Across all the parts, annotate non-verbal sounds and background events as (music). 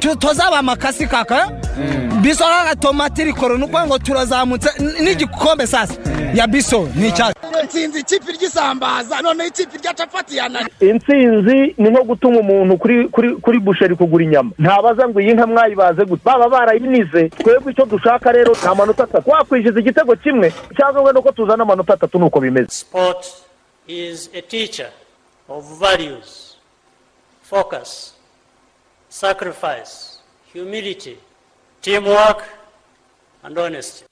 tu- tuzaba amakasi kaka? Biso kaka tomati rikoro ni ukuvuga ngo turazamutse. N'igikombe sasa. Ya biso ni icyacu nsinzi ikipe ry'isambaza noneho ikipe rya capati yanani intsinzi ni nko gutuma umuntu kuri kuri kuri busheri kugura inyama. Ntabaza ngo iyi nka mwayibaze gute? Baba barayinize. Twebwe icyo dushaka rero ni amanota atatu. Wakwishyuza igitego kimwe cyangwa wenda uko tuzana amanota atatu ni uko bimeze. Sport is a teacher of values, focus, sacrifice, humility, teamwork, and honesty.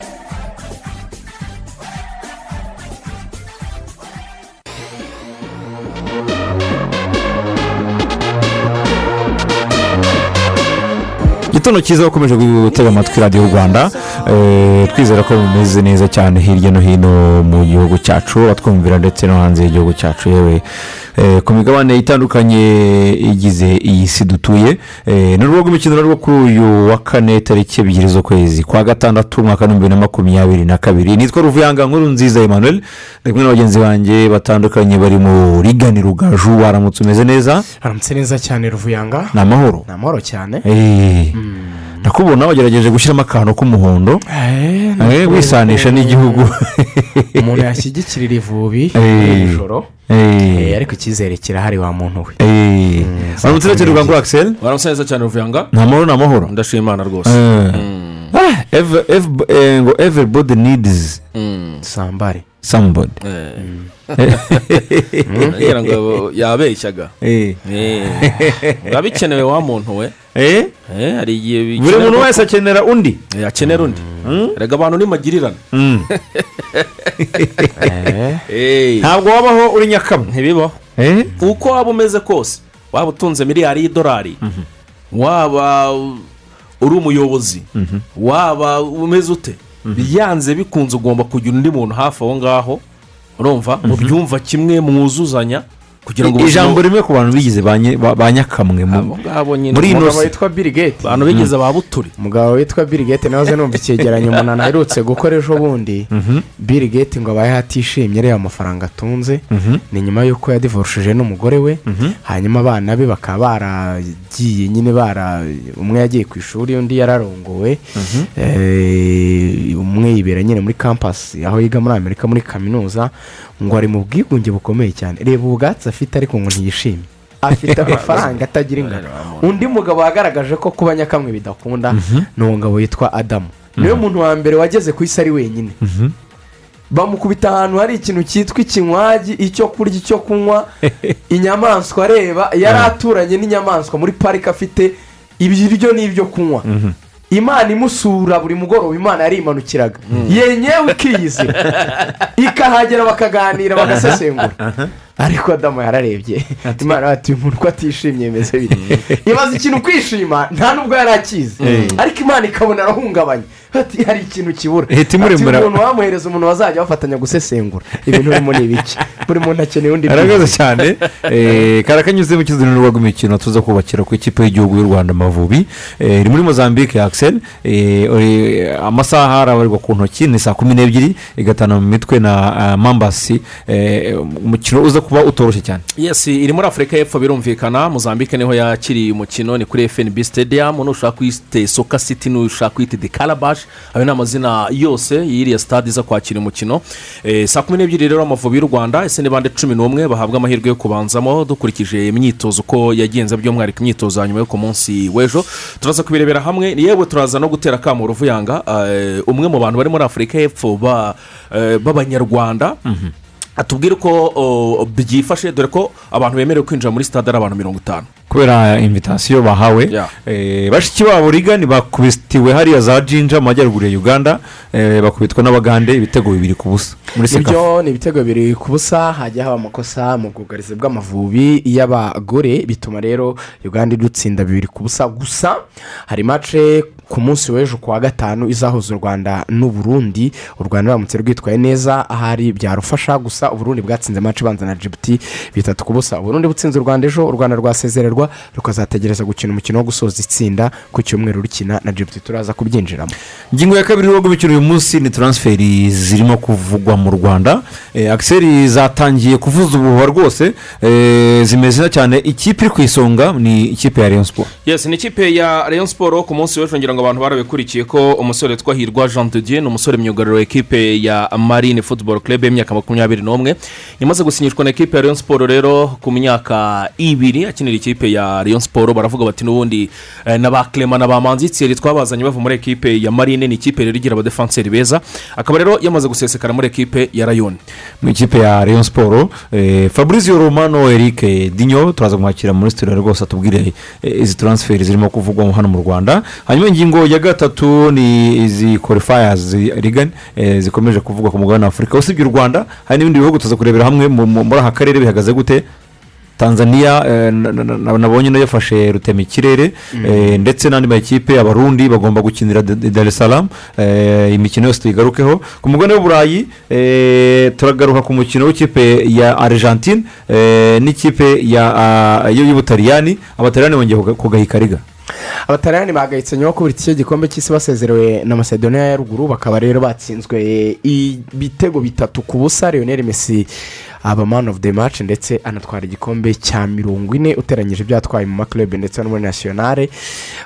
igitondo cyiza bakomeje gutega amatwi radiyo rwanda Eh, twizera ko bimeze neza cyane hirya no hino mu gihugu cyacu batwumvira ndetse no hanze y'igihugu cyacu yewe ku migabane itandukanye igize iyi si dutuye. Eh, ni urubuga rw'imikino rwo kuri uyu wa kane tariki ebyiri z'ukwezi. Kwa gatandatu umwaka w'ibihumbi bibiri na makumyabiri na kabiri. Nitwa ruvuyanga nkuru nziza emmanuel. Ndi kumwe na bagenzi banjye batandukanye bari mu rigani rugaju waramutse umeze neza? Haramutse neza cyane ruvuyanga. Ni amahoro ni amahoro cyane. Eh, ndakubona wagerageje gushyiramo akantu k'umuhondo. Eh, wisanisha n'igihugu. (laughs) Umuntu yashyigikirira ivubi Eh. nijoro Eh, Eh, ariko icyizere kirahari wa muntu we. Eh. waramutse neza rugangwa akiseri waramutse neza cyane ruvuyanga? Ni amahoro ni amahoro ndashima imana rwose Eh. Eh, ngo everybody needs sambare somebody. (laughs) Ngira ngo yabeshyaga (laughs) Eh. Eh. biba bikenewe wa muntu we. Eh? Eh, hari igihe buri muntu wese akenera undi. Ko yakenera undi. Rega abantu ni magirirane. Mm. (laughs) Eh, ntabwo wabaho uri nyakamwe ntibibaho Eh? uko waba umeze kose waba utunze miliyari y'idolari. Waba uri umuyobozi. Waba umeze ute? Byanze bikunze ugomba kugira undi muntu hafi aho ngaho urumva? Mubyumva kimwe mwuzuzanya kugira ngo ijambo rimwe ku bantu bigize ba nyakamwe muri ino si witwa bill gate abantu bigeze ba buturi. Umugabo witwa bill gate nawe numva icyegeranyo umuntu (laughs) aherutse gukora ejo bundi. Bill gate ngo abaye atishimye areba amafaranga atunze. Ni nyuma y'uko yadivorushije n'umugore we. Hanyuma abana be bakaba baragiye nyine bara umwe yagiye ku ishuri undi yararongowe. Eh, umwe yibera nyine muri kampasi aho yiga muri amerika muri kaminuza. Ngo ari mu bwigunge bukomeye cyane. Reba ubwatsi afite ariko ngo ntiyishimye. Afite (laughs) amafaranga atagira ingano. undi mugabo wagaragaje ko kuba nyakamwe bidakunda ni umugabo witwa adamu. Niwe muntu wa mbere wageze ku isi ari wenyine. Bamukubita ahantu hari ikintu cyitwa ikinywagi icyo kurya icyo kunywa. (laughs) Inyamaswa areba yari aturanye n'inyamaswa muri parike afite ibiryo n'ibyo kunywa. Imana imusura buri mugoroba imana yarimanukiraga. Yenyewe ikiyizira ikahagera bakaganira bagasesengura. Ariko adamu yararebye. Imana ati uyu muntu ko atishimye bimeze bite? Ibaza ikintu kwishima nta nubwo yari akizi. Ariko imana ikabona arahungabanye. Ati hari ikintu kibura. Imuremera. ati umuntu wamuhereza umuntu bazajya bafatanya gusesengura. Ibintu birimo ni ibiki buri muntu akeneye undi arakoze cyane. Eh, kari akanyuze mu kizuniro rw'imikino tuza kubakira ku ikipe y'igihugu y'u rwanda amavubi. Eh, iri muri mozambique axel. Eh, uri- amasaha arabarirwa ku ntoki ni saa kumi n'ebyiri igatana mu mitwe na mambasi. Eh, umukino uza kuba utoroshye cyane. Yes iri muri afurika y'epfo birumvikana. Muzambike ni ho yakiriye umukino ni kuri fnb stadium. Nushaka kuyite soka city nushaka kuyita de calabash ayo ni amazina yose y'iriya stade iza kwakira umukino. Eh, saa kumi n'ebyiri rero amavubi y'u rwanda ese ni bande cumi n'umwe bahabwa amahirwe yo kubanzamo? Dukurikije imyitozo uko yagenze by'umwihariko imyitozo ya nyuma yo ku munsi w'ejo. Turaza kubirebera hamwe. Yewe turaza no gutera akamu ruvuyanga eh, umwe mu bantu bari muri afurika y'epfo eh, b'abanyarwanda. Atubwire uko byifashe dore ko abantu bemerewe kwinjira muri sitade ari abantu mirongo itanu. Kubera invitasiyo bahawe. Eh, bashiki babo rigani bakubitiwe hariya za jinja mu majyaruguru ya uganda Eh, bakubitwa n'abagande ibitego bibiri ku busa muri ni byo ni ibitego bibiri ku busa hajya haba amakosa mu bwugarizi bw'amavubi y'abagore bituma rero uganda idutsinda bibiri ku busa. Gusa hari mace ku munsi w'ejo ku wa gatanu izahuza u rwanda n'uburundi. U rwanda ruramutse rwitwaye neza ahari byarufasha gusa uburundi bwatsinze mace ibanza na jibuti bitatu ku busa. Uburundi butsinze u rwanda ejo u rwanda rwasezererwa rukazategereza gukina umukino wo gusoza itsinda ku cyumweru rukina na jibuti turaza kubyinjiramo. Ingingo ya kabiri yo gukina uyu munsi ni taransiferi zirimo kuvugwa mu rwanda. Eh, akiseri zatangiye kuvuza ubuhuha rwose. Eh, zimeze cyane. Ikipe iri ku isonga ni ikipe ya rayon sport yesi ni ikipe ya rayon siporo ku munsi w'ejo ngira ngo abantu barabikurikiye ko umusore witwa hirwa jean de dieu ni umusore myugariro ekipe ya marine football club y'imyaka makumyabiri n'umwe. Yamaze gusinyishwa na ekipe ya rayon siporo rero ku myaka ibiri akinira ikipe ya rayon siporo baravuga bati n'ubundi eh, na ba clement na ba manzi thierry twabazanye bava muri ekipe ya marine. Ni ikipe rero igira abadefanseri beza. Akaba rero yamaze gusesekara muri ekipe ya rayon. Mu ikipe ya rayon sport eh, fabrizio romano eric dinyo turaza kumwakira muri studio rwose atubwire eh, izi taransiferi zirimo kuvugwa hano mu rwanda. Hanyuma ingingo ya gatatu ni izi korifayazi rigani zikomeje kuvugwa ku mugabane wa afurika usibye u rwanda hari n'ibindi bihugu tuza kurebera hamwe mu- mu- muri aka karere bihagaze gute. Tanzania eh, na- na- na- nabonye na yo yafashe rutema ikirere eh, ndetse n'andi makipe abarundi bagomba gukinira Da- dar es salaam. Eh, imikino yose tuyigarukeho. Ku mugabane w'uburayi eh, turagaruka ku mukino w'ikipe ya argentine eh, n'ikipe ah, y'ubutaliyani. Abataliyani bongeye kuga- kugahika riga. Abataliyani bahagaritse nyuma yo kubura iki gikombe cy'isi basezerewe na macedonia ya ruguru bakaba rero batsinzwe ibitego bitatu ku busa leonel messi aba man of the match ndetse anatwara igikombe cya mirongo ine uteranyije ibyo yatwaye mu maklube ndetse no muri nasiyonale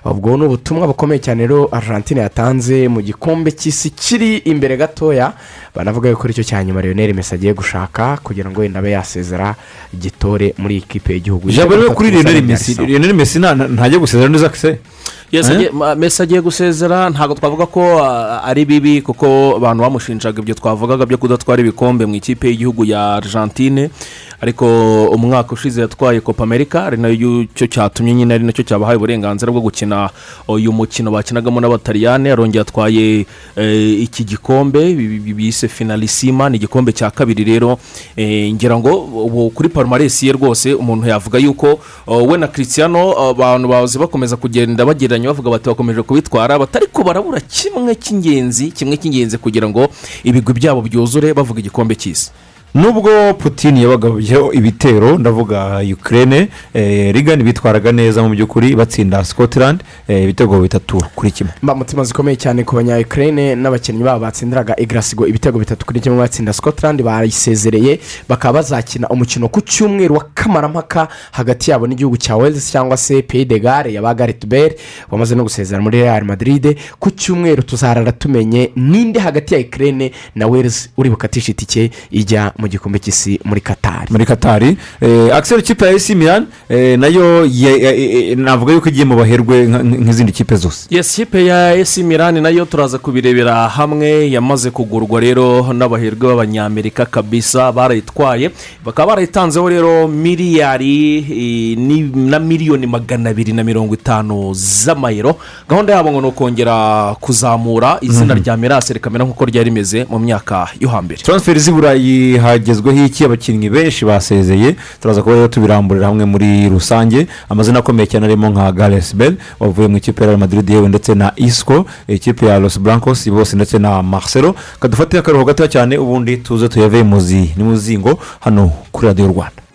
ubwo ni ubutumwa bukomeye cyane rero argentine yatanze mu gikombe cy'isi kiri imbere gatoya. Banavuga yuko ari cyo cya nyuma leonel messi agiye gushaka kugira ngo wenda abe yasezera gitore muri ikipe y'igihugu. Ijambo rero kuri lionel messi nta- nta- ntajya gusezera neza kise Agiye- Messi agiye gusezera ntabwo twavuga ko ah, ari bibi kuko abantu bamushinjaga ibyo twavugaga byo kudatwara ibikombe mu ikipe y'igihugu ya argentine. Ariko umwaka ushize yatwaye copa america ari na yo cyo cyatumye nyine ari na cyo cyabahaye uburenganzira bwo gukina uyu mukino bakinagamo n'abataliyane arongera atwaye eh, iki gikombe bi- bi- bise finalisima ni igikombe cya kabiri rero. Eh, ngira ngo ubu kuri parumaresi ye rwose umuntu yavuga yuko uh, we na christiano uh, abantu bazi bakomeza kugenda bagereranya bavuga bati bakomeje kubitwara batari ko barabura kimwe cy'ingenzi kimwe cy'ingenzi kugira ngo ibigwi byabo byuzure bavuga igikombe cy'isi. Nubwo putin yabagabaho ibitero ndavuga ukraine eh, rigani bitwaraga neza mu by'ukuri batsinda scotland eh, ibitego bitatu kuri kimwe. Mba mutima zikomeye cyane ku banya ukraine n'abakinnyi babo batsindiraga igarasigo ibitego bitatu kuri kimwe batsinda scotland barayisezereye bakaba bazakina umukino ku cyumweru wa kamarampaka hagati yabo n'igihugu cya wales cyangwa se de gare ya ba gareth bale wamaze no gusezera muri real madrid. Ku cyumweru tuzarara tumenye ninde hagati ya ukraine na wales uri bukatisha itike ijya mu gikombe cy'isi muri katari muri katari eh, akiseri kipe ya esi milan eh, na yo eh, navuga yuko igiye mu baherwe nk'izindi kipe zose. Yes kipe ya esi milani na yo turaza kubirebera hamwe. Yamaze kugurwa rero n'abaherwe b'abanyamerika kabisa barayitwaye bakaba barayitanzeho rero miliyari na miliyoni magana abiri na mirongo itanu z'amayero. Gahunda yabo ngo ni ukongera kuzamura izina rya mirase rikamera nk'uko ryari rimeze mu myaka yo hambere. Taransiferi z'i burayi hagezweho iki? Abakinnyi benshi basezeye. Turaza kuba rero tubiramburira hamwe muri rusange. Amazina akomeye cyane arimo nka garesi bel wavuye mu ikipe ya real madrid yewe ndetse na isco ikipe ya los blancos bose ndetse na marcelo. Kadufate akaruhuko gatoya cyane ubundi tuze tuyave muzi ni muzingo hano kuri radiyo rwanda.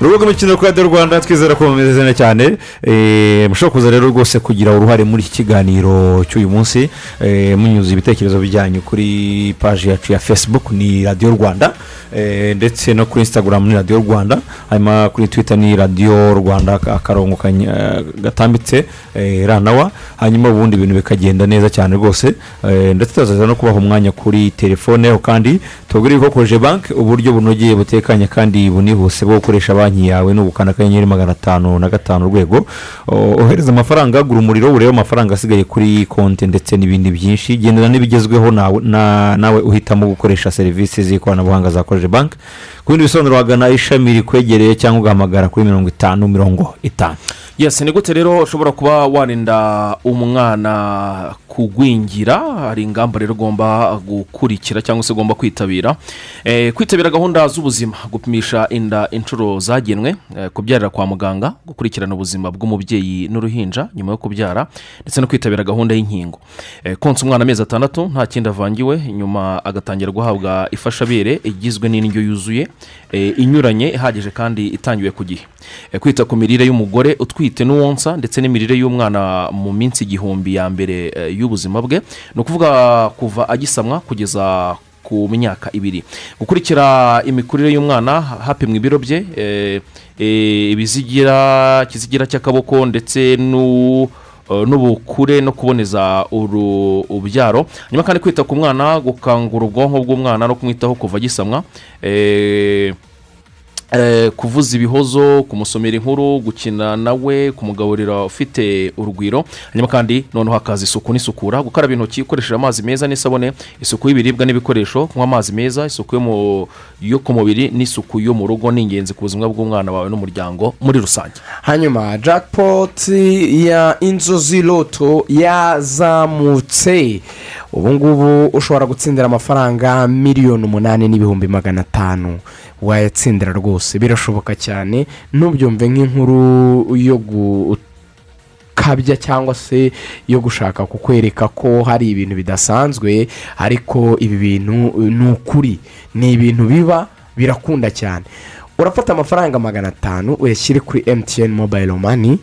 Urubuga rw'imikino rwa rwanda twizera ko bumeze neza cyane. Eh, mushobora kuza rero rwose kugira uruhare muri iki kiganiro cy'uyu munsi. Eh, munyuze ibitekerezo byanyu kuri paji yacu ya facebook ni radiyo rwanda. Eh, ndetse no kuri instagram ni radiyo rwanda. Hanyuma kuri twitter ni radiyo rwanda aka- akarongo gatambitse ranawa hanyuma ubundi ibintu bikagenda neza cyane rwose. Ndetse tuzaza no kubaha umwanya kuri telefone kandi tubabwire ko koje banki uburyo bunogeye butekanye kandi bunihuse bwo gukoresha banki konti yawe ni ugukanda akanyenyeri magana atanu na gatanu urwego ohereza amafaranga gura umuriro urebe amafaranga asigaye kuri konti ndetse n'ibindi byinshi gendana n'ibigezweho nawe na- nawe uhitamo gukoresha serivisi z'ikoranabuhanga za koje banki ku bindi bisobanuro wagana ishami rikwegereye cyangwa ugahamagara kuri mirongo itanu mirongo itanu. Yesi ni gute rero ushobora kuba warinda umwana kugwingira? Hari ingamba rero ugomba gukurikira cyangwa se ugomba kwitabira. Eh, kwitabira gahunda z'ubuzima gupimisha inda inshuro zagenwe eh, kubyarira kwa muganga gukurikirana ubuzima bw'umubyeyi n'uruhinja nyuma yo kubyara ndetse no kwitabira gahunda y'inkingo. Eh, konsa umwana amezi atandatu nta kindi avangiwe nyuma agatangira guhabwa ifashabere igizwe n'indyo yuzuye eh, inyuranye ihagije kandi itangiwe ku gihe. Kwita ku mirire y'umugore utwite n'uwonsa ndetse n'imirire y'umwana mu minsi igihumbi ya mbere y'ubuzima bwe ni ukuvuga kuva agisamwa kugeza ku myaka ibiri. Gukurikira imikurire y'umwana hapimwa ibiro bye eh, eh, ibizigira ikizigira cy'akaboko ndetse eh, n'ubukure no kuboneza uru- urubyaro. Nyuma kandi kwita ku mwana gukangura ubwonko bw'umwana no kumwitaho kuva agisamwa eh, kuvuza ibihozo kumusomera inkuru gukina nawe kumugaburira ufite urugwiro. Hanyuma kandi noneho hakaza isuku n'isukura gukaraba intoki ukoresheje amazi meza n'isabune isuku y'ibiribwa n'ibikoresho kunywa amazi meza isuku yo ku mubiri n'isuku yo mu rugo ni ingenzi ku buzima bw'umwana wawe n'umuryango muri rusange. Hanyuma jackpot ya inzozi loto yazamutse. Ubu ngubu ushobora gutsindira amafaranga miliyoni umunani n'ibihumbi magana atanu. Wayatsindira rwose. Birashoboka cyane. Ntubyumve nk'inkuru yo gukabya cyangwa se yo gushaka kukwereka ko hari ibintu bidasanzwe ariko ibi bintu ni ukuri ni ibintu biba birakunda cyane. Urafata amafaranga magana atanu uyashyire kuri emutiyeni mobayiro mani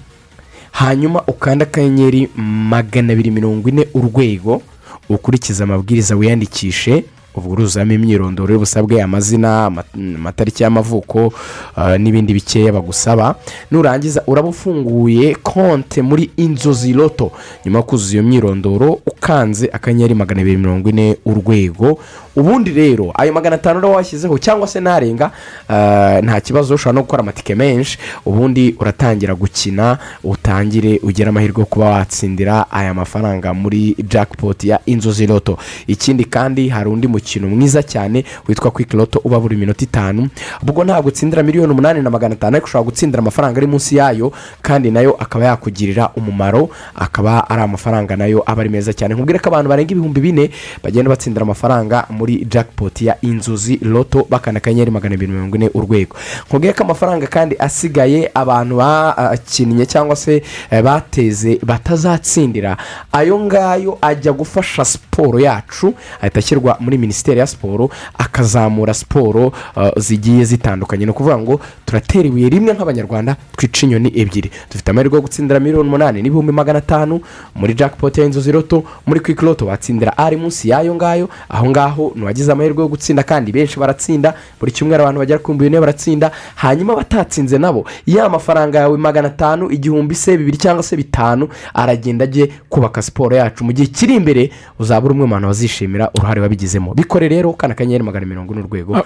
hanyuma ukanda akanyenyeri magana abiri mirongo ine urwego ukurikize amabwiriza wiyandikishe ubwo uruzamo imyirondoro y'ubusabwe amazina ama- amatariki y'amavuko ah, n'ibindi bikeya bagusaba. Nurangiza uraba ufunguye konte muri inzozi loto nyuma yo kuzuza iyo myirondoro ukanze akanyenyeri magana abiri mirongo ine urwego. Ubundi rero ayo magana atanu rero washyizeho cyangwa se narenga ah, nta kibazo ushobora no gukora amatike menshi. Ubundi uratangira gukina utangire ugire amahirwe yo kuba watsindira aya mafaranga muri jackpot ya inzozi loto ikindi kandi hari undi mukino mwiza cyane witwa quick loto uba buri minota itanu. Ubwo ntabwo utsindira miliyoni umunani na magana atanu ariko ushobora gutsindira amafaranga ari munsi yayo kandi na yo akaba yakugirira umumaro akaba ari amafaranga na yo aba ari meza cyane. Nkubwire ko abantu barenga ibihumbi bine bagenda batsindira amafaranga muri jackpot ya inzozi loto bakanda akanyenyeri magana abiri mirongo ine urwego. Nkubwire ko amafaranga kandi asigaye abantu bakinnye cyangwa se eh, bateze batazatsindira. Ayo ngayo ajya gufasha siporo yacu ahita ashyirwa muri minisiteri ya siporo akazamura siporo eh, zigiye zitandukanye. Ni ukuvuga ngo turatera ibuye rimwe nk'abanyarwanda twica inyoni ebyiri. Dufite amahirwe yo gutsindira miliyoni umunani n'ibihumbi magana atanu muri jackpot ya inzozi loto muri quick loto watsindira ari munsi y'ayo ngayo. Aho ngaho ntiwagize amahirwe yo gutsinda kandi benshi baratsinda. Buri cyumweru abantu bagera ku bihumbi bine baratsinda. Hanyuma batatsinze nabo ya mafaranga yawe magana atanu igihumbi se bibiri cyangwa se bitanu aragenda ajye kubaka siporo yacu. Mu gihe kiri imbere uzaba umwe mu bantu bazishimira uruhare wabigizemo. Bikore rero kana akanyenyeri magana mirongo ine urwego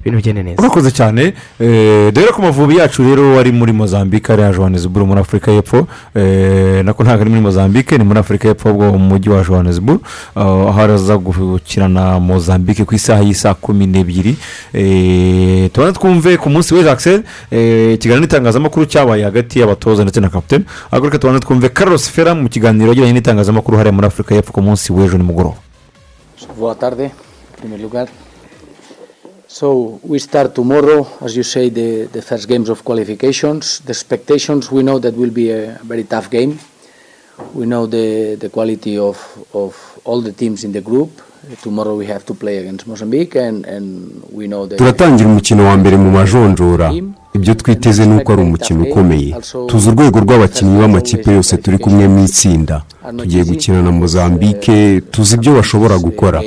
ibintu bigende neza. Urakoze cyane. Eh, dore ko amavubi yacu rero ari muri mozambique ariya johannesburg muri afurika y'epfo. Eh, nako ntabwo ari muri mozambique ni muri afurika y'epfo ahubwo mu mujyi wa johannesburg. Ah, aho araza gukina na mozambique ku isaha y'isaa kumi n'ebyiri. Eh, tubona twumve ku munsi w'ejo akiseri ikiganiro n'itangazamakuru cyabaye hagati y'abatoza ndetse na kapitene ahubwo reka tubona twumve carlos fera mu kiganiro yagiranye n'itangazamakuru hariya muri afurika y'epfo ku munsi w'ejo nimugoroba. Primer lugar. So we start tomorrow, as you say, the, the first games of qualifications. The expectations, we know that will be a very tough game. We know the, the quality of, of all the teams in the group. Tomorrow we have to play against Mozambique and, and we know the turatangira umukino wa mbere mu majonjora. Ibyo twiteze ni uko ari umukino ukomeye. tuzi urwego rw'abakinnyi b'amakipe yose turi kumwe mu itsinda. Tugiye gukina na mozambique tuzi ibyo bashobora gukora.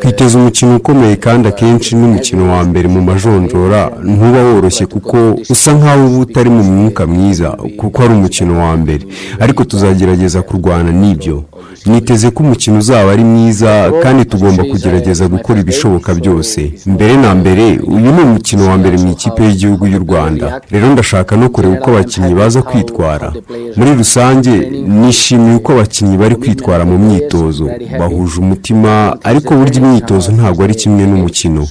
Twiteze umukino ukomeye kandi akenshi n'umukino wa mbere mu majonjora. Ntuba woroshye kuko usa nkaho uba utari mu mwuka mwiza kuko ari umukino wa mbere. Ariko tuzagerageza kurwana n'ibyo. Niteze ko umukino uzaba ari mwiza kandi tugomba kugerageza gukora ibishoboka byose. Mbere na mbere uyu ni umukino wa mbere mu ikipe y'igihugu y'u rwanda. Rero ndashaka no kureba uko abakinnyi baza kwitwara. Muri rusange nishimiye uko abakinnyi bari kwitwara mu myitozo. Bahuje umutima ariko burya imyitozo ntabwo ari kimwe n'umukino.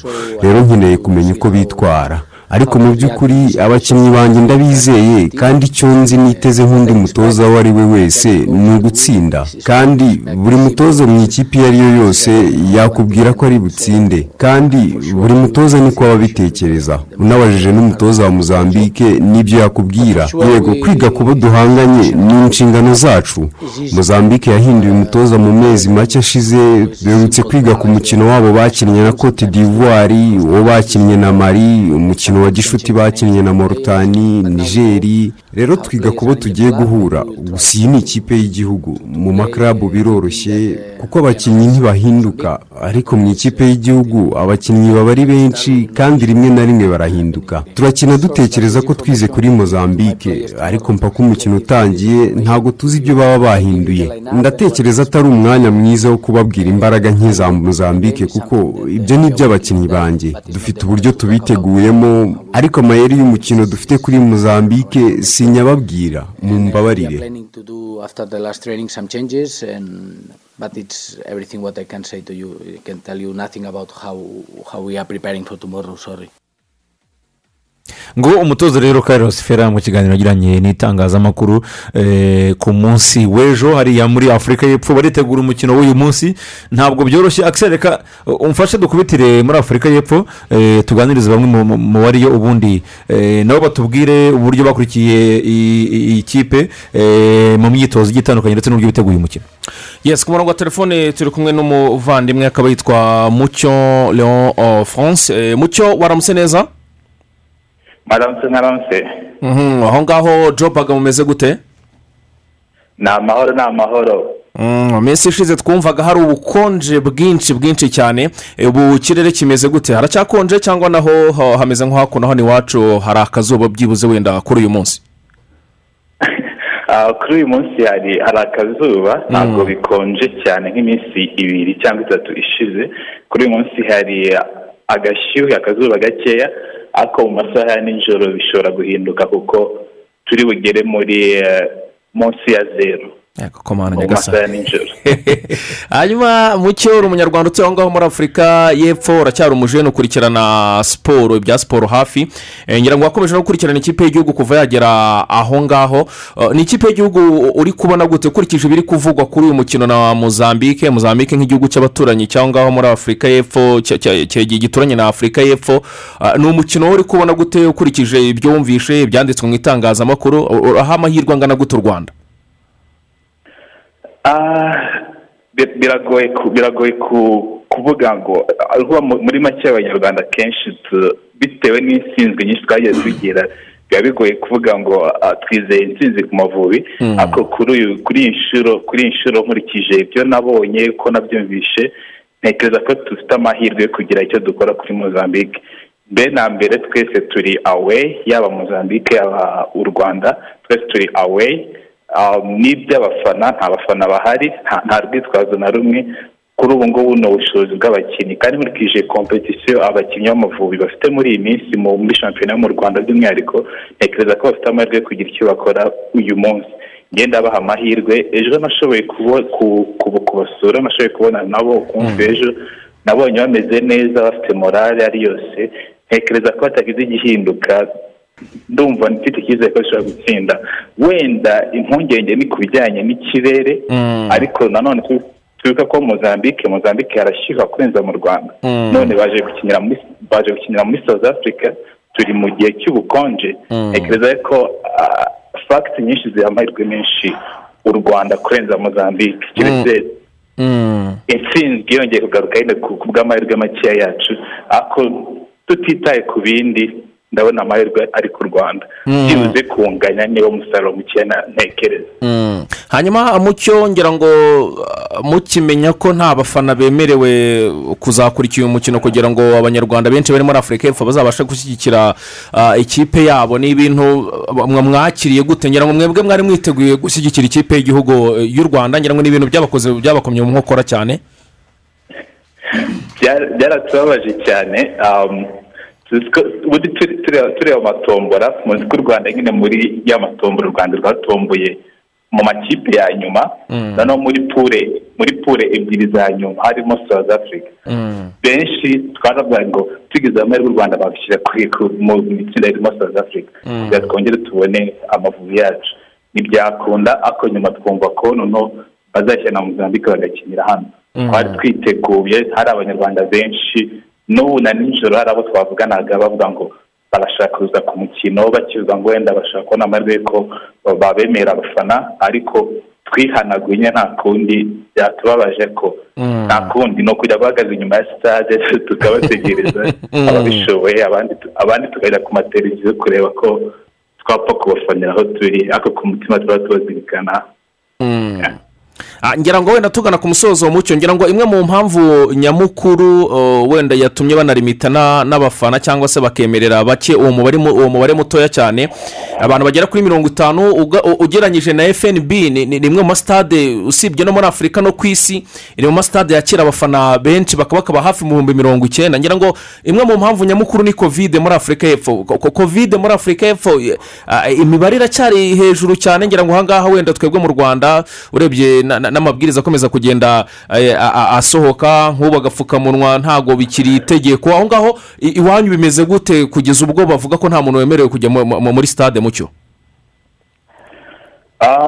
Rero nkeneye kumenya uko bitwara. Ariko mu by'ukuri abakinnyi banjye ndabizeye kandi icyo nzi niteze nk'undi mutoza uwo ari we wese ni ugutsinda. Kandi buri mutoza mu ikipe iyo ari yo yose yakubwira ko ari butsinde. Kandi buri mutoza niko aba abitekereza unabajije n'umutoza wa muzambike n'ibyo yakubwira. Yego kwiga ku bo duhanganye ni inshingano zacu. Muzambike yahinduye umutoza mu mezi make ashize duherutse kwiga ku mukino wabo bakinnye na cote d'ivoire uwo bakinnye na mari umukino wa gishuti bakinnye na morutani nigeri. Rero twiga ku bo tugiye guhura. Gusa iyi ni ikipe y'igihugu. Mu makarabu biroroshye kuko abakinnyi ntibahinduka. Ariko mu ikipe y'igihugu abakinnyi baba ari benshi kandi rimwe na rimwe barahinduka. Turakina dutekereza ko twize kuri mozambike ariko mpaka umukino utangiye ntabwo tuzi ibyo baba bahinduye. Ndatekereza atari umwanya mwiza wo kubabwira imbaraga nke za mozambike kuko ibyo ni iby'abakinnyi banjye. Dufite uburyo tubiteguyemo ariko amayeri y'umukino dufite kuri mozambike sinyababwira mu mbabarire but it's everything what I can say to you. I can tell you nothing about how how we are preparing for tomorrow. Sorry. Ngo umutoza rero Carlos Ferrer mu kiganiro yagiranye n'itangazamakuru eh, ku munsi w'ejo hariya muri afurika y'epfo baritegura umukino w'uyu munsi. Ntabwo byoroshye. Reka umfashe dukubitire muri afurika y'epfo eh, tuganirize bamwe mu- bariyo ubundi. Eh, nabo batubwire uburyo bakurikiye iyi kipe mu myitozo igiye itandukanye ndetse n'uburyo biteguye umukino yesi ku murongo wa telefone turi kumwe n'umuvandimwe akaba yitwa mucyo leon france. Mucyo waramutse neza? Maramutse nkaramutse Mhm, aho ngaho jobaga mumeze gute? Ni amahoro ni amahoro. Mm, mu minsi ishize twumvaga hari ubukonje bwinshi bwinshi cyane. Eh, ubu ikirere kimeze gute? Haracyakonje cyangwa naho ha- hameze nko hakuno hano iwacu hari akazuba byibuze wenda kuri uyu munsi? (laughs) Ah, kuri uyu munsi hari hari akazuba. Ntabwo bikonje cyane nk'iminsi ibiri cyangwa itatu ishize. Kuri uyu munsi hari agashyuhe akazuba gakeya. Ariko mu masaha ya nijoro bishobora guhinduka kuko turi bugere muri eh, munsi ya zeru komana nyagasani. (laughs) hanyuma mucyo uri umunyarwanda utuye aho ngaho muri afurika y'epfo uracyari umujene ukurikirana siporo ibya siporo hafi. Eh, ngira ngo wakomeje no gukurikirana ikipe y'igihugu kuva yagera aho ngaho. Eh, ni ikipe y'igihugu uri kubona gute? Ukurikije ibiri kuvugwa kuri uyu mukino na mozambique mozambique nk'igihugu cy'abaturanyi cyangwa ngaho muri afurika y'epfo gituranye na afurika y'epfo. Eh, ni umukino uri kubona gute? Ukurikije ibyo wumvishe ibyanditswe mu itangazamakuru uraha amahirwe angana gute u rwanda? Biragoye ku- biragoye ku- kuvuga ngo muri make abanyarwanda kenshi bitewe n'insinzwe nyinshi twagiye tugira biba bigoye kuvuga ngo ah, twizeye intsinzi ku mavubi. Mm. ariko kuri uyu kuri iyi nshuro kuri iyi nshuro nkurikije ibyo nabonye ko nabyumvishe ntekereza ko dufite amahirwe yo kugira icyo dukora kuri mozambique. Mbere na mbere twese turi away yaba mozambique yaba u rwanda twese turi away. Um, n'iby'abafana nta bafana bahari nta- rwitwazo na rumwe. Kuri ubu ngubu ni ubushobozi bw'abakinnyi. Kandi nkurikije kompetisiyo abakinnyi b'amavubi bafite muri iyi minsi mu- muri shampiyona yo mu rwanda by'umwihariko ntekereza ko bafite amahirwe yo kugira icyo bakora uyu munsi. Ngenda baha amahirwe ejo nashoboye kubasura nashoboye kubona nabo ukumva ejo. Nabonye bameze neza bafite morale ari yose. Ntekereza ko hatagize igihinduka. Ndumva mfite icyizere ko bashobora gutsinda. Wenda impungenge ni ku bijyanye n'ikirere ariko nanone twibuka ko mozambique mozambique harashyuha kurenza mu rwanda. Mm. none baje gukinira muri baje gukinira muri south africa turi mu gihe cy'ubukonje. Mm. ntekereza ko fagiti nyinshi ziha amahirwe menshi u rwanda kurenza mozambique. Keretse intsinzi yongeye kugaruka yenda ku ku bw'amahirwe makeya yacu ariko tutitaye ku bindi ndabona amahirwe ari ku rwanda. Mm. byibuze kunganya niba umusaruro mukeya ntekereza. Mm. hanyuma mucyo ngira ngo uh, mukimenya ko nta bafana bemerewe kuzakurikira uyu mukino kugira ngo abanyarwanda benshi bari muri afurika y'epfo bazabashe gushyigikira ah, ikipe yabo. Ni ibintu mwa- mwakiriye gute? Ngira ngo mwebwe mwari mwiteguye gushyigikira ikipe y'igihugu y'u rwanda. Ngira ngo ni ibintu byabakoze byabakomye mu nkokora cyane. Byara- byaratubabaje cyane tuzi ko- ubundi turi- tureba tureba amatombora muzi ko u rwanda nyine muri ya matombora u rwanda rwatomboye mu makipe ya nyuma noneho muri pure muri pure ebyiri za nyuma harimo south africa. Benshi twaravuga ngo tugize amahirwe u rwanda babishyira mu itsinda ririmo south africa. Kugira ngo twongere tubone amavubi yacu. Ntibyakunda ariko nyuma twumva ko noneho bazashyira na mozambique bagakinira hano. Twari twiteguye hari abanyarwanda benshi n'ubu na nijoro hari abo twavuganaga bavuga ngo barashaka kuza ku mukino bakivuga ngo wenda bashaka kubona amahirwe ko babemera abafana ariko twihanaguye nta kundi byatubabaje ko. Nta kundi ni ukujya guhagaze inyuma ya sitade (laughs) tukabategereza. Ababishoboye abandi tu- abandi tukajya ku mateleviziyo kureba ko twapfa kubafanira aho turi ariko ku mutima tuba tubazirikana. Ah, ngira ngo wenda tugana ku musozo mucyo ngira ngo imwe mu mpamvu nyamukuru uh, wenda yatumye banarimita na- n'abafana cyangwa se bakemerera bake uwo mubare mutoya cyane abantu bagera kuri mirongo itanu ugereranyije na fnb ni ni imwe mu masitade usibye no muri afurika no ku isi iri mu masitade yakira abafana benshi bakaba bakaba hafi mu bihumbi mirongo icyenda. Ngira ngo imwe mu mpamvu nyamukuru ni kovide muri afurika y'epfo. Ko- ko- kovide muri afurika y'epfo ah, imibare iracyari hejuru cyane ngira ngo ahangaha wenda twebwe mu rwanda urebye n'amabwiriza akomeza kugenda eh, asohoka nk'ubu agapfukamunwa ntabwo bikiri itegeko. Aho ngaho iwanyu bimeze gute kugeza ubwo bavuga ko nta muntu wemerewe kujya mu- mu- muri sitade mucyo? Ah,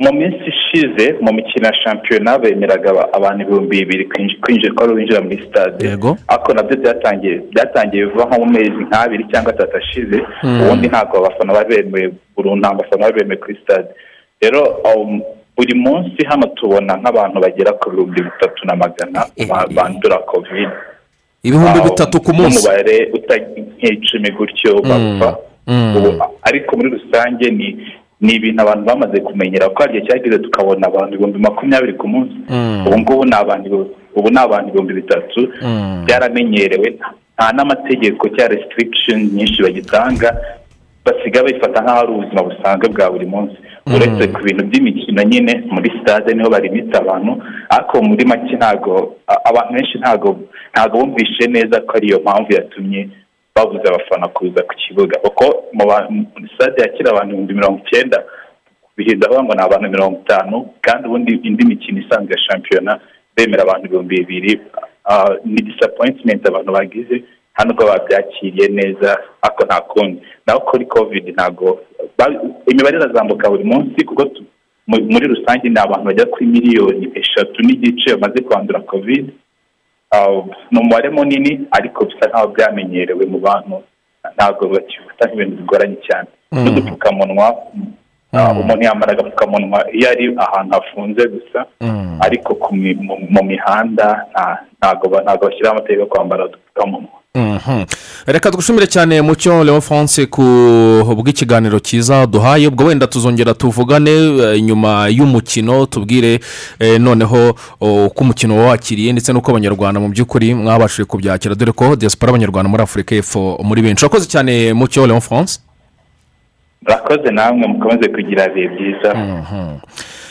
mu minsi ishize mu mikino ya shampiyona bemeraga aba- abantu ibihumbi bibiri kwinji- kwinjira ko ari winjira muri sitade ariko na byo byatangiye byatangiye biva nko mu mezi nk'abiri cyangwa atatu ashize. Mm. ubundi ntabwo abafana bari bemewe burundu nta bafana bari bemewe kuri sitade rero um, buri munsi hano tubona nk'abantu bagera ku bihumbi bitatu na magana ba- bandura kovide ibihumbi bitatu ku munsi. N'umubare nk'icumi gutyo bapfa. Mm. Ariko muri rusange ni ni ibintu abantu bamaze kumenyera hari igihe cyageze tukabona abantu ibihumbi makumyabiri ku munsi. Mm. ubu ngubu ni abantu ibihumbi bitatu. Mm. byaramenyerewe nta n'amategeko cyangwa restriction nyinshi bagitanga. Basigaye babifata nk'aho ari ubuzima busanzwe bwa buri munsi. Uretse ku bintu by'imikino nyine muri sitade ni ho barimita abantu ariko muri make ntabwo abantu benshi ntabwo ntabwo bumvishe neza ko ariyo mpamvu yatumye babuze abafana kuza ku kibuga. Kuko muri sitade yakira abantu ibihumbi mirongo icyenda bihinda bavuga ngo ni abantu mirongo itanu kandi ubundi indi mikino isanzwe ya shampiyona bemera abantu ibihumbi bibiri ni disappointment abantu bagize. Nta nubwo babyakiriye neza ariko nta kundi. Naho kuri covid ntabwo ba- imibare irazamuka buri munsi kuko muri rusange ni abantu bagera kuri miliyoni eshatu n'igice bamaze kwandura covid Ah, ni umubare munini ariko bisa nkaho byamenyerewe mu bantu. Ntabwo bakifata nk'ibintu bigoranye cyane. N'udupfukamunwa ah, umuntu yambara agapfukamunwa iyo ari ahantu hafunze gusa ariko ku mi- mu- mihanda nta- ntabwo ba- ntabwo bashyiraho amategeko yo kwambara udupfukamunwa. Reka dushimire cyane mucyo leon france ku bw'ikiganiro cyiza duhaye ubwo wenda tuzongera tuvugane eh, nyuma y'umukino tubwire eh, noneho oh, uko umukino wawakiriye ndetse n'uko abanyarwanda mu by'ukuri mwabashije kubyakira. Dore ko diaspora y'abanyarwanda muri afurika y'epfo muri benshi. Urakoze cyane mucyo leon france murakoze namwe mukomeze kugira ibihe byiza.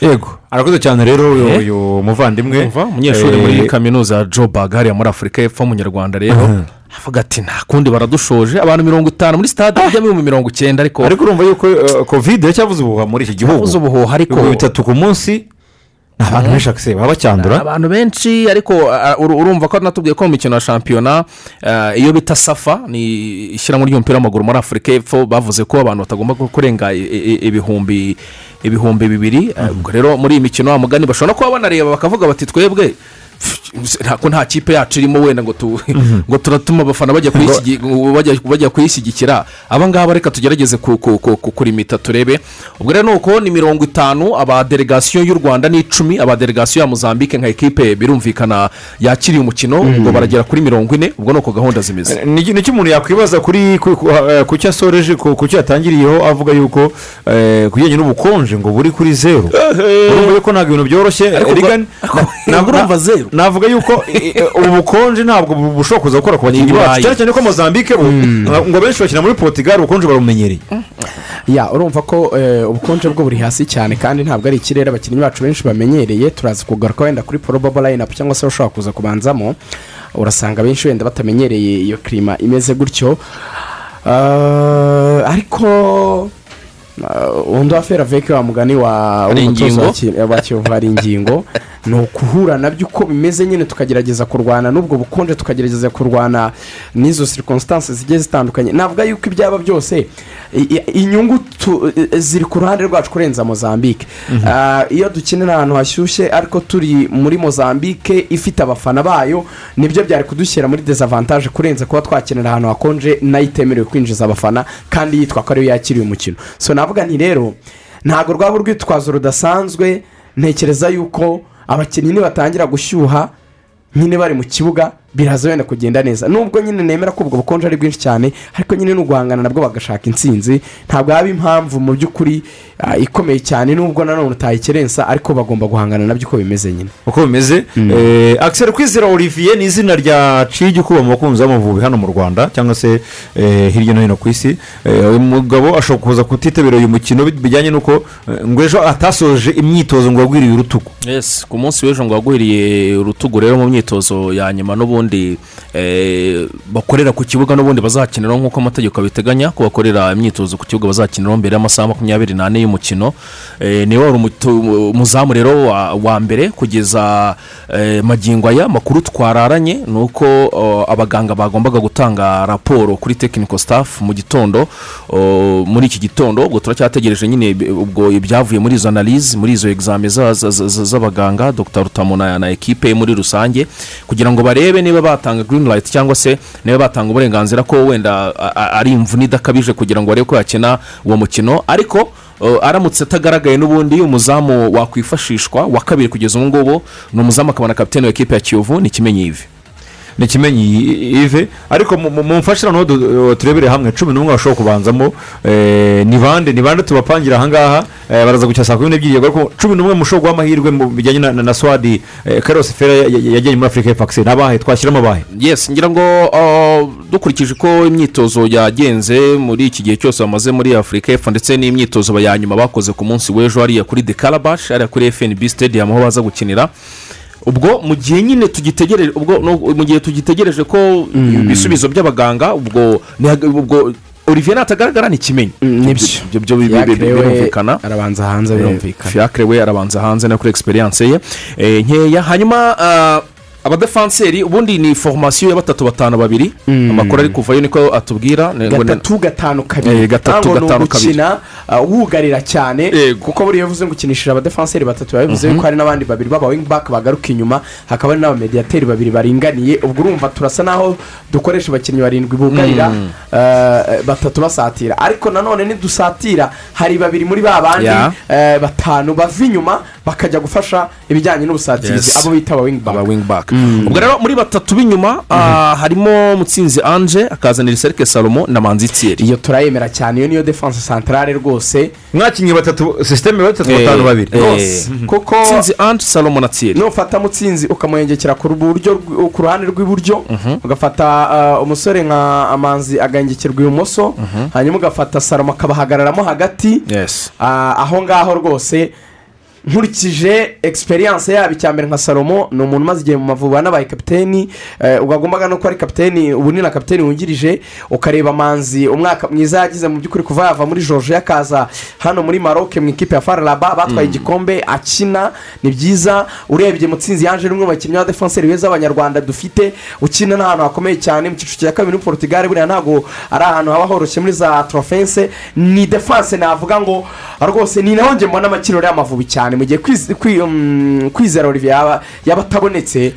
Yego. Arakoze cyane rero uyu- Eh? muvandimwe. Umunyeshuri muri kaminuza joburg hariya muri afurika y'epfo w'umunyarwanda rero. Avuga ati nta kundi baradushoje. Abantu mirongo itanu muri sitade ujyamo ibihumbi mirongo icyenda ariko ariko urumva yuko eh, kovide yacyavuze ubuhuha muri iki gihugu. Yavuze ubuhuha, ariko- ibihumbi bitatu ku munsi ni abantu benshi akise baba bacyandura abantu benshi ariko ur- urumva ko natubwiye ko mu mikino ya shampiyona iyo bita safa ni ishyirahamwe ry'umupira w'amaguru muri afurika y'epfo bavuze ko abantu batagomba kurenga ibihumbi ibihumbi bibiri. Ubwo rero muri iyi mikino wa mugani bashobora kuba banareba bakavuga bati twebwe nta kipe yacu irimo wenda ngo ngo turatuma abafana bajya kuyishyigi- bajya- bajya kuyishyigikira aba ngaba reka tugerageze ku- ku- ku- ku- kurimita turebe. Ubwo rero ni uko ni mirongo itanu abadelegasiyo y'u rwanda ni icumi abadelegasiyo ya mozambique nka ekipe birumvikana yakiriye umukino ubwo baragera kuri mirongo ine ubwo ni uko gahunda zimeze. Ni ni cyo umuntu yakwibaza kuri ku- eh, cyo asoreje ku cyo yatangiriyeho avuga yuko eh, ku bijyanye n'ubukonje ngo buri kuri zeru urumva yuko ntabwo ibintu byoroshye? Ubwo (laughs) urumva zeru? Navuga yuko eh, eh, ubu bukonje ntabwo bu- bushobora kuza gukora ku bakinnyi bacu. Cyane cyane ko mozambique bo ngo benshi bakina muri portugal ubukonje barumenyereye. Ya urumva ko eh, ubukonje bwo buri hasi cyane kandi ntabwo ari ikirere abakinnyi bacu benshi bamenyereye. Turaza kugaruka wenda kuri probable line-up cyangwa se ushobora kuza kubanzamo. Urasanga benshi wenda batamenyereye iyo kirima imeze gutyo. Ah, ariko ah, undi wa fera veke wa mugani wa w'umutoza wa kiyovu hari ingingo. (laughs) ni ukuhura na byo uko bimeze nyine tukagerageza kurwana n'ubwo bukonje tukagerageza kurwana n'izo circumstances zigiye zitandukanye. Navuga yuko ibyaba byose inyungu ziri ku ruhande rwacu kurenza mozambique. Ah, iyo dukinira ahantu hashyushye ariko turi muri mozambique ifite abafana bayo ni byo byari kudushyira muri desavantage kurenza kuba twakinira ahantu hakonje na yo itemerewe kwinjiza abafana kandi yitwa ko ariyo yakiriye umukino. So navuga nti rero ntabwo rwaba urwitwazo rudasanzwe ntekereza yuko abakinnyi nibatangira gushyuha nyine bari mu kibuga biraza wenda kugenda neza. Nubwo nyine nemera ko ubwo bukonje ari bwinshi cyane ariko nyine no guhangana nabwo bagashaka intsinzi ntabwo yaba impamvu mu by'ukuri ah, ikomeye cyane nubwo nanone utayikerensa ariko bagomba guhangana na byo uko bimeze nyine. Uko bimeze? Eh, Axel kwizera olivier ni izina rya cigi kuba mu bakunzi b'amavubi hano mu rwanda cyangwa se eh, hirya no hino ku isi. Eh, uyu mugabo ashobora kuza kutitabira uyu mukino bi- bijyanye n'uko ngo ejo atasoje imyitozo ngo yagwiriye urutugu. Yes ku munsi w'ejo ngo wagwiriye urutugu rero mu myitozo ya nyuma n'ubundi. Eh, bakorera ku kibuga n'ubundi bazakiniraho nk'uko amategeko abiteganya ko bakorera imyitozo ku kibuga bazakiniraho mbere y'amasaha makumyabiri n'ane y'umukino. Eh, ni we wari umuzamu rero wa- mbere kugeza eh, magingo aya makuru twararanye ni uko abaganga bagombaga gutanga raporo kuri technical staff mu gitondo muri iki gitondo. Ubwo turacyategereje nyine ubwo ibyavuye muri izo analize muri izo egizame za- za- za- za- z'abaganga dr. Rutamu na ekipe muri rusange kugira ngo barebe niba batanga green light cyangwa se niba batanga uburenganzira ko wenda ari imvune idakabije kugira ngo barebe ko yakina uwo mukino. Ariko aramutse atagaragaye n'ubundi umuzamu wakwifashishwa wa kabiri kugeza ubu ngubu ni umuzamu akaba na kapitene wa ekipe ya kiyovu ni kimenyi ivi ni ikimenyi ive ariko mu- mu- mumfashe noneho du- turebere hamwe. Cumi n'umwe bashobora kubanzamo eh, ni bande ni bande tubapangira ahangaha eh, baraza gukina saa kumi n'ebyiri. Ariko cumi n'umwe mushobora guha amahirwe mu bijyanye na- swadi eh, karosi fera ya- ya- yajyanye muri afurika y'epfo ni abahe? Twashyiramo abahe? Yes ngira ngo uh, dukurikije uko imyitozo yagenze muri iki gihe cyose bamaze muri afurika y'epfo ndetse n'imyitozo ya nyuma bakoze ku munsi w'ejo hariya kuri de karabash hariya kuri fnb stadium aho baza gukinira. Ubwo mu gihe nyine tugitegereje ubwo mu gihe tugitegereje ko ibisubizo by'abaganga ubwo olivier natagaragara ni kimenyi. Nibyo. ibyo birumvikana. arabanza hanze birumvikana. Fiacre we arabanza hanze no kuri egisperiyanse ye. Eh, nkeya. Hanyuma abadefanseri ubundi ni formasiyo ya batatu batanu babiri. Amakuru ari kuvayo niko atubwira gatatu gatanu Eh, kabiri gatatu, ntabwo ni gatanu, kabiri. ugukina uh, wugarira cyane. Kuko buriya bivuze ngo ukinishije abadefanseri batatu biba bivuze yuko hari n'abandi babiri b'aba wingback bagaruka inyuma hakaba hari n'abamediyateri babiri baringaniye. Ubwo urumva turasa naho dukoresha abakinnyi barindwi bugarira uh, batatu basatira. Ariko nanone nidusatira hari babiri muri ba bandi uh, batanu bava inyuma bakajya gufasha ibijyanye n'ubusatirizi abo bita aba aba wingback. Ubwo rero muri batatu b'inyuma ah, harimo mutsinzi anje akazanira iserike salomo na manzi thierry iyo turayemera cyane iyo niyo defanse santarare rwose. Mwakinnyi batatu sisiteme batatu Eh, batanu babiri. eh, rwose. Kuko mutsinzi anje salomo na thierry. nufata mutsinzi ukamuhengekera ku ruhande rw'iburyo ugafata uh, umusore nka amanzi agahengekerwa ibumoso hanyuma ugafata salomo akabahagararamo hagati. Yes. Ah, aho ngaho rwose nkurikije egisperiyanse yabo icya mbere nka salomo ni umuntu umaze igihe mu mavubi anabaye kapiteni eh, wagombaga no kuba ari kapiteni ubu ni na kapiteni wungirije ukareba manzi umwaka mwiza yagize mu by'ukuri kuva yava muri joje akaza hano muri maroke mu ikipe ya fararaba batwaye igikombe akina ni byiza urebye mutsinzi yaje ari umwe mu bakinnyi b'abadefanseri beza b'abanyarwanda dufite ukina n'ahantu hakomeye cyane mu cyiciro cya kabiri muri portugal buriya ntabwo ari ahantu haba horoshye muri za trofense ni defanse navuga ngo rwose ni naho njye mbona amakiniro y'amavubi cyane. Mu gihe um, kwizera olivier yaba yaba atabonetse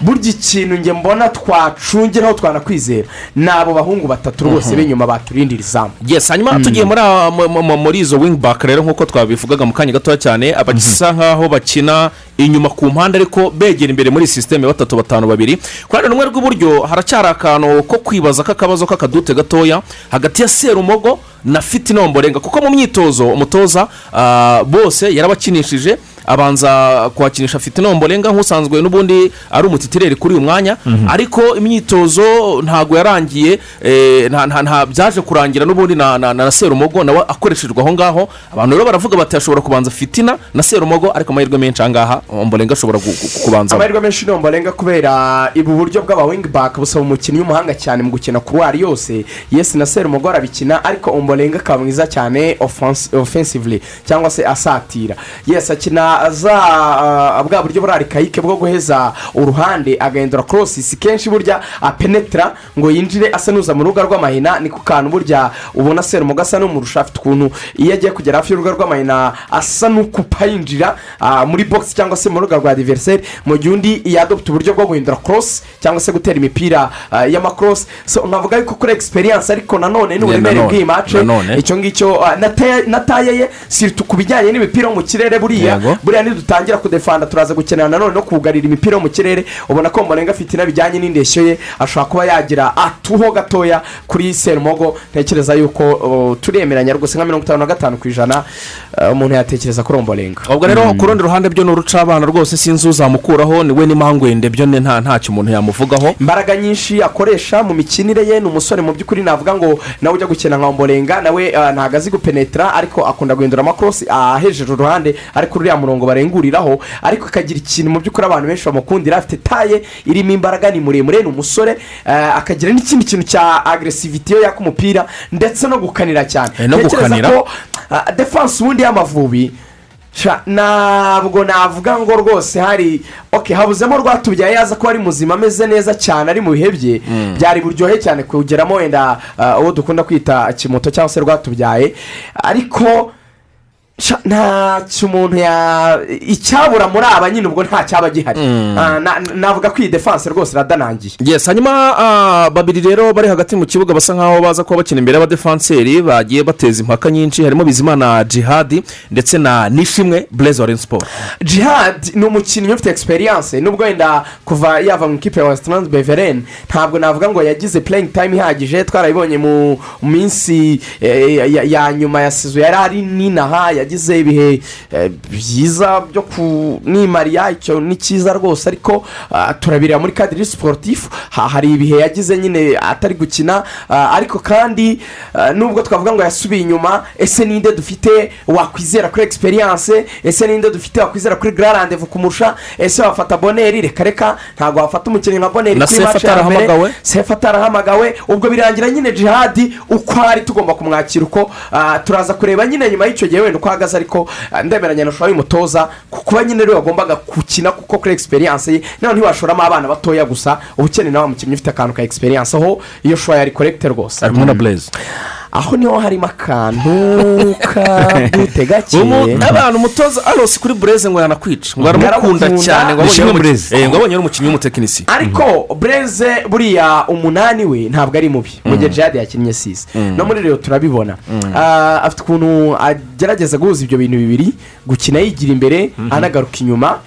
burya ikintu nge mbona twacungiraho twanakwizera. Ni abo bahungu batatu rwose Mhm. b'inyuma baturindira izamu yes hanyuma tugiye muri izo wing back rero nk'uko twabivugaga mu kanya gatoya cyane abasa nk'aho bakina inyuma ku mpande ariko begera imbere muri sisiteme batatu batanu babiri. Ku ruhande rumwe rw'iburyo haracyari akantu ko kwibaza k'akabazo k'akadute gatoya hagati ya serumogo na fiti nomborenga kuko mu myitozo umutoza ah, bose yarabakinishije abanza kuhakinisha fiti nomborenga nk'usanzwe n'ubundi ari umutitireri kuri uyu mwanya. Mhm. ariko imyitozo ntabwo yarangiye eh, nta- byaje kurangira n'ubundi na na- na serumogo nawe akoreshejwe aho ngaho. Abantu rero baravuga bati ashobora kubanza fitina na serumogo ariko amahirwe menshi aha ngaha ombolenga ashobora kubanza. Amahirwe menshi ni mbarenga kubera ubu buryo bw'aba wing back busaba umukinnyi w'umuhanga cyane mu gukina kuruwari yose. Yesi na serumogo arabikina ariko ombolenga akaba mwiza cyane offensively cyangwa se asatira. Yesi akina bwa buryo burari kayike bwo guheza uruhande agahindura korosi si kenshi burya apenetra ngo yinjire asa n'uza mu rubuga rw'amahina. Ni ku kantu burya ubona serumogo asa n'umurusha afite ukuntu iyo agiye kugera hafi y'urubuga rw'amahina asa n'ukupa yinjira ah, muri box cyangwa se mu rubuga rwa diveriseri mu gihe undi yadopta uburyo bwo guhindura korosi cyangwa se gutera imipira ah, y'amakorosi so nkavuga yuko kuri egisperiyanse ariko nanone n'uburemere bw'iyi mace icyo ngicyo na taye- ye siritu ku bijyanye n'imipira yo mu kirere buriya. Buriya nidutangira kudefanda turaza gukenera nanone no kugarira imipira yo mu kirere. Ubona ko mborenga afite bijyanye n'indeshyo ye ashobora kuba yagira atuho gatoya kuri serumogo ntekereza yuko turemeranya rwose nka mirongo itanu na gatanu ku ijana ah, umuntu yatekereza kuri omborenga ubwo rero ku rundi ruhande byo ni uruca abana rwose sinzi uzamukuraho ni we n'impangwende byo nta ntacyo umuntu yamuvugaho. Imbaraga nyinshi akoresha mu mikinire ye ni umusore mu by'ukuri navuga ngo nawe ujya gukina nka omborenga nawe ah, ntabwo azi gupenetra ariko akunda guhindura amakorosi ahejeje uruhande ariko uriya murongo barenguriraho ariko akagira ikintu mu by'ukuri abantu benshi bamukundira afite taye irimo imbaraga ni muremure ni umusore ah, akagira n'ikindi kintu cya agresiviti iyo yaka umupira ndetse no gukanira cyane Eh, no Ntekereza gukanira. ko ah, defanse ubundi y'amavubi ntabwo navuga ngo rwose hari ok habuzemo rwatubyaye yaza ko ari muzima ameze neza cyane ari mu bihe bye byari buryohe cyane kugeramo wenda ah, uwo dukunda kwita kimoto cyangwa se rwatubyaye ariko ntacyo umuntu ya icyabura muri aba nyine ubwo nta cyaba gihari. Ah, na- navuga ko iyi defanse rwose iradanangiye. Yes hanyuma ah, babiri rero bari hagati mu kibuga basa nkaho baza kuba bakina imbere y'abadefanseri bagiye bateza impaka nyinshi. Harimo bizimana jihadi ndetse na nishimwe wa siporo jihad ni umukinnyi ufite egisperiyanse nubwo wenda kuva yava mu ikipe ya wesitirandi beveren ntabwo navuga ngo yagize pureyingi tayime ihagije twarabibonye mu minsi eh, ya- nyuma ya sizo yari ari n'inaha yagize ibihe eh, byiza byo kunimariya icyo ni cyiza rwose ariko ah, turabireba muri kadiri siporutifu ha- hari ibihe yagize nyine atari gukina ah, ariko kandi ah, nubwo twavuga ngo yasubiye inyuma ese ninde dufite wakwizera kuri egisperiyanse ese ninde dufite wakwizera kuri garandevu kumurusha ese wafata boneri reka reka ntabwo wafata umukinnyi nka boneri kuri mace ya mbere sefu atarahamagawe ubwo birangira nyine jihadi uko ari tugomba kumwakira uko turaza kureba nyine nyuma y'icyo gihe wenda uko ahagaze ariko ah, ndemeranya na shora y'umutoza ku kuba nyine rero wagombaga gukina kuko kuri egisperiyanse ye nawe ntiwashoramo abana batoya gusa uba ukeneye nawe umukinnyi ufite akantu ka egisperiyanse aho iyo shora yari korekite rwose. Harimo na blaise. Aho ni ho harimo akantu kadute (laughs) gake abantu umutoza arosi kuri bureze ngo yanakwica. Ngo aramukunda cyane ngo abonye ari umukinnyi w'umutekinisiye ariko bureze buriya umunani we ntabwo ari mubi. Mu gihe jihadi yakinnye sisi no muri rero turabibona. Ah, afite ukuntu agerageza guhuza ibyo bintu bibiri gukina yigira imbere anagaruka inyuma.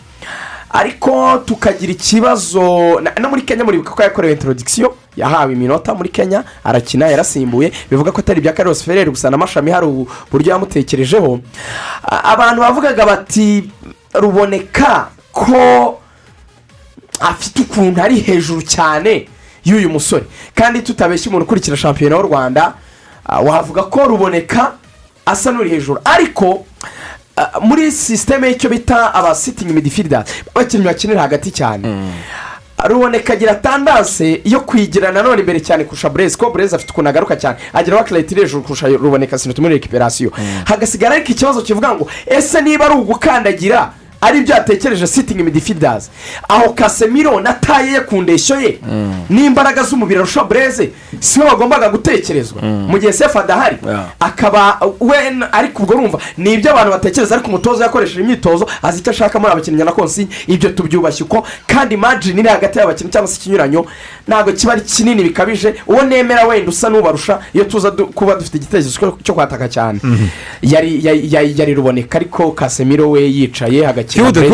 Ariko tukagira ikibazo na- no muri kenya muribuka ko yakorewe intorodikisiyo yahawe iminota muri kenya arakina yarasimbuye. Bivuga ko atari ibya karosi fereri gusa n'amashami hari uburyo yamutekerejeho. Abantu bavugaga bati ruboneka ko afite ukuntu ari hejuru cyane y'uyu musore. Kandi tutabeshya umuntu ukurikira shampiyona y'u rwanda wavuga ko ruboneka asa n'uri hejuru. Ariko muri sisiteme y'icyo bita abasitingi midifirida abakinnyi bakinira hagati cyane. Ruboneka agira tandanse yo kwigira nanone imbere cyane kurusha burezi ko burezi afite ukuntu agaruka cyane. Agira wakirayiti hejuru kurusha ruboneka sinatu muri rekiperasiyo hagasigara ariko ikibazo kivuga ngo ese niba ari ugukandagira ari byo yatekereje sitingi midifidazi aho kasemiro na taye ye ku ndeshyo ye. N'imbaraga z'umubiri arusha bureze si we wagombaga gutekerezwa. Mu gihe sefu adahari akaba we ariko ubwo urumva ni ibyo abantu batekereza ariko umutoza yakoresheje imyitozo azi icyo ashaka muri abakinnyi na konsi ibyo tubyubashye uko. Kandi margin iri hagati y'abakinnyi cyangwa se ikinyuranyo ntabwo kiba ari kinini bikabije. Uwo nemera wenda usa n'ubarusha iyo tuza kuba dufite igitekerezo cyo- kwataka cyane. Yari yari- ruboneka ariko kasemiro we yicaye hagakina Kuri-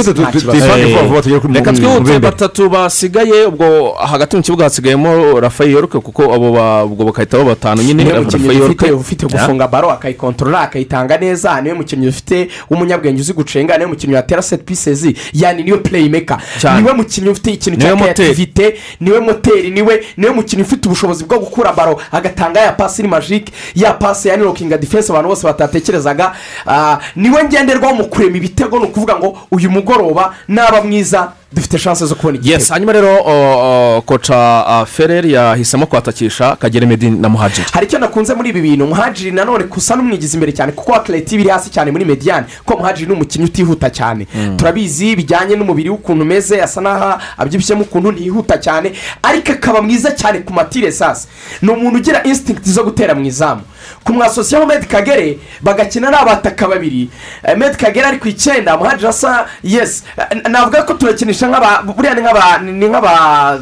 reka twihute batatu basigaye ubwo hagati mu kibuga hasigayemo rafael yorke kuko abo ubwo bakahita bo batanu nyine Rafael ufite Yorke. ufite gufunga baro akayikontorora akayitanga neza. Niwe mukinnyi ufite w'umunyabwenge uzi gucenga. Niwe mukinnyi watera seti pisezi yani ni we pureyimeka ni we mukinnyi ufite ikintu cya kreativite ni we moteri. Niwe ni we mukinnyi ufite ubushobozi bwo gukura baro. Agatanga ya pasi iri majike ya pasi ya nirokinga defense abantu bose batatekerezaga. Ah, ni we ngenderwaho mu kurema ibitego ni ukuvuga ngo uyu mugoroba naba mwiza dufite shanse zo kubona yes hanyuma rero koca ferrer yahisemo kwatakisha kagere medini na muhajiri. Hari icyo nakunze muri ibi bintu? Muhajiri nanone kusa n'umwigizi imbere cyane kuko akereti iri hasi cyane muri mediyani kuko muhajiri ni umukinnyi utihuta cyane. Turabizi bijyanye n'umubiri w'ukuntu umeze asa n'aho abyibushyemo ukuntu ntiyihuta cyane ariko akaba mwiza cyane ku matire sasa. Ni umuntu ugira insitigiti zo gutera mu izamu. Kumwasosiyaho medi kagere bagakina ari abataka babiri. Eh, medi kagere ari ku icyenda muhajiri asa yesi Eh, navuga ko turakinisha nk'aba buriya ni nk'aba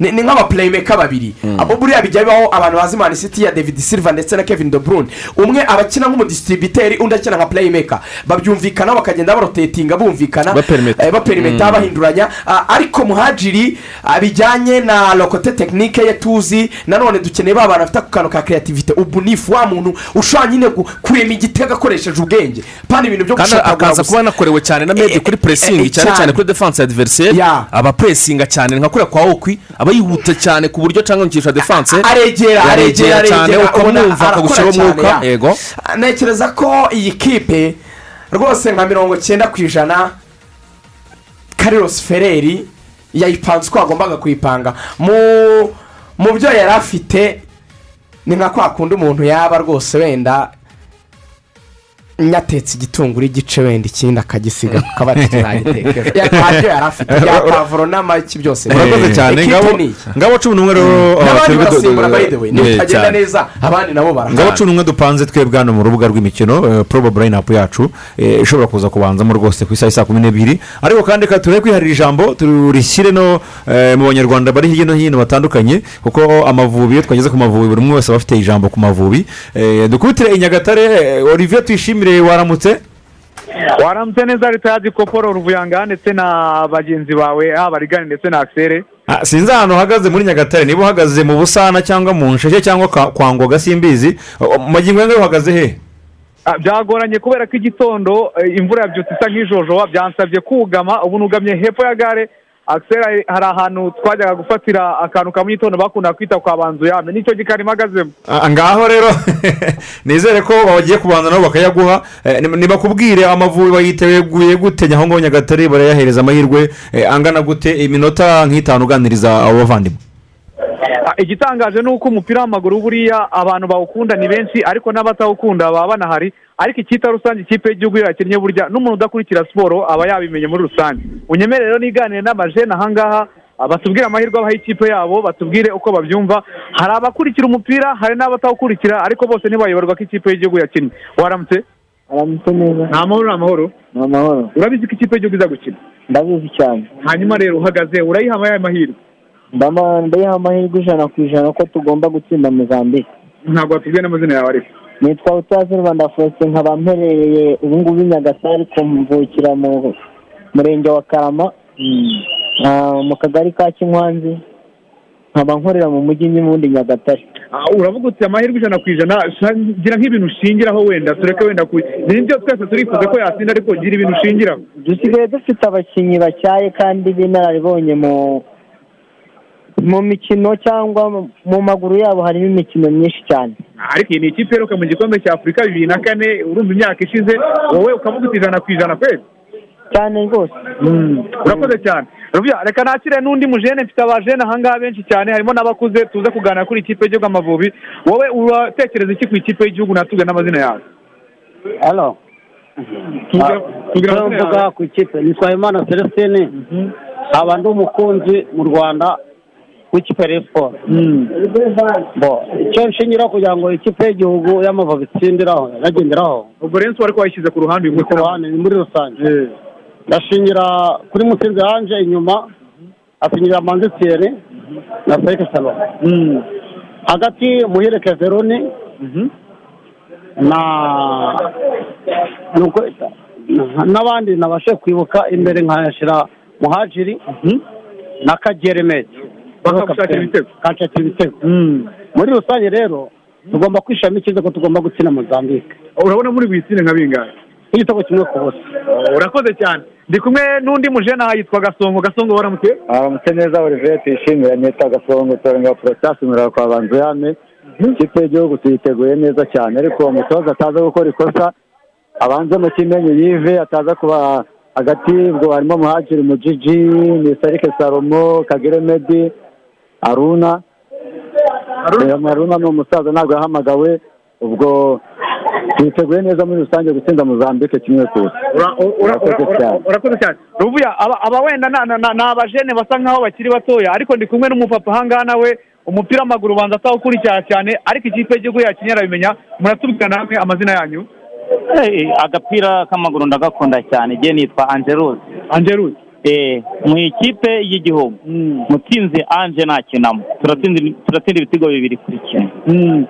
ni nk'aba ni ni nk'abapureyimeka babiri. Abo buriya bijya bibaho abantu bazi mani siti ya david silva ndetse na kevin de bruyne. Umwe aba akina nk'umudisitiribiteri undi akina nka pureyimeka babyumvikana bakagenda barotetinga bumvikana Baperimeta. eh, baperimeta bahinduranya. Ah, ariko muhajiri bijyanye na lokote tekinike ye tuzi nanone dukeneye ba bantu bafite ako kantu ka kreativite ubu nifu wa muntu ushobora nyine kurema igitego akoresheje ubwenge. Pani ibintu byo kandi gushaka akaza kuba yanakorewe cyane na medi kuri puresingi cyane cyane kuri defanse ya. diveriseri aba puresinga cyane. Nka kuriya kwa okwi aba yihuta cyane ku buryo cyangwa ngisha defanse aregera aregera cyane ukamwumva akagushyiraho umwuka. Yego. Ntekereza ko iyi kipe rwose nka mirongo cyenda ku ijana karirosi fereri yayipanze uko yagombaga kuyipanga. Mu mu byo yari afite ni nka kwa kundi umuntu yaba rwose wenda nyatetse igitunguru igice wenda ikindi akagisiga kuko aba (laughs) tuzagiteka ntabyo yari afite bya pavuro n'amagi byose. Murakoze cyane. Ngabo ngabo cumi n'umwe rero n'abandi twebwe du- barasimbura nibitagenda cyane. neza abandi nabo ngabo barahari cumi n'umwe dupanze twebwe hano mu rubuga rw'imikino porobo burayinapu yacu. Eh, ishobora kuza kubanzamo rwose ku isaha ya saa kumi n'ebyiri. Ariko kandi reka turebe kwiharira ijambo turishyire no eh, mu banyarwanda bari hirya no hino batandukanye kuko amavubi iyo twageze ku mavubi buri umwe wese aba afite ijambo ku mavubi. Eh, dukubitire i nyagatare olivier tuyishimire waramutse? Waramutse neza leta ya dikoporo ruvuyanga ndetse na bagenzi bawe haba rigani ndetse na akisere Ah, sinzi ahantu uhagaze muri nyagatare. Niba uhagaze mu busana cyangwa mu nsheke cyangwa kwa- ngoga simbizi. Magingo yangahe uhagaze he? Ah, byagoranye kubera ko igitondo eh, imvura yabyutse isa nk'ijojoba byansabye kugama ubu nugamye hepfo ya gare akisere hari ahantu twajyaga gufatira akantu ka mu gitondo bakunda kwita kwa banzu yame ni cyo gikari mpagazemo Ah, ngaho rero (laughs) nizere ko bagiye kubanza nabo bakayaguha. Ni- nibakubwire amavubi bayiteguye gute? Aho ngaho nyagatare barayahereza amahirwe. Eh, angana gute? Iminota nk'itanu uganiriza abo bavandimwe. Igitangaje ni uko umupira w'amaguru buriya abantu bawukunda ni benshi ariko n'abatawukunda baba banahari. Ariko icyita rusange ikipe y'igihugu iyo yakinnye burya n'umuntu udakurikira siporo aba yabimenye muri rusange. Unyemerere rero niganire n'amajene ahangaha ah, batubwire amahirwe abaha ikipe yabo batubwire uko babyumva. Hari abakurikira umupira hari n'abatawukurikira ariko bose ntibayoborwa ko ikipe y'igihugu yakinnye. Waramutse? Aramutse neza. Ni amahoro ni amahoro ni amahoro urabizi ko ikipe y'igihugu iza gukina? Ndabizi cyane. Hanyuma rero uhagaze urayiha amayaye mahirwe ndama ndayiha amahirwe ijana ku ijana ko tugomba gutsinda mozambique. Ntabwo watubwiye n'amazina yawe ariko. Nitwa utazi rwanda faustin nkaba mperereye ubu ngubu i nyagatare ariko mvukira mu murenge wa karama ah, mu kagari ka kinkwanzi nkaba nkorera mu mujyi n'ubundi nyagatare. Ah, uravuga uti amahirwe ijana ku ijana gira nk'ibintu ushingiraho wenda tureke wenda ku ni byo twese turifuza ko yatsinda ariko gira ibintu ushingiraho. Dusigaye dufite abakinnyi batyaye kandi b'inararibonye mu mu mikino cyangwa mu- maguru yabo harimo imikino myinshi cyane. Ariko iyi ni ikipe iheruka mu gikombe cya afurika bibiri na kane urumva imyaka ishize wowe ukavuga uti ijana ku ijana kwezi. Cyane rwose. Urakoze cyane. Reka nakire n'undi mujene mfite abajene ahangaha benshi cyane harimo n'abakuze tuze kuganira kuri ikipe y'igihugu amavubi wowe uratekereza iki ku ikipe y'igihugu natubwe n'amazina yawe? Halo icyo mvuga ku ikipe. Ni Nsabimana celestine. Aba ndi umukunzi mu rwanda. W'ikipe ya siporo bo icyo nshingiraho kugira ngo ikipe y'igihugu y'amavubi itsindiraho yagenderaho ubwo rero ariko wayishyize ku ruhande ku ruhande ni muri rusange. Ndashingira kuri mutsinzi yanje inyuma asinyira manzi thierry na felix salon. Hagati muhireke veroni na nuko- n'abandi nabashe kwibuka imbere nkayashyira muhajiri na kagere meti Bakagushakira ibitego. kanshakira ibitego. Muri rusange rero tugomba kwishamo icyiza ko tugomba gutsinda mozambique. Urabona muri buyitsinde nka bingahe? Nk'igitego kimwe ku busa. Urakoze cyane. Ndi kumwe n'undi mujene aha yitwa gasongo. Gasongo waramutse? Aramutse neza olivier tuyishimira nita gasongo torenga porotasi murara kwa banzuyame ikipe y'igihugu tuyiteguye neza cyane. Ariko uwo mutoza ataza gukora ikosa abanze mu kimenyi yive ataza kuba hagati. Ubwo harimo muhajiri mujiji nisarike salomo kagere medi aruna. Eh, aruna ni umusaza ntabwo yahamagawe. Ubwo tuyiteguye neza muri rusange gutsinda mozambique kimwe ku Urakoze cyane. urakoze cyane. Ruvuya aba aba wenda na- na- na- ni abajene basa nkaho bakiri batoya ariko ndi kumwe n'umupapa ahangaha nawe umupira w'amaguru ubanza atawukurikira cyane ariko ikipe y'igihugu yakinnye arabimenya muratubwira namwe amazina yanyu? Eh, agapira k'amaguru ndagakunda cyane igihe nitwa angelusi angelusi mu ikipe y'igihugu mutsinzi anje ntakinamo turatsinda ibitego bibiri kuri kimwe u-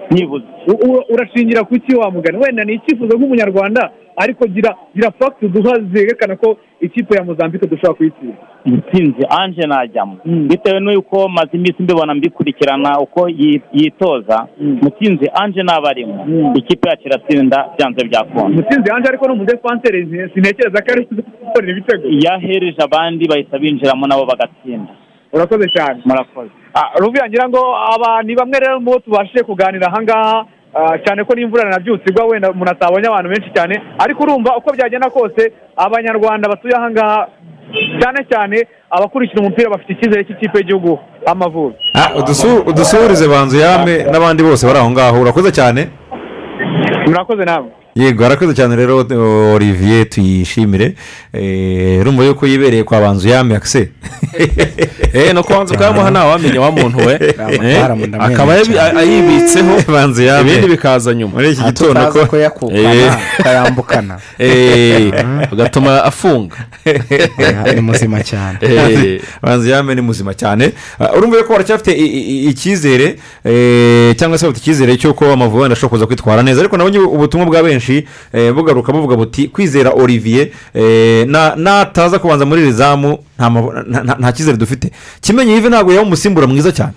urashingira ku ki wa mugani? Wenda ni icyifuzo nk'umunyarwanda ariko gira gira fagiti duha zerekana ko ikipe ya mozambique dushobora kuyitsinda. Mutsinzi anje najyamo bitewe n'uko maze iminsi mbibona mbikurikirana uko yi- yitoza mutsinzi anje naba arimo ikipe yacu iratsinda byanze byakunda mutsinzi yanjye ariko ni umudefanseri sintekereza ko ari gukorera ibitego. Yahereje abandi bahita binjiramo nabo bagatsinda. Urakoze cyane. Murakoze. Ah, ruvuya ngira ngo aba ni bamwe rero mu bo tubashije kuganira ahangaha. ah, cyane ko n'imvura nabyutse igwa wenda umuntu atabonye abantu benshi cyane ariko urumva uko byagenda kose abanyarwanda batuye ahangaha cyane cyane abakurikira umupira bafite icyizere cy'ikipe y'igihugu amavubi. Ah, udusu- udusuhurize banzu yame n'abandi bose bari aho ngaho. Urakoze cyane? Murakoze nawe. Yego arakoze cyane rero olivier tuyishimire. Eh, urumva yuko yibereye kwa banzu yame (laughs) akise Eh, no kubanza ukayamuha ntawamenya wa muntu we. Eh, akaba ayibitseho. (laughs) Banzu yame ibindi bikaza nyuma. Muri iki Aha gitondo ko yakukana, Eh. akayambukana. (laughs) Eh, ugatuma afunga. Ni muzima cyane. Eh. banzu yame ni muzima cyane. Ah, urumva yuko baracyafite i- i- icyizere eh, cyangwa se bafite icyizere cy'uko amavubi wenda ashobora kuza kwitwara neza. Ariko nabonye ubutumwa bwa benshi. Eh, bugaruka buvuga buti kwizera olivier eh, na- nataza kubanza muri iri zamu nta cyizere dufite. Kimenyi yive ntabwo yaba umusimbura mwiza cyane.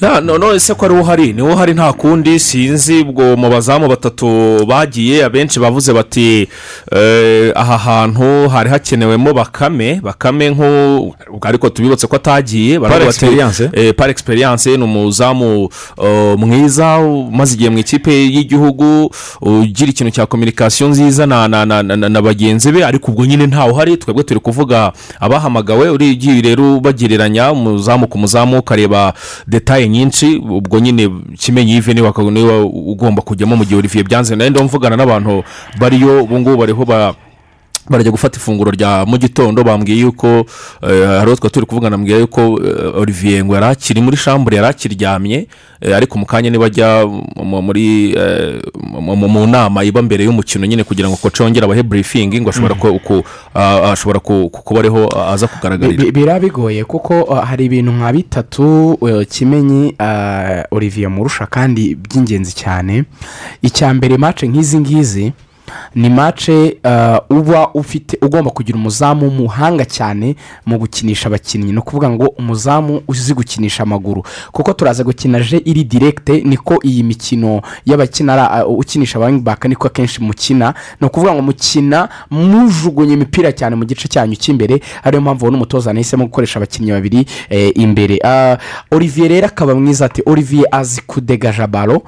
None se ko ari wo uhari niwo uhari nta kundi sinzi ubwo mu bazamu batatu bagiye abenshi bavuze bati eh, aha hantu hari hakenewemo bakame bakame nk'u ariko tubibutse ko atagiye experience. eh, par experience ni umuzamu eh, mwiza umaze igihe mu ikipe y'igihugu ugira ikintu cya kominikasiyo nziza na, na, na, na, na bagenzi be ariko ubwo nyine ntawe uhari twebwe turi kuvuga abahamagawe urigiye rero ubagereranya umuzamu ku muzamu ukareba detaye nyinshi ubwo nyine kimenyi waka- ni we ugomba kujyamo mu gihe olivier byanze nawe ndimo mvugana n'abantu bariyo ubu ngubu bariho ba barajya gufata ifunguro rya mu gitondo bambwiye yuko eh, hari twari turi kuvugana mbwiye yuko eh, olivier ngo yari akiri muri shambure yari akiryamye eh, ariko mu kanya nibajya mu- muri mu- nama iba mbere y'umukino nyine kugira ngo koce yongere abahe burifingi ngo ashobora ah, ashobora ku- ku- kuba ariho aza kugaragarira Bi- biraba bigoye kuko hari ibintu nka bitatu uh, kimenyi olivier murusha kandi by'ingenzi cyane. Icya mbere mace nk'izi ngizi ni mace uh, uba ufite ugomba kugira umuzamu w'umuhanga cyane mu gukinisha abakinnyi. Ni ukuvuga ngo umuzamu uzi gukinisha amaguru. Kuko turaza gukina je iri direkite niko iyi mikino y'abakina uh, ukinisha abangibaka niko akenshi mukina. Ni ukuvuga ngo mukina mujugunye imipira cyane mu gice cyanyu cy'imbere ariyo mpamvu ubona umutoza nahisemo gukoresha abakinnyi babiri eh, imbere. Ah, olivier rero akaba mwiza ati olivier azi kudegaja baro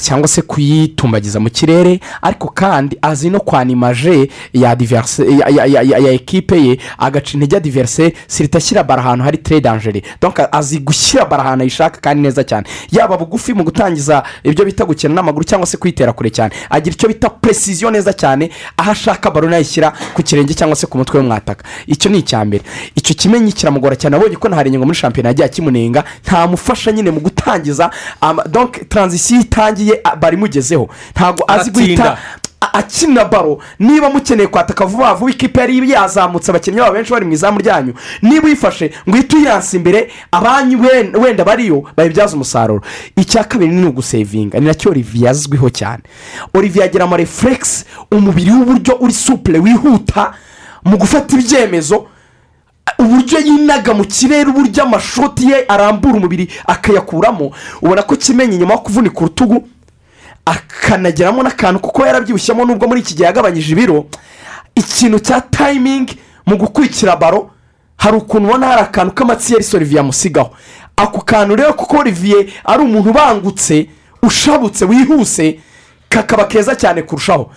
cyangwa se kuyitumbagiza mu kirere. Ariko kandi kandi azi no kwanimaje ya diverse ya, ya, ya, ya, ekipe ye agaca intege ya diverse sirita ashyira bara ahantu hari tere dangere donc azi gushyira bara ahantu ayishaka kandi neza cyane. Yaba bugufi mu gutangiza ibyo bita gukina n'amaguru cyangwa se kuyitera kure cyane. Agira icyo bita precision neza cyane aho ashaka baro nayishyira ku kirenge cyangwa se ku mutwe w'umwataka. Icyo ni icya mbere. Icyo kimenyi kiramugora cyane. Abonye ko nta rengingo muri shampiyona yagiye akimunenga ntamufasha nyine mu gutangiza ama- donc taranzisiyo itangiye barimugezeho ntabwo azi guhita akina baro. Niba mukeneye kwataka vuba vuba ikipe yari yazamutse abakinnyi babo benshi bari mu izamu ryanyu. Niba uyifashe ngo uhite uyiransa imbere abanyu wen- wenda bariyo bayibyaza umusaruro. Icya kabiri ni ugusevinga. Ni na cyo olivier azwiho cyane. Olivier agira amarefuregisi umubiri w'uburyo uri supure wihuta mu gufata ibyemezo uburyo yinaga mu kirere uburyo amashoti ye arambura umubiri akayakuramo. Ubona ko kimenyi nyuma yo kuvunika urutugu akanagiramo n'akantu kuko yarabyibushyemo nubwo muri iki gihe yagabanyije ibiro ikintu cya tayimingi mu gukurikira baro hari ukuntu ubona hari akantu k'amatsiyeri olivier amusigaho. Ako kantu rero kuko olivier ari umuntu ubangutse ushabutse wihuse kakaba keza cyane kurushaho.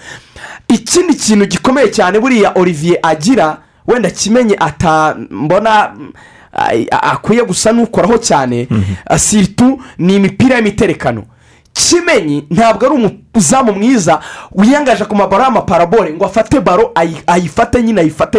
Ikindi kintu gikomeye cyane buriya olivier agira wenda kimenye atambona akwiye gusa n'ukoraho cyane siritu ni imipira y'imiterekano. Kimenyi ntabwo ari umuzamu mwiza wiyangaje ku mabaro y'amaparabore ngo afate baro ayi- ayifate nyine ayifate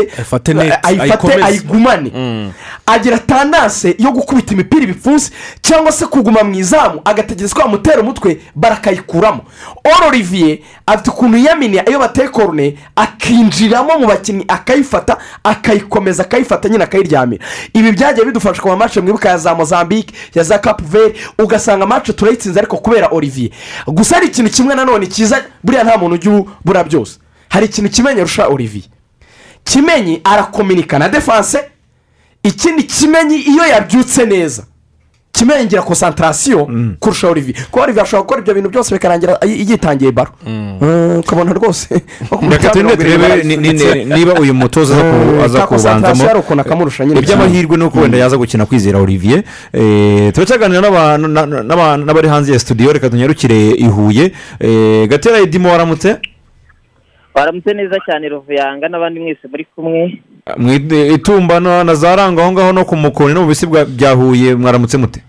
Ayifate ayikomeze. ayigumane. Agira tandanse yo gukubita imipira ibipfunsi cyangwa se kuguma mu izamu agategereza ko bamutera umutwe barakayikuramo. Oro olivier afite ukuntu yiyaminiye iyo bateye korone akinjiramo mu bakinnyi akayifata akayikomeza akayifata nyine akayiryamira. Ibi byagiye bidufasha ku mamashe mwibuka ya za mozambique ya za capu veri ugasanga amace turayitsinze ariko kubera olivier. Gusa hari ikintu kimwe nanone cyiza buriya nta muntu ujya ubura byose. Hari ikintu kimenye arusha olivier. Kimenyi arakominika na defanse ikindi kimenyi iyo yabyutse neza. Kimenyi ngira konsantarasiyo kurusha olivier kuko olivier ashobora gukora ibyo bintu byose bikarangira yi- yitangiye baro Eh, ukabona rwose (laughs) reka turebe turebe ni- ni- ni- niba uyu mutoza aza Eh, kubanzamo iby'amahirwe ni uko wenda yaza gukina kwizera olivier. Eh, turacyaganira n'abari hanze ya studio reka tunyarukire i huye. Eh, gatera edimo waramutse? Waramutse neza cyane ruvuyanga n'abandi mwese muri kumwe. Itumba na za ranga aho ngaho no ku mukoni no mu bisi bya huye mwaramutse mute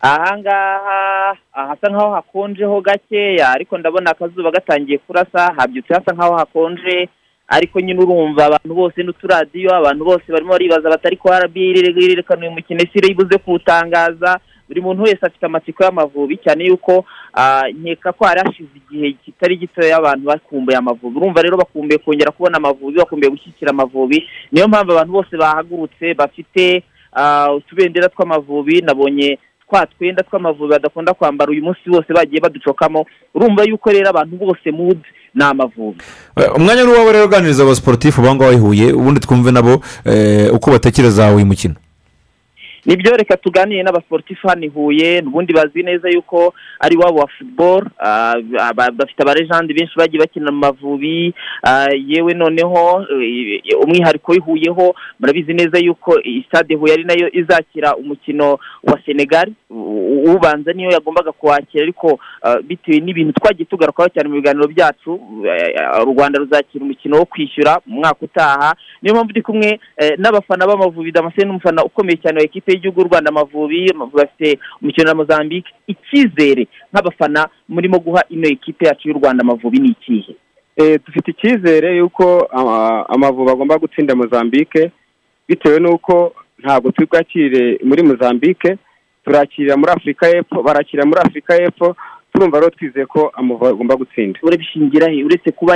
ahangaha ahasa nkaho hakonjeho gakeya ariko ndabona akazuba gatangiye kurasa habyutse hasa nkaho hakonje ariko nyine urumva abantu bose n'uturadiyo abantu bose barimo baribaza batari ko ryerekana uyu mukino ese ibuze kuwutangaza buri muntu wese afite amatsiko y'amavubi cyane yuko ah, nkeka ko hari hashize igihe kitari gitoya abantu bakumbuye amavubi. Urumva rero bakumbuye kongera kubona amavubi bakumbuye gushyigikira amavubi. Niyo mpamvu abantu bose bahagurutse bafite ah, utubendera tw'amavubi nabonye twa twenda tw'amavubi badakunda kwambara uyu munsi bose bagiye baducokamo. Urumva yuko rero abantu bose muzi ni amavubi. Eh, umwanya ni uwawe rero uganiriza abasiporutifu abo ngabo i ubundi twumve nabo eh, uko batekereza uyu mukino. Ni byo reka tuganire n'abasiporutifu hano i huye. Ubundi bazi neza yuko ari iwabo wa futuboro bafite abarejandi benshi bagiye bakina mavubi. Ah, yewe noneho eh, umwihariko w'ihuyeho murabizi neza yuko stade huye ari na yo izakira umukino wa senegali ubanza niyo yagombaga kuwakira ariko ah, bitewe n'ibintu twagiye tugarukaho cyane mu biganiro byacu eh, u rwanda ruzakira umukino wo kwishyura mu mwaka utaha. Niyo mpamvu ndi kumwe eh, n'abafana b'amavubi damascene n'umufana ukomeye cyane wa ekipe y'igihugu y'u rwanda amavubi amavubi afite umukino na mozambique icyizere nk'abafana murimo guha ino ekipe yacu y'u rwanda amavubi ni ikihe? Eh, dufite icyizere y'uko amavubi agomba gutsinda mozambique bitewe n'uko ntabwo turi bwakire muri mozambique turakirira muri afurika y'epfo barakirira muri afurika y'epfo turumva rero twizeye ko amavubi agomba gutsinda. Urabishingira he uretse kuba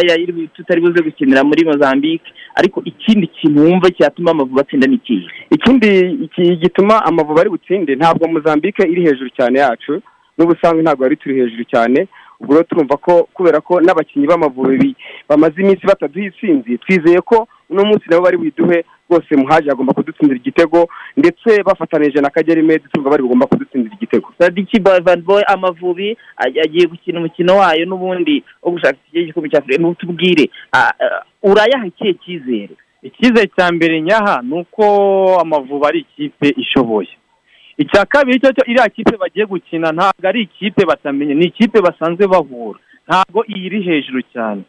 tutari buze gukinira muri mozambique ariko ikindi kintu wumva cyatuma amavubi atsinda ni ikihe? Ikindi iki gituma amavubi ari butsinde ntabwo mozambique iri hejuru cyane yacu n'ubusanzwe ntabwo yari turi hejuru cyane ubwo rero turumva ko kubera ko n'abakinnyi b'amavubi bamaze iminsi bataduha intsinzi twizeye ko uno munsi nabo bari buyiduhe rwose muhaji agomba kudutsindira igitego ndetse bafatanije na kageri medi turumva bari bugomba kudutsindira igitego. Sadiki boy amavubi agiye gukina umukino wayo n'ubundi wo gushaka iki gikombe cya afurika. N'utubwire ah, ah, urayaha ikihe cyizere? Icyizere cya mbere nyaha ni uko amavubi ari ikipe ishoboye. Icya kabiri cyo cyo iriya kipe bagiye gukina ntabwo ari ikipe batamenye ni ikipe basanzwe bahura. Ntabwo iyi iri hejuru cyane.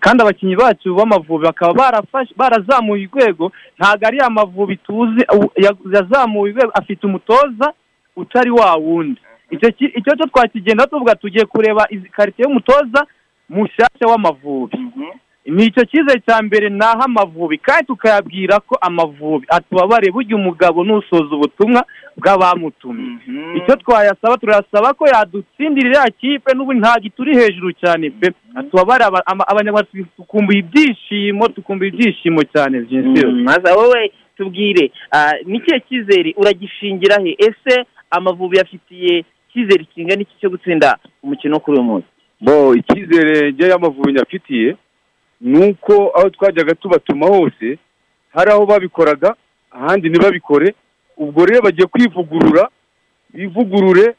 Kandi abakinnyi bacu b'amavubi bakaba barazamuye urwego. Ntabwo ari amavubi tuzi yazamuye urwego afite umutoza utari wa wundi. Icyo cyo twakigenda tuvuga tugiye kureba izi karite y'umutoza mushyashya w'amavubi. Ni icyo cyizere cya mbere naho amavubi. Kandi tukayabwira ko amavubi atubabare burya umugabo nusoza ubutumwa bw'abamutumye. Icyo twayasaba turasaba ko yadutsindira iriya kipe n'ubu ntabwo ituri hejuru cyane pe. Atubabare aba- ama- abanyarwanda tukumbuye ibyishimo tukumbuye ibyishimo cyane byinshi maze wowe tubwire ah, ni ikihe cyizere uragishingira he? Ese amavubi yafitiye icyizere kingana iki cyo gutsinda umukino wo kuri uyu munsi? Bo icyizere njye y'amavubi nyafitiye ni uko aho twajyaga tubatuma hose hari aho babikoraga ahandi ntibabikore. Ubwo rero bagiye kwivugurura bivugurure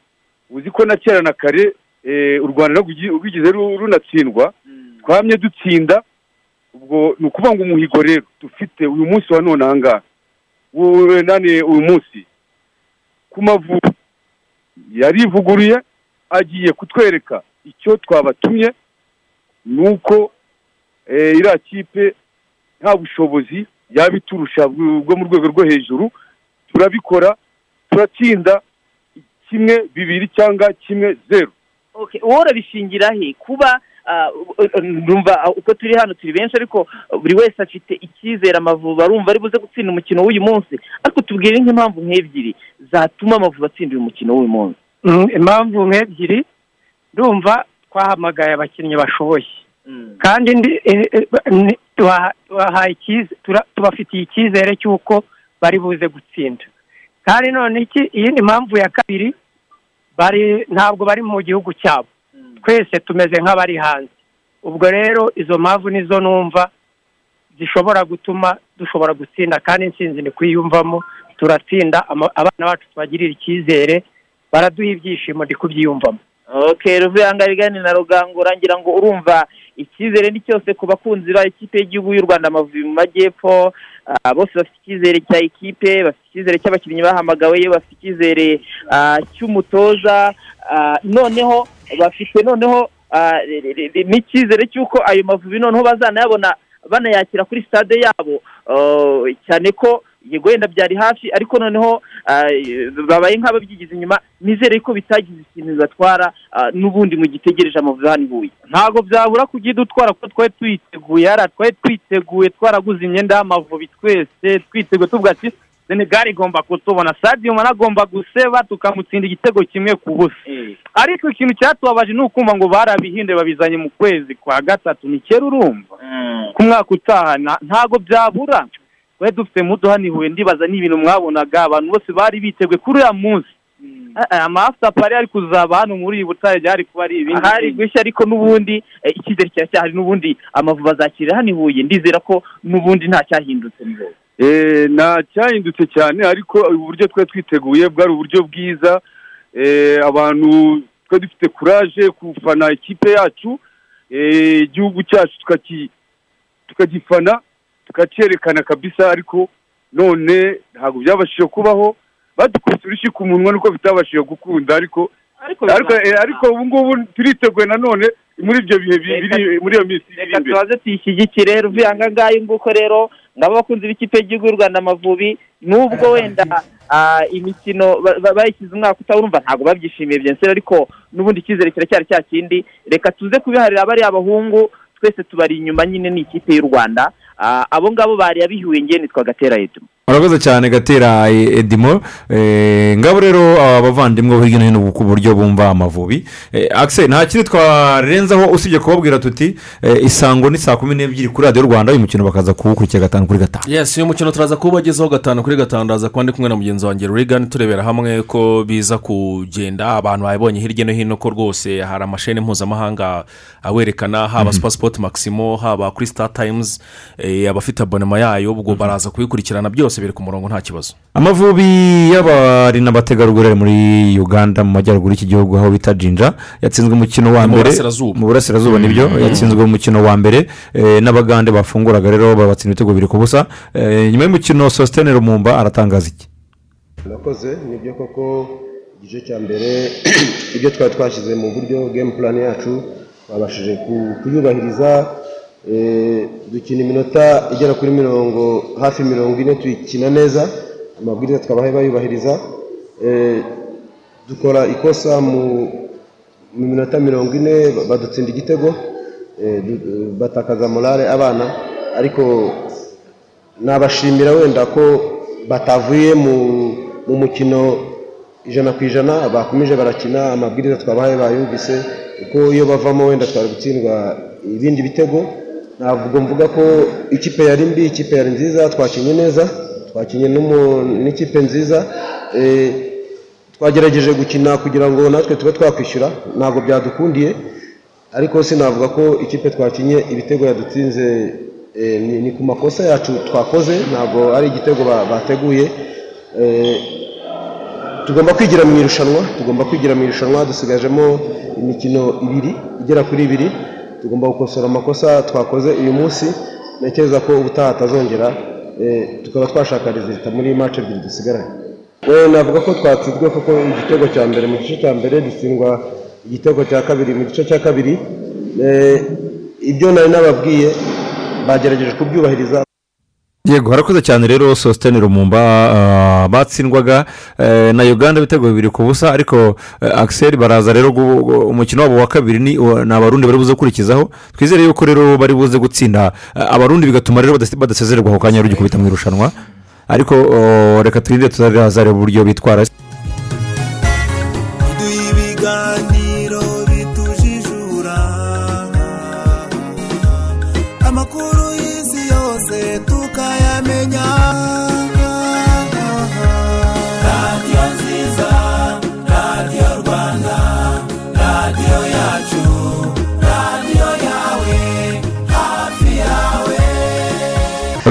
uzi ko na kera na kare eh, u rwanda rwigi- rwigeze ru- runatsindwa. Twamye dutsinda ubwo ni ukuvuga ngo umuhigo rero dufite uyu munsi wa none aha ngaha. Uwo- nani uyu munsi? Ku mavubi. Yarivuguruye agiye kutwereka icyo twabatumye ni uko iriya kipe nta bushobozi yaba iturusha bw- bwo mu rwego rwo hejuru turabikora turatsinda kimwe bibiri cyangwa kimwe zeru wowe urabishingira he? Kuba ah, uh, ndumva ah, uko turi hano turi benshi ariko buri wese afite icyizere amavubi arumva ari buze gutsinda umukino w'uyu munsi. Ariko tubwire nk'impamvu nk'ebyiri zatuma amavubi atsinda uyu mukino w'uyu munsi. Mm, impamvu nk'ebyiri ndumva twahamagaye abakinnyi bashoboye. Kandi ndi- eh, eh, tubafitiye icyizere cy'uko bari buze gutsinda. Kandi none iki iyindi mpamvu ya kabiri bari ntabwo bari mu gihugu cyabo. Twese tumeze nk'abari hanze. Ubwo rero izo mpamvu nizo numva zishobora gutuma dushobora gutsinda kandi intsinzi ni kuyiyumvamo turatsinda abana bacu tubagirira icyizere baraduha ibyishimo ndi kubyiyumvamo. Okay ruvuyangabigani na rugangura ngira ngo urumva icyizere ni cyose ku bakunzi ba ikipe y'igihugu y'u rwanda amavubi mu majyepfo. Ah, bose bafite icyizere cya ikipe bafite icyizere cy'abakinnyi bahamagawe bafite icyizere ah, cy'umutoza. Ah, noneho bafite noneho re- re- re- n'icyizere cy'uko ayo mavubi noneho bazanayabona banayakira kuri stade yabo. Ah, cyane ko yego wenda byari hafi ariko noneho ah, babaye nk'ababyigize inyuma nizere ko bitagize ikintu bibatwara ah, n'ubundi mu gitegereje i Huye ntabwo byabura kujya idutwara kuko twari twiteguye hariya twari twiteguye twaraguze imyenda y'amavubi twese twiteguye tuvuga ati senegali igomba kutubona sadio mane agomba guseba tukamutsinda igitego kimwe ku busa. Ariko ikintu cyatubabaje ni ukumva ngo barabihinduye babizanye mu kwezi kwa gatatu ni kera urumva. Ku mwaka utaha ntabwo byabura. Twari dufite muduhanihuye ndibaza n'ibintu mwabonaga abantu bose bari biteguye kuri uriya munsi. Amafuta pari ari kuzaba hano muri iyi butare byari kuba ari ibindi ahari. gushya ariko n'ubundi eh, icyizere kiracyahari n'ubundi amavubi azakirira hano i Huye. Ndizera ko n'ubundi nta cyahindutse Eh, nta cyahindutse cyane ariko uburyo twari twiteguye bwari uburyo bwiza. Eh, abantu twari dufite kuraje gufana ikipe yacu. Eh, igihugu cyacu tukagifana. Tukacyerekana kabisa ariko none ntabwo byabashije kubaho. Badukubise urushyi ku munwa nuko bitabashije gukunda ariko ariko eh, ariko ubu ngubu turiteguye nanone muri ibyo bihe bi- biri muri iyo minsi iri reka imbere. tubaze tuyishyigikire. Ruvuyanga ngayo nguko rero ngabo abakunzi b'ikipe y'igihugu y'u rwanda amavubi nubwo wenda (laughs) ah, imikino ba- ba- bayishyize umwaka utaha urumva ntabwo babyishimiye byenseri ariko n'ubundi icyizere kiracyari cya kindi. Reka tuze kubiharira bariya abahungu twese tubari inyuma nyine ni ikipe y'u rwanda. Abo ngabo bari abihuye ngewe nitwa gatera edmo murakoze cyane gatera e- edimo Eh, ngabo rero aba bavandimwe bo hirya no hino ku buryo bumva amavubi. Eh, akise nta kindi twarenzaho usibye kubabwira tuti eh, isango ni saa kumi n'ebyiri kuri radiyo rwanda uyu mukino bakaza kuwukurikira gatanu kuri gatanu. Yes uyu mukino turaza kuwubagezaho gatanu kuri gatanu. Ndaza kuba ndi kumwe na mugenzi wanjye Regan turebera hamwe ko biza kugenda. Abantu babibonye hirya no hino ko rwose hari amasheni mpuzamahanga awerekana haba super sport maximo haba kuri eh, abafite abonema yayo ubwo baraza kubikurikirana byose. Biri ku murongo nta kibazo. Amavubi y'abari n'abategarugori ari muri uganda mu majyaruguru y'iki gihugu aho bita jinja yatsinzwe umukino wa mbere. Mu burasirazuba ni byo? Mm. yatsinzwe umukino wa mbere. Eh, n'abagande bafunguraga rero babatsinda ibitego bibiri ku busa. Eh, nyuma y'umukino sositene rumumba aratangaza iki? Murakoze ni byo koko igice cya mbere (clears throat) ibyo twari twashyize mu buryo game plan yacu twabashije ku- kuyubahiriza dukina iminota igera kuri mirongo hafi mirongo ine tuyikina neza amabwiriza twabahaye bayubahiriza. Eh, dukora ikosa mu minota mirongo ine badutsinda igitego. Eh, batakaza morale abana ariko nabashimira wenda ko batavuye mu mu mukino ijana ku ijana bakomeje barakina amabwiriza twabahaye bayumvise kuko iyo bavamo wenda twari gutsindwa ibindi bitego. Ntabwo mvuga ko ikipe yari mbi ikipe yari nziza twakinnye neza twakinnye n'ikipe nziza. Eh, twagerageje gukina kugira ngo natwe tube twakwishyura ntabwo byadukundiye ariko sinavuga ko ikipe twakinye ibitego yadutsinze eh, ni ku makosa yacu twakoze ntabwo ari igitego ba- bateguye. Eh, tugomba kwigira mu irushanwa tugomba kwigira mu irushanwa dusigajemo imikino ibiri igera kuri ibiri. Tugomba gukosora amakosa twakoze uyu munsi. Ntekereza ko ubutaha atazongera eh, tukaba twashaka rezilita muri mace ebyiri dusigaranye. Eh, navuga ko twatsinzwe kuko igitego cya mbere mu gice cya mbere dutsindwa igitego cya kabiri mu gice cya kabiri. Eh, ibyo nari nababwiye bagerageje kubyubahiriza yego harakoze cyane rero sositene rumumba ah, batsindwaga eh, na uganda ibitego bibiri ku busa ariko eh, akiseri baraza rero umukino wabo wa kabiri ni ni abarundi bari buze gukurikizaho. Twizere yuko rero bari buze gutsinda eh, abarundi bigatuma rero badase- badasezererwa ako kanya rugikubita mu irushanwa. Ariko oh, reka turinde tuzareba uburyo bitwara.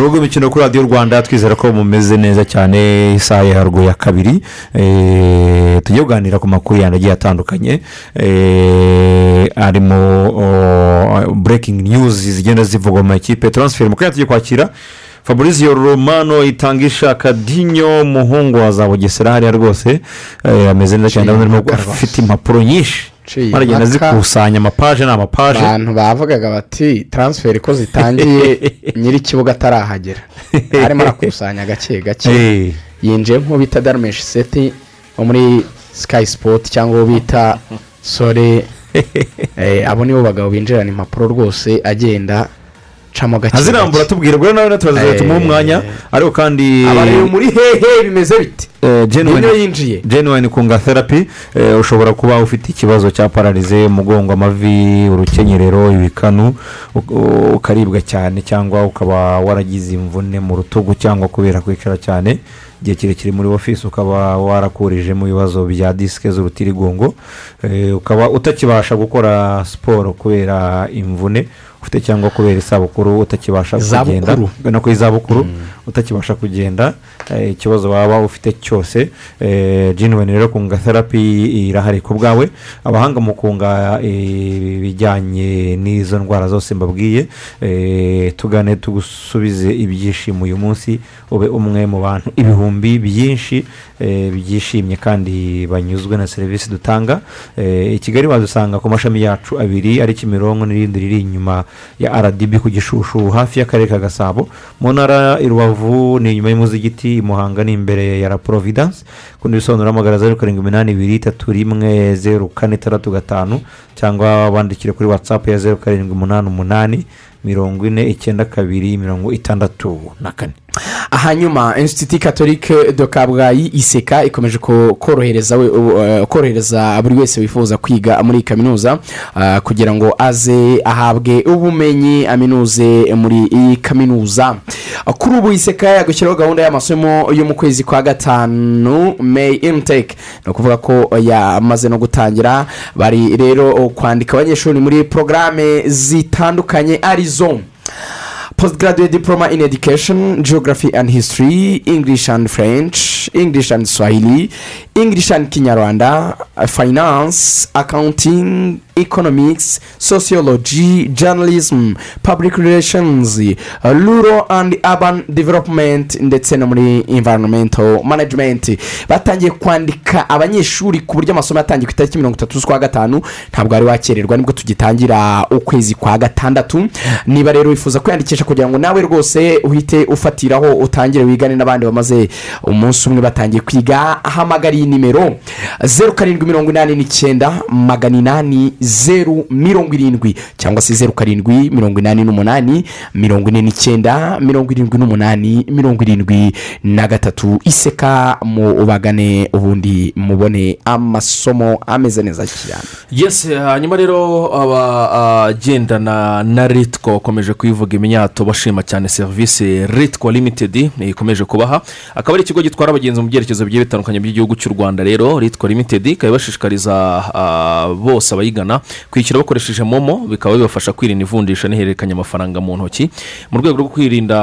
Urubuga imikino kuri radiyo rwanda twizera ko mumeze neza cyane isaha ya haruguru ya kabiri. Eh, tujye kuganira ku makuru yandi agiye atandukanye Eh, arimo burekingi niyuzi zigenda zivugwa mu makipe. Taransiferi mu kanya tugiye kwakira. Fabrizio romano itangisha kadinyo umuhungu wa za bugesera hariya rwose. Eh, ameze neza cyane afite impapuro nyinshi. Ciye aragenda impaka. zikusanya amapaje ni amapaje abantu bavugaga bati taransiferi ko zitangiye (laughs) nyiri ikibuga atarahagera. Arimo arakusanya gake gake. Yinjiye nk'uwo bita darumeshi seti wo muri sikayi sipoti cyangwa uwo bita sore. (laughs) Eh, abo nibo bagabo binjirana impapuro rwose agenda. Acamo gake ntazirambura tubwira ubwo nawe turaza Eh. tumuhe umwanya ariko kandi abareba muri hehe bimeze bite genuine Niyo yinjiye. genuine kunga therapy eh, ushobora kuba ufite ikibazo cya pararize umugongo amavi urukenyerero ibikanu ukaribwa cyane cyangwa ukaba waragize imvune mu rutugu cyangwa kubera kwicara cyane igihe kirekire muri ofisi ukaba warakurijemo ibibazo bya disike z'urutirigongo eh, ukaba utakibasha gukora siporo kubera imvune ufite cyangwa kubera isabukuru utakibasha kugenda no ku izabukuru utakibasha kugenda eh, ikibazo waba ufite cyose genuine rero kunga therapy irahari. Ku bwawe abahanga mu kunga eh, ibijyanye n'izo ndwara zose mbabwiye eh, tugane tugusubize ibyishimo uyu munsi ube umwe mu bantu ibihumbi byinshi eh, byishimye kandi banyuzwe na serivisi dutanga. Eh, i kigali badusanga ku mashami yacu abiri ari kimironko n'irindi riri inyuma ya rdb ku gishushu hafi y'akarere ka gasabo. Mu ntara i rubavu ni inyuma y'umuzigiti i muhanga ni imbere ya la providence. Kundi bisobanuro hamagara zeru karindwi iminani ibiri itatu rimwe zeru kane itandatu gatanu cyangwa bandikire kuri watsapu ya zeru karindwi umunani umunani. Mirongo ine icyenda kabiri mirongo itandatu na kane. Hanyuma insititi katolike do kabgayi iseka ikomeje ko- korohereza we- u- eh, korohereza buri wese wifuza kwiga muri kaminuza ah, kugira ngo aze ahabwe ubumenyi aminuze muri iyi kaminuza. Kuri ubu iseka yagushyiraho gahunda y'amasomo yo mu kwezi kwa gatanu may intake. Ni ukuvuga ko yamaze no gutangira. Bari rero kwandika abanyeshuri muri porogaramu zitandukanye ari zo postgraduate diploma in education geography and history english and french english and swahili english and kinyarwanda finance accounting economics sociology journalism public relations rural and urban development ndetse no muri environmental management. Batangiye kwandika abanyeshuri ku buryo amasomo yatangiye ku itariki mirongo itatu z'ukwa gatanu ntabwo wari wakererwa ni bwo tugitangira ukwezi kwa gatandatu. Niba rero wifuza kwiyandikisha kugira ngo nawe rwose uhite ufatiraho utangire wigane n'abandi bamaze umunsi umwe batangiye kwiga hamagara iyi nimero zeru karindwi mirongo inani n'icyenda magana inani zeru mirongo irindwi cyangwa se zeru karindwi mirongo inani n'umunani mirongo ine n'icyenda mirongo irindwi n'umunani mirongo irindwi na gatatu iseka mu bagane ubundi mubone amasomo ameze neza cyane. Yesi hanyuma rero abagendana na ritiko bakomeje kuyivuga imyato bashima cyane serivisi ritiko limitedi ikomeje kubaha. Akaba ari ikigo gitwara abagenzi mu byerekezo bigiye bitandukanye by'igihugu cy'u rwanda rero ritiko limitedi ikaba ibashishikariza ah, bose abayigana kwishyura bakoresheje momo bikaba bibafasha kwirinda ivunjisha n'ihererekanya amafaranga mu ntoki. Mu rwego rwo kwirinda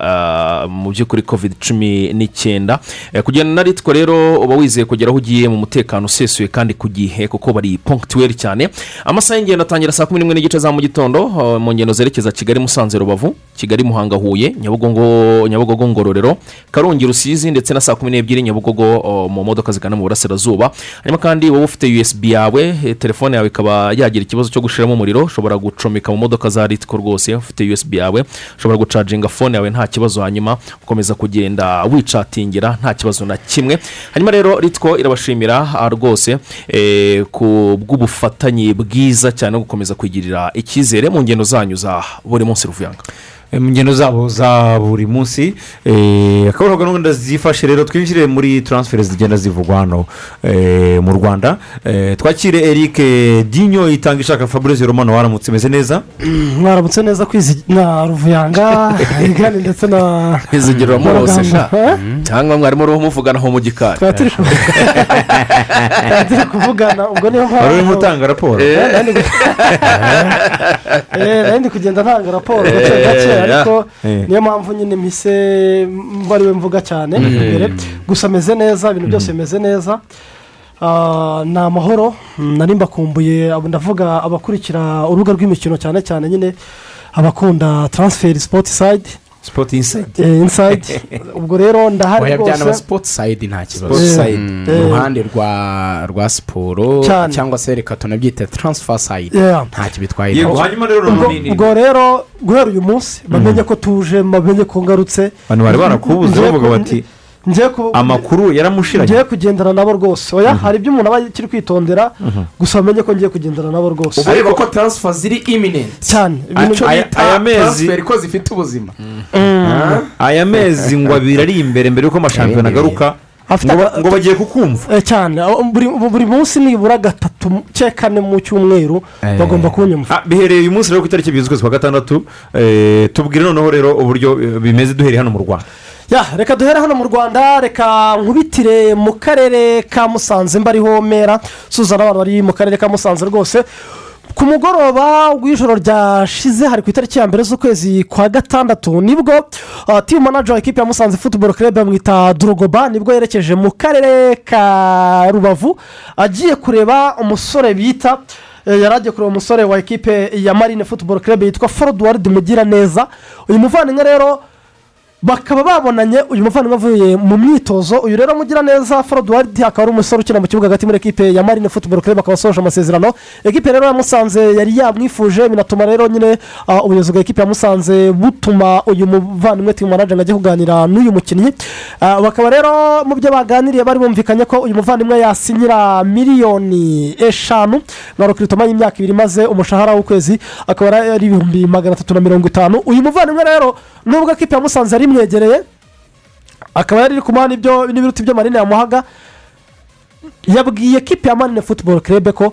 ah, mu by'ukuri covid cumi n'icyenda Eh, kugenda na ritiko rero uba wizeye kugera aho ugiye mu mutekano usesuye kandi ku gihe kuko bari ponkituweri cyane. Amasaha y'ingendo atangira saa kumi n'imwe n'igice za mu gitondo uh, mu ngendo zerekeza kigali musanze rubavu kigali muhanga huye nyabugogo ngororero karongi rusizi ndetse na saa kumi n'ebyiri nyabugogo uh, mu modoka zigana mu burasirazuba. Hanyuma kandi wowe ufite usb yawe eh, telefone yawe ikaba yagira ikibazo cyo gushiramo umuriro ushobora gucomeka mu modoka za ritiko rwose ufite usb yawe ushobora gucaginga fone yawe nta kibazo hanyuma ukomeza kugenda wicatingira nta kibazo na kimwe. Hanyuma rero ritiko irabashimira ah, rwose eh, ku bw'ubufatanye bwiza cyane no gukomeza kwigirira icyizere mu ngendo zanyu za buri munsi ruvuyanga. Mu ngendo zabo za buri munsi eh, akaba ari gahunda zifashe rero twinjire muri taransiferi zigenda zivugwa hano eh, mu rwanda. Eh, twakire eric dinyo itanga ishaka fabrice romano waramutse imeze neza? Mwaramutse neza kwizi na ruvuyanga (laughs) igani ndetse na ntizigire uramurose sha. Eh? cyangwa mwarimo uriho muvuganaho mu gikari. Twari turi (laughs) kuvugana ubwo niyo mpamvu wari urimo utanga raporo? Nari (laughs) ndi- kugenda ntanga raporo gake gake. Ariko Eh. niyo mpamvu nyine mpise mba ari we mvuga cyane Mhm. imbere. Gusa ameze neza ibintu byose bimeze neza. Ah, ni amahoro nari mbakumbuye ndavuga abakurikira urubuga rw'imikino cyane cyane nyine abakunda taransiferi sipoti sayidi sipoti insayidi insayidi (laughs) ubwo rero ndahari rwose sipoti sayidi nta kibazo Sport Mm. side. mu Eh. ruhande rwa rwa siporo cyangwa se reka tunabyite taransifa sayidi Yeah. ntacyo bitwaye Yego, na cyo. hanyuma rero ubwo ni- ni- ubwo rero guhera uyu munsi bamenye ko tuje bamenye ko ngarutse abantu bari barakubuze bavuga bati amakuru yaramushiranye. Ngiye kugendana nabo rwose. Oya hari ibyo umuntu aba akiri kwitondera gusa bamenye ko ngiye kugendana nabo rwose. Ubu reba ko taransifa ziri iminenti cyane. Aya- mezi- ko zifite ubuzima. Aya mezi ngo abiri ari imbere mbere y'uko amashampiyona agaruka ngo bagiye kukumva. Eh, cyane. Buri munsi nibura gatatu cya kane mu cyumweru Eh. bagomba kunyumva. Ah, bihereye uyu munsi rero ku itariki ebyiri z'ukwezi kwa gatandatu eh, tubwire noneho rero uburyo bimeze duhereye hano mu rwanda. Reka duhere hano mu rwanda reka nkubitire mu karere ka musanze mbariho mera suzana abantu bari mu karere ka musanze rwose. Ku mugoroba w'ijoro ryashize hari ku itariki ya mbere z'ukwezi kwa gatandatu ni bwo uh, timu manager ekipi ya musanze futuboro club bamwita durugoba ni bwo yerekeje mu karere ka rubavu agiye kureba umusore bita eh, yari agiye kureba umusore wa ekipe ya marine futuboro club yitwa foruduwaridi mugiraneza. Uyu muvandimwe rero bakaba babonanye uyu muvandimwe avuye mu myitozo uyu rero mugiraneza foruduwaridi akaba ari umusore ukina mu kibuga hagati muri ekipe ya marine futuboro club akaba asoje amasezerano. Ekipe rero ya musanze yari yamwifuje binatuma rero nyine ah, ubuyobozi bwa ekipe ya musanze butuma uyu muvandimwe timu manager ngo ajye kuganira n'uyu mukinnyi. Ah, bakaba rero mu byo baganiriye bari bumvikanye ko uyu muvandimwe yasinyira miliyoni eshanu na rokiritoma y'imyaka ibiri maze umushahara w'ukwezi akaba ari ibihumbi magana atatu na mirongo itanu. Uyu muvandimwe rero nubwo ekipe ya musanze yari imwegereye akaba yari iri kumuha ibyo marine yamuhaga. Yabwiye ekipe ya marine futuboro kerebe ko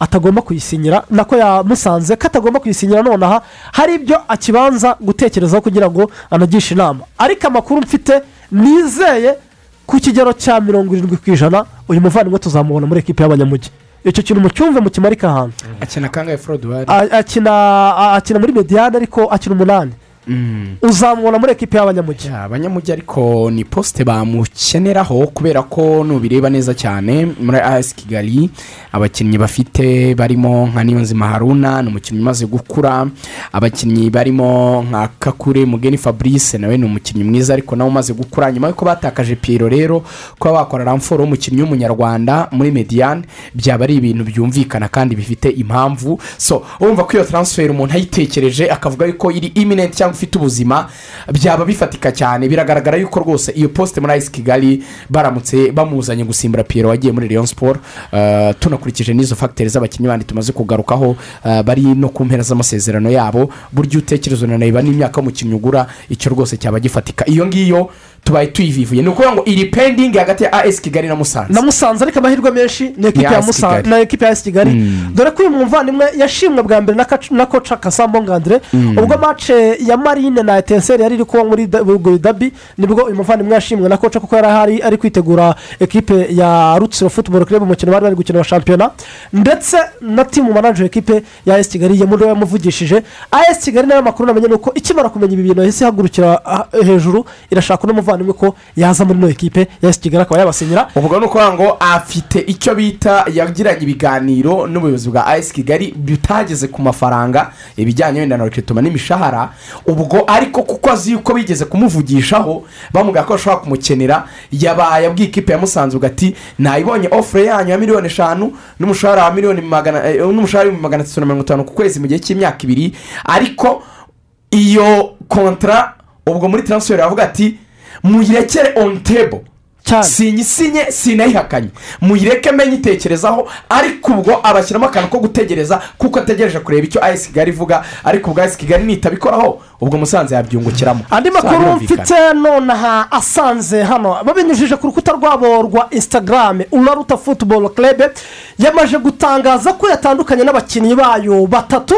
atagomba kuyisinyira nako yamusanze ko atagomba kuyisinyira. Nonaha hari ibyo akibanza gutekerezaho kugira ngo anagishe inama. Ariko amakuru mfite nizeye ku kigero cya mirongo irindwi ku ijana uyu muvandimwe tuzamubona muri ekipe y'abanyamujyi icyo kintu mucyumve mukimarike ahantu akina kangahe a- akina muri mediyane ariko akina umunani. Uzamubona muri ekipi y'abanyamujyi abanyamujyi ariko ni posite bamukeneraho kubera ko nubireba neza cyane. Muri as kigali abakinnyi bafite barimo nka niyonzima haruna ni umukinnyi umaze gukura. Abakinnyi barimo nka kakure mugeni fabrice nawe ni umukinnyi mwiza ariko nawe umaze gukura. Nyuma y'uko batakaje piyero rero kuba bakora ramforo w'umukinnyi w'umunyarwanda muri mediyane byaba ari ibintu byumvikana kandi bifite impamvu. So urumva ko iyo taransiferi umuntu ayitekereje akavuga yuko iri iminenti cyangwa ifite ubuzima byaba bifatika cyane. Biragaragara yuko rwose iyo posite muri ayisi kigali baramutse bamuzanye gusimbura piyero wagiye muri leon siporo uh, tunakurikije n'izo fagiteri z'abakinnyi bandi tumaze kugarukaho uh, bari no ku mpera z'amasezerano yabo. Buryo utekereza unanayeba n'imyaka y'umukinnyi ugura icyo rwose cyaba gifatika. Iyo ngiyo tubaye tuyivivuye ni ukuvuga ngo iri pendingi hagati ya as kigali na musanze. Na musanze ariko amahirwe menshi ni ekipi ya AS musanze na ekipi ya esi kigali. Dore ko uyu muvandimwe yashimwe bwa mbere na koca kasambo ngandire Mm. ubwo mace ya marine na etenseri yari iri kuba muri dabi ni bwo uyu muvandimwe yashimwe na koca kuko yari ahari ari kwitegura ekipe ya rutsiro futuboro kirebe umukino bari bari gukina wa shampiyona. Ndetse na timu manager ekipe ya esi kigali yamuriwe yamuvugishije. As kigali na yo makuru namenye ni uko ikimara kumenya ibi bintu yahise ihagurukira ah, hejuru irashaka uno muvandimwe ko yaza muri ino ekipe ya esi kigali akaba yabasinyira. Ubwo ni ukuvuga ngo afite icyo bita yagiranye ibiganiro n'ubuyobozi bwa ayisi kigali bitageze ku mafaranga ibijyanye wenda na roketoma n'imishahara. Ubwo ariko kuko azi yuko bigeze kumuvugishaho bamubwira ko bashobora kumukenera yabaye abwiye ikipe ya musanze ati nayibonye ofure yanyu ya miliyoni eshanu n'umushahara wa miliyoni magana eh, n'umushahara w'ibihumbi magana atatu na mirongo itanu ku kwezi mu gihe cy'imyaka ibiri. Ariko iyo kontara ubwo muri taransiferi bavuga ati muyirekere on table. Sinyisinye sinayihakanye muyireke menye itekerezaho ariko ubwo abashyiramo akantu ko gutegereza kuko ategereje kureba icyo ayisi kigali ivuga ariko ubwo ayisi kigali nitabikoraho ubwo musanze yabyungukiramo. Andi makuru mfite nonaha asanze hano. Babinyujije ku rukuta rwabo rwa instagram uraruta futuboro kerebe yamaze gutangaza ko yatandukanye n'abakinnyi bayo batatu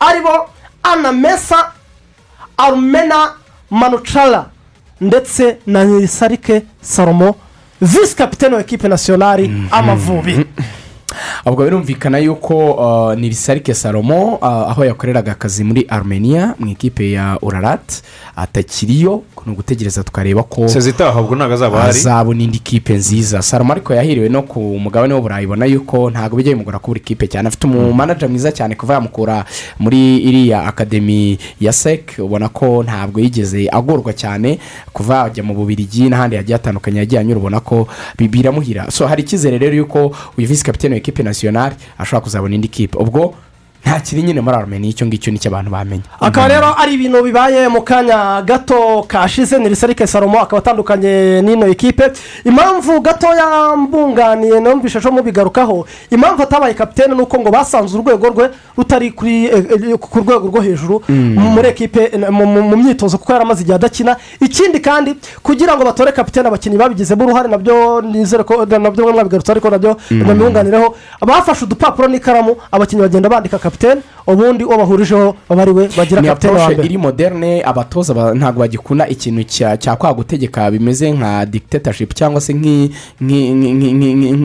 ari bo ana mesa arumena manucara ndetse na nirisarike salomo visi kapitene wa ekipe nasiyonari amavubi. (laughs) Ubwo birumvikana yuko uh, ni risarike salomo uh, aho yakoreraga akazi muri armenia mu ikipe ya urarati atakiriyo ni ugutegereza tukareba ko sezitaha ubwo ntabwo azaba ahari. azabona indi kipe nziza. Salomo ariko yahiriwe no ku mugabane w'uburayi ubona yuko ntabwo bijya bimugora kubura ikipe cyane. Afite umumanaja mwiza cyane kuva yamukura muri iriya akademi ya sec ubona ko ntabwo yigeze agorwa cyane kuva yajya mu bubirigi n'ahandi hagiye hatandukanye yagiye anyura ubona ko bi- biramuhira. So hari icyizere rero yuko uyu visi kapitene wa ekipe nasiyonari ashobora kuzabona indi kipe. Ubwo nta kiri nyine muri armenia icyo ngicyo ni cyo abantu bamenya. Akaba rero ari ibintu bibaye mu kanya gato kashize. Ni risarike salomo akaba atandukanye n'ino ekipe impamvu gatoya mbunganiye numvise ejo mubigarukaho. Impamvu atabaye kapitene ni uko ngo basanze urwego rwe rutari eh, eh, ku rwego rwo hejuru Mm. muri ekipe eh, mu- myitozo kuko yari amaze igihe adakina. Ikindi kandi kugira ngo batore kapitene abakinnyi babigizemo uruhare na byo nizere ko na byo mwabigarutse ariko na byo Mm. mwunganireho bafashe udupapuro n'ikaramu abakinnyi bagenda bandika kapitene ubundi uwo bahurijeho baba ari we bagira kapitene wa mbere iri moderne abatoza ba- ntabwo bagikunda ikintu cya kwa gutegeka bimeze nka dictatorship cyangwa se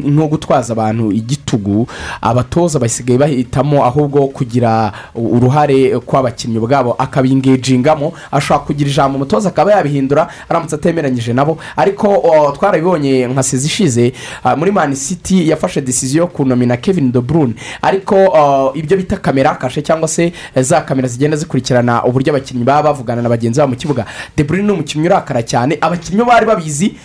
nko gutwaza abantu igitugu abatoza basigaye bahitamo ahubwo kugira uruhare kw'abakinnyi ubwabo akabingejingamo ashobora kugira ijambo umutoza akaba yabihindura aramutse atemeranyije nabo ariko twarabibonye nka sezi ishize ah, muri mani city yafashe desiziyo yo kunomina kevin de bruyne ariko ibyo bita kamera kashe cyangwa se eh, za kamera zigenda zikurikirana uburyo abakinnyi baba bavugana na bagenzi babo mu kibuga. De bruyne ni umukinnyi urakara cyane. Abakinnyi bari babizi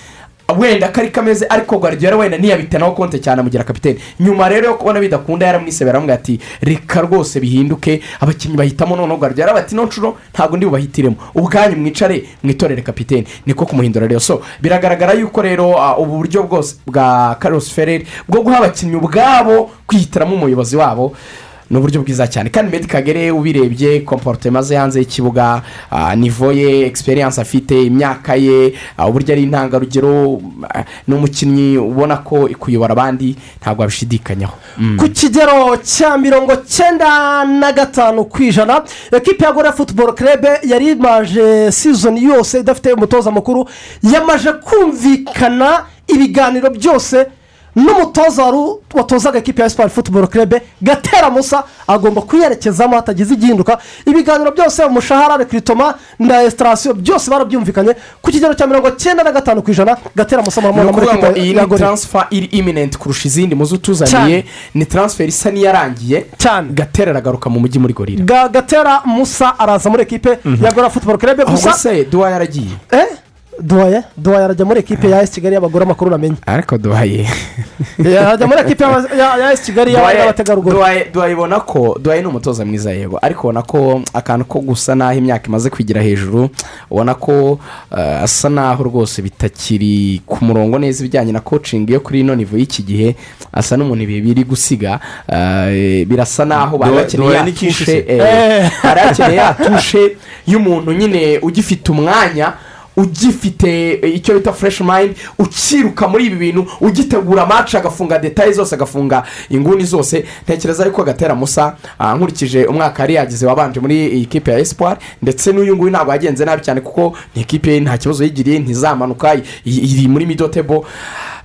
wenda kari kameze ariko guardiola wenda ntiyabitanaho konte cyane amugira kapitene nyuma rero yo kubona bidakunda yaramwisebera aramubwira ati reka rwose bihinduke abakinnyi bahitamo. Noneho guardiola bati no nshuro ntabwo ndi bubahitiremo. Ubwanyu mwicare mwitorere kapitene niko kumuhindura rero. So biragaragara yuko rero ah, ubu buryo bwose bwa carlos ferrer bwo guha abakinnyi ubwabo kwihitiramo umuyobozi wabo ni uburyo bwiza cyane kandi medi kagere ubirebye komporutema ze hanze y'ikibuga ah, nivo ye egisperiyanse afite imyaka ye ah, uburyo ari intangarugero ah, ni umukinnyi ubona ko kuyobora abandi ntabwo wabishidikanyaho Mm. ku kigero cya mirongo cyenda na gatanu ku ijana ekipi ya gore futuboro kerebe yari imaje sizoni yose idafite umutoza mukuru yamaje kumvikana ibiganiro byose n'umutoza watozaga ekipi ya siporo futuboro kerebe gatera musa agomba kuyerekezamo hatagize igihinduka. Ibiganiro byose umushahara rekiritoma na esitarasiyo byose barabyumvikanye. Ku kigero cya mirongo cyenda na gatanu ku ijana gatera musa muri ukuvuga ngo iyi ni taransifa iri iminenti kurusha izindi. Muzo utuzaniye ni taransiferi isa n'iyarangiye. Cyane gatera aragaruka mu mujyi muri gorira Ga- gatera musa araza muri ekipe ya gorira futuboro kerebe gusa se duwa yaragiye? Eh? Duwaye duwaye arajya muri ekipe ya esi kigali y'abagore amakuru namenye ariko duhaye arajya muri ekipe ya esi kigali y'aba- y'abategarugori duhayibona ko duhaye ni umutoza mwiza yego ariko ubona ko akantu ko gusa n'aho imyaka imaze kwigira hejuru. Ubona ko asa n'aho rwose bitakiri ku murongo neza ibijyanye na coaching yo kuri ino nivo y'iki gihe. Asa n'umuntu ibihe biri gusiga. Birasa n'aho bari Duhaye- bakeneye Duhaye ya ni cyinshi tushe se. eh, bari bakeneye ya tushe y'umuntu nyine ugifite umwanya ugifite eh, icyo bita fureshi mayindi ukiruka muri ibi bintu ugitegura amaci agafunga detaye zose agafunga inguni zose. Ntekereza yuko gatera musa ah, nkurikije umwaka yari yagize wabanje muri iyi kipe ya esipuwari ndetse n'uyu nguyu ntabwo yagenze nabi cyane kuko ni ikipe nta kibazo yigiriye ntizamanuka iri muri midotebo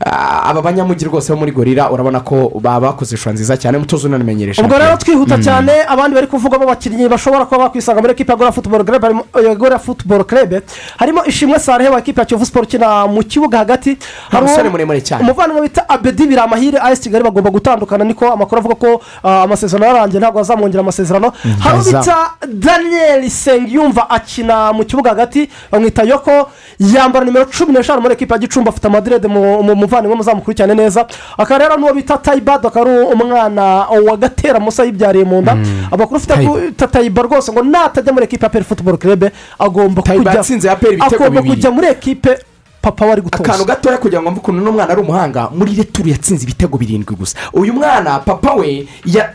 aba banyamujyi rwose bo muri gorira urabona ko bakoze ishusho nziza cyane umutoza unanimenyereje ubwo rero twihuta Mm. cyane abandi bari kuvugamo abakinnyi bashobora kuba bakwisanga muri ekipa ya futuboro kerebe gora futuboro kerebe harimo ishimwe sarehe wa ekipa ya kiyovu siporo ukina mu kibuga hagati. Hari umusore muremure cyane. umuvandimwe bita abedi biramahire ayesi kigali bagomba gutandukana niko amakuru avuga ko ah, amasezerano yarangiye ntabwo bazamwongera amasezerano. Hari uwo bita daniel sengiyumva akina mu kibuga hagati bamwita yoko yambara nimero cumi n'eshanu muri ekipa ya gicumbi afite amadirede mu mu- muvandimwe muzamukurikirane neza. Akaba rero n'uwo bita tayibado akaba ari umwana wa gatera musa yibyariye mu nda. Amakuru ufite tayiba rwose ngo natajya muri ekipa ya peri futuboro kerebe agomba kujya muri ekipe papa wari akantu gutoza gatoya kugira ngo mve ukuntu uno mwana ari umuhanga muri returu yatsinze ibitego birindwi gusa. Uyu mwana papa we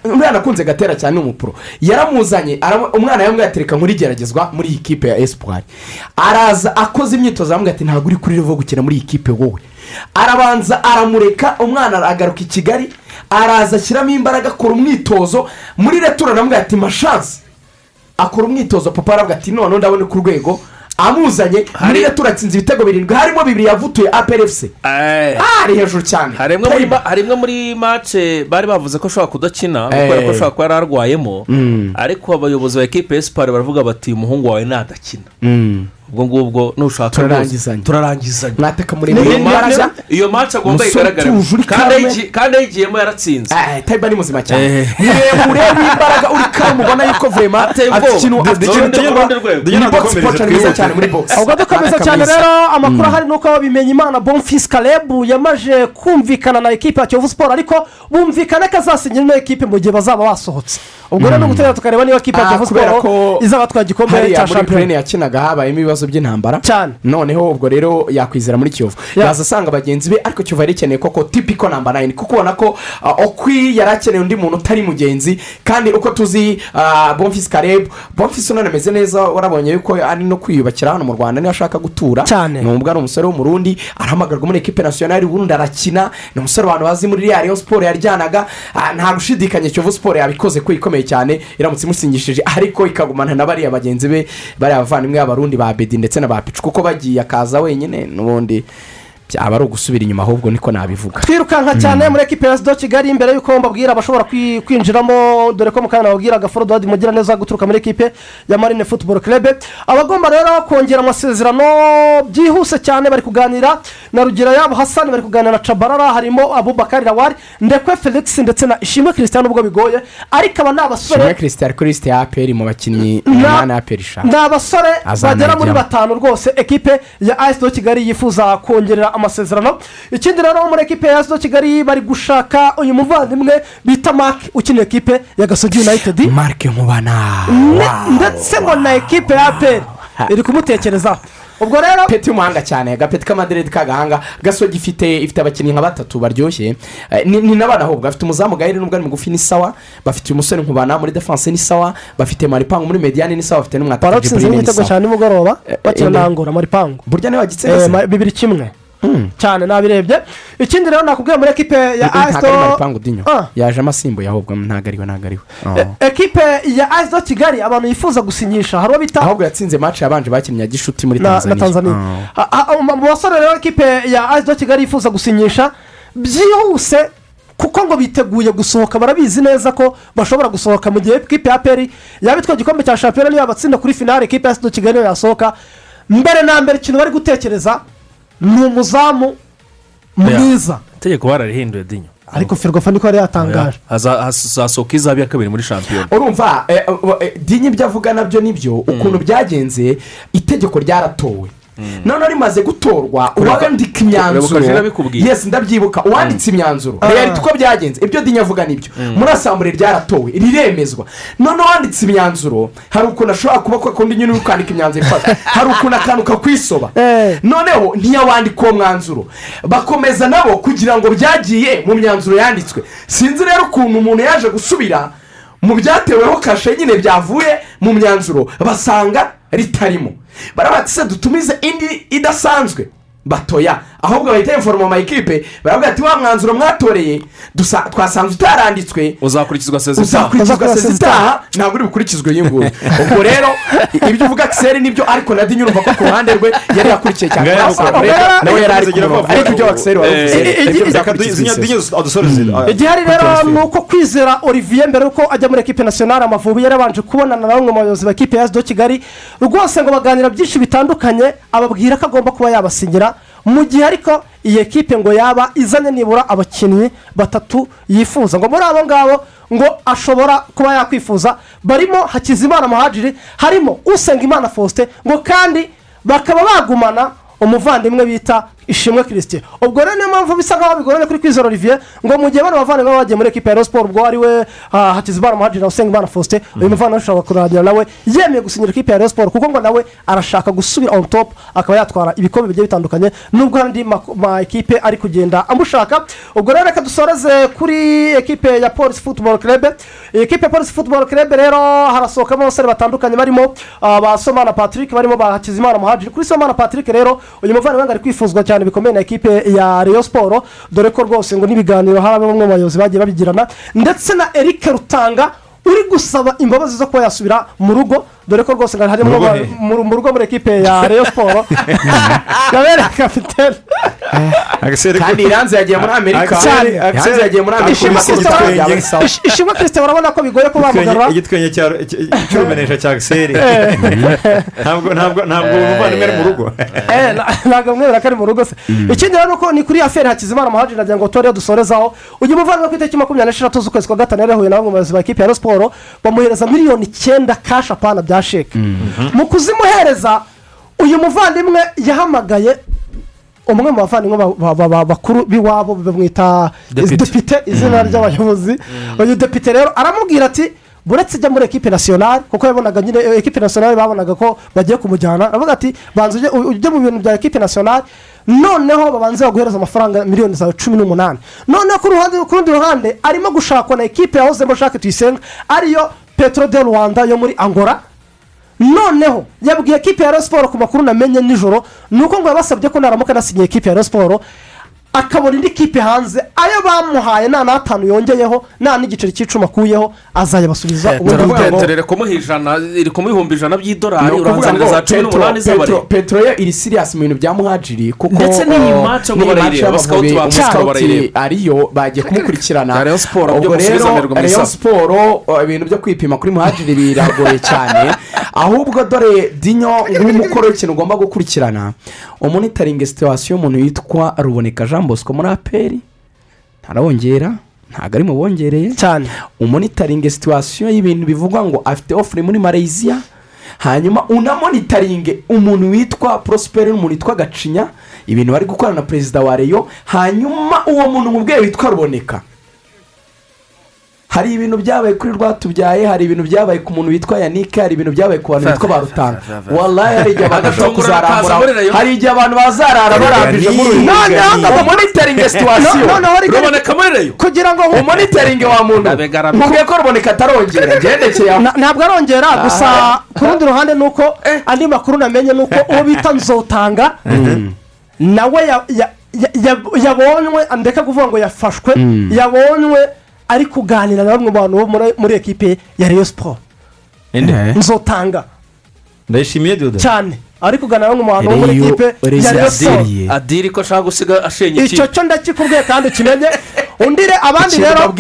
umwana akunze gatera cyane umupuro yaramuzanye ara- umwana yamwatereka muri geragezwa muri iyi kipe ya esipuwari araza akoze imyitozo aramubwira ati ntabwo uri kuri revo gukina muri iyi kipe wowe. Arabanza aramureka umwana agaruka i kigali araza ashyiramo imbaraga akora umwitozo muri returu aramubwira ati mashansi akora umwitozo papa aravuga ati none ndabona ku rwego. Amuzanye muri returu atsinze ibitego birindwi harimo bibiri yavutuye aperefuse ari hejuru cyane. Hari imwe muri mace bari bavuze ko ashobora kudakina Eh. kubera ko ashobora kuba yari arwayemo. Mm. ariko abayobozi ba ekipe ya siporo baravuga bati umuhungu wawe nadakina. Mm. Ubwo ngubwo nushaka Turarangizanya. turarangizanya mwataka Iyo muremure ma- imbaraga iyo mace agomba Umusore igaragara utuje uri kandi ayigiyemo yaratsinze. Tayiba ni muzima cyane. Muremure w'imbaraga uri kamu ubona yuko vurema afite ikintu afite ikintu cyo kuba Dujye ni sport mwiza twihuta. cyane muri box ubwo dukomeza cyane rero amakuru ahari ni uko bimenya imana bonfisi karebu yamaze kumvikana na ekipa ya kiyovu siporo ariko bumvikana ko azasinya ino ekipe mu gihe bazaba basohotse. Ubwo rero ni ugutegura tukareba niba ekipa ya siporo izaba atwaye igikombe hariya cya muri purene yakinaga habayemo ibibazo by'intambara. Cyane noneho ubwo rero yakwizera muri kiyovu yaza asanga bagenzi be ariko kiyovu yari ikeneye koko tipiko namba nayini kuko ubona ko ah, okwi yari akeneye undi muntu utari mugenzi. Kandi uko tuzi bonfisi karebu bonfisi unani ameze neza warabonye yuko ari no kwiyubakira hano mu rwanda niyo ashaka gutura. Cyane. nubwo ari umusore w'umurundi arahamagarwa muri ekipe nasiyonari ubundi arakina. Ni umusore abantu bazi muri real siporo yaryanaga. Ah, nta gushidikanya kiyovu siporo yabikoze ko ikomeye. Cyane iramutse imusingishije ariko ikagumana na bariya bagenzi be bariya bavandimwe b'abarundi ba bedi ndetse na ba picu kuko bagiye akaza wenyine n'ubundi. Byaba ari ugusubira inyuma ahubwo niko nabivuga. Twirukanka cyane muri ekipa ya sido kigali mbere y'uko mbabwira abashobora kwi- kwinjiramo dore ko mu kanya nababwiraga forododi mugira neza guturuka muri ekipe ya marine futuboro kerebe abagomba rero kongera amasezerano byihuse cyane bari kuganira na rugero yabo hasani bari kuganira na cabarara harimo abubakari rawari ndekwe felix ndetse na ishimwe christian ubwo bigoye ariko aba ni abasore shimwe christian ya aperi mu bakinnyi Na- umunani aperi ishaka ni abasore bagera muri batanu rwose ekipe ya asido kigali yifuza kongerera amasezerano. Ikindi rero muri ekipe ya asido kigali bari gushaka uyu muvandimwe bita mark ukina ekipe ya gasogi yunayitedi marike nkubana ndetse ngo na ekipe ya aperi iri kumutekerezaho ubwo rero peti y'umuhanga cyane agapeti k'amaderedi k'agahanga. Gasogi ifite ifite abakinnyi nka batatu baryoshye. Eh, ni n'abana ahubwo. Bafite umuzamu gaheri nubwo ari mugufi ni sawa. Bafite uyu musore nkubana muri defanse ni sawa. Bafite maripangu muri mediyani ni sawa. Bafite jiburine ni n'igitego cya nimugoroba. Ende. na angora maripangu. Burya niba Eh, ma- bibiri kimwe. Cyane nabirebye. Ikindi rero nakubwiye muri ekipe ya maripangu dinyo yajemo asimbuye ahubwo ntabwo ari we ntabwo ari we Oh. ekipe ya asido kigali abantu yifuza gusinyisha hari uwo bita ahubwo yatsinze match yabanje bakinnye gishuti muri tanzania. Oh. Ha- mu basore rero ekipe ya asido kigali yifuza gusinyisha byihuse kuko ngo biteguye gusohoka barabizi neza ko bashobora gusohoka mu gihe ikipe ya peri yaba itwaye igikombe cya shampiyona niyo yabatsinda kuri finale ikipe ya sida kigali yasohoka. Mbere na mbere ikintu bari gutekereza ni umuzamu mwiza itegeko bararihinduye dinyo. Ariko ferwafa niko yari yatangaje. Haza- hazasohoka izaba iya kabiri muri shampiyona. Urumva eh, eh, dinyi ibyo avuga na byo ni byo ukuntu byagenze itegeko ryaratowe. Noneho rimaze gutorwa uwandika imyanzuro. Yesi ndabyibuka. Uwanditse imyanzuro. Reality uko byagenze. Ibyo dinyi avuga ni byo muri asambure ryaratowe. Riremezwa. Noneho uwanditse imyanzuro hari ukuntu ashobora kuba kwa kundi nyine uri kwandika imyanzuro ifata hari ukuntu akantu kakwisoba (laughs) noneho ntiyawandika uwo mwanzuro. Bakomeza nabo kugira ngo byagiye mu myanzuro yanditswe. Sinzi rero ukuntu umuntu yaje gusubira mu byateweho kashe nyine byavuye mu myanzuro. Basanga ritarimo barabati se dutumize indi idasanzwe. Batoya ahubwo bahita informa amayikipe baravuga ati wa mwanzuro mwatoreye twasanze utaranditswe. Uzakurikizwa uzakurikizwa sezitaha ntabwo uri bukurikizwe iyi nguyu ubwo rero ibyo uvuga kiseri ni byo ariko na dinyo urumva ko ku ruhande rwe yari yakurikiye cyane. Nawe yari ari ku Ngaya murongo mukora. ariko ibyo wa kiseri wari uvuze. Eh, ni byo eh, sezo. adusoreze igihari rero ni uko kwizera olivier mbere yuko ajya muri ekipe nasiyonari amavubi yari yabanje kubonana na bamwe mu bayobozi ba ekipe ya sdo kigali. Rwose ngo baganira byinshi bitandukanye ababwira ko agomba kuba yabasinyira mu gihe ariko iyi ekipe ngo yaba izanye nibura abakinnyi batatu yifuza. Ngo muri abo ngabo ngo ashobora kuba yakwifuza barimo hakizimana muhajiri harimo usengimana faustin ngo kandi bakaba bagumana umuvandimwe bita ishimwe kirisite ubwo rero niyo mpamvu bisa nkaho bigoranye kuri kwizera olivier ngo mu gihe bano bavandimwe bagiye muri ekipa ya siporo ubwo ari we ah, hakizimana muhajiri na usengimana faustin uyu muvandimwe ashobora kurangira nawe yemeye gusinyira ekipa ya siporo kuko ngo nawe arashaka gusubira on top akaba yatwara ibikombe bigiye bitandukanye nubwo andi ma ekipe ari kugenda amushaka. Ubwo rero reka dusoreze kuri ekipe ya polisi futuboro kerebe ekipe ya polisi futuboro kerebe rero harasohokamo abasore batandukanye barimo ah, ba somana patrick barimo ba hakizimana muhajiri kuri somana patrick rero uyu muvandimwe ngo ari kwifuzwa cyane bikomeye na ekipe ya Rayon siporo dore ko rwose ngo n'ibiganiro hari bamwe mu bayobozi bagiye babigirana. Ndetse na eric rutanga uri gusaba imbabazi zo kuba yasubira mu rugo. Dore ko rwose harimo Mu rugo muri ekipe ya Rayon siporo yabereye (laughs) kapitene kandi iranze yagiye muri amerika. Cyane. iranze yagiye muri amerika. Ishimwe ubisabye Christophe- byaba ari sawa. Ish- ishimwe kirisite barabona ko bigoye ko bamugarura igitwenge cy'urumenesha cya giseri (laughs) ntabwo ntabwo ntabwo umuvandimwe ari mu rugo. Eh, ntabwo mwemera ko ari mu rugo se. Ikindi rero ni uko ni kuri aferi hakizimana muhajiri nagira ngo tore dusorezaho. Uyu muvandimwe ku itariki makumyabiri n'esheshatu z'ukwezi kwa gatanu yari yahuye na bamwe mu bayobozi ba ekipi ya siporo bamuhereza miliyoni icyenda kashi apana bya sheke mu kuzimuhereza uyu muvandimwe yahamagaye umwe mu bavandimwe ba- ba- ba- ba- bakuru b'iwabo bamwita Depite. izina ry'abayobozi. Uyu depite rero aramubwira ati buretse ijya muri ekipe nasiyonari kuko yabonaga nyine eh, ekipe nasiyonari babonaga ko bagiye kumujyana. Aravuga ati banza ujye mu bintu bya ekipe nasiyonari noneho babanze baguhereza amafaranga miliyoni zawe cumi n'umunani. Noneho ku ruhande ku rundi ruhande arimo gushakwa na ekipe yahozemo jacques tuyisenga ariyo petro de rwanda yo muri angola noneho yabwiye ekipe ya siporo ku makuru namenye nijoro ni uko ngo yabasabye ko naramuka anasinyiye ekipe ya siporo akabona indi kipe hanze ayo bamuhaye nta n'atanu yongeyeho nta n'igiceri cy'icumi akuyeho azayabasubiza ubundi bwabo iri kumuha ijana iri kumuha ijana by'idolari ngo za cumi n'umunani petero z'abari petero yo iri siriyasi mu bintu bya muhajiri kuko Ndetse n'iyi uh, match ngo barayireba, match abasikawuti ba umusikawuti barayireba. ariyo bagiye kumukurikirana. Ubwo rero isaha. siporo uh, ibintu byo kwipima kuri muhajiri biragoye cyane. (laughs) Ahubwo dore dinyo nk'umukoro w'ikintu ugomba gukurikirana. Umonitaringi situwasiyo y'umuntu witwa ruboneka jean bosco muri aperi ntarawongera ntabwo ari mu bongereye cyane. Umonitaringi situwasiyo y'ibintu bivugwa ngo afite ofure muri malaysia hanyuma unamonitaringe umuntu witwa prosperi n'umuntu witwa gacinya ibintu bari gukorana na perezida wa reyo hanyuma uwo muntu mu bwe witwa ruboneka. Hari ibintu byabaye kuri rwatubyaye hari ibintu byabaye ku muntu witwa yanike hari ibintu byabaye ku bantu bitwa ba rutanga wallahi hari igihe abantu bashobora kuzarambura. hari igihe abantu bazarara barambije muri uyu noneho ngo umonitaringe situwasiyo ruboneka muri reyo kugira ngo umonitaringe wa muntu. Mubwiye ko ruboneka atarongera. (laughs) Gendekeye aho. Na- ntabwo arongera gusa ku rundi ruhande ni uko andi makuru namenye ni uko uwo bita nzotanga nawe ya- ya- ya- ya- yabonywe ndeka kuvuga ngo yafashwe Mm. yabonywe ari kuganira na bamwe mu bantu bo muri- muri ekipe ya Rayon siporo Inde? nzotanga. Ndayishimiye dodo cyane. Ari kuganira n'umuntu wo muri Reyo- kipe ya Rayon Sport adiri ko ashaka gusiga ashenye icyo cyo ndakikubwiye kandi ukimenye. Undi re abandi rero.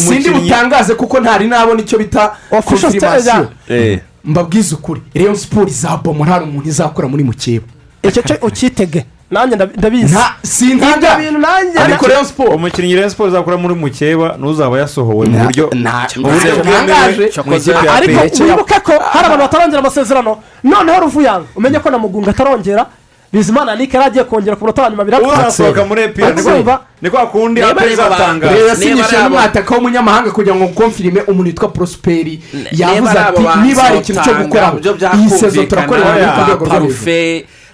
sindi butangaze kuko ntari nabona icyo bita konfirimasiyo stage, mbabwize ukuri. Reyo siporo izabomora hari umuntu izakora muri mukeba icyo cyo ukitege nanjye ndabi- ndabizi. Sintaga. Ibyo bintu nanjye ariko Rayon Sport. Umukinnyi Rayon Sport izakora muri mukeba n'uzaba yasohowe mu Na- buryo bwemewe. ariko wibuke ko hari abantu batarongera amasezerano. Noneho ruvuyanga umenye ko na mugunga atarongera bizimana yannick yari agiye kongera ku munota wa nyuma uzasohoka muri epr ni kwa kundi aperi reba izatanga rero yasinyishije n'umwataka w'umunyamahanga kugira ngo konfirime umuntu witwa prosperi yavuze ati niba hari ikintu cyo gukora iyi sezo turakorera muri ku rwego rwo hejuru.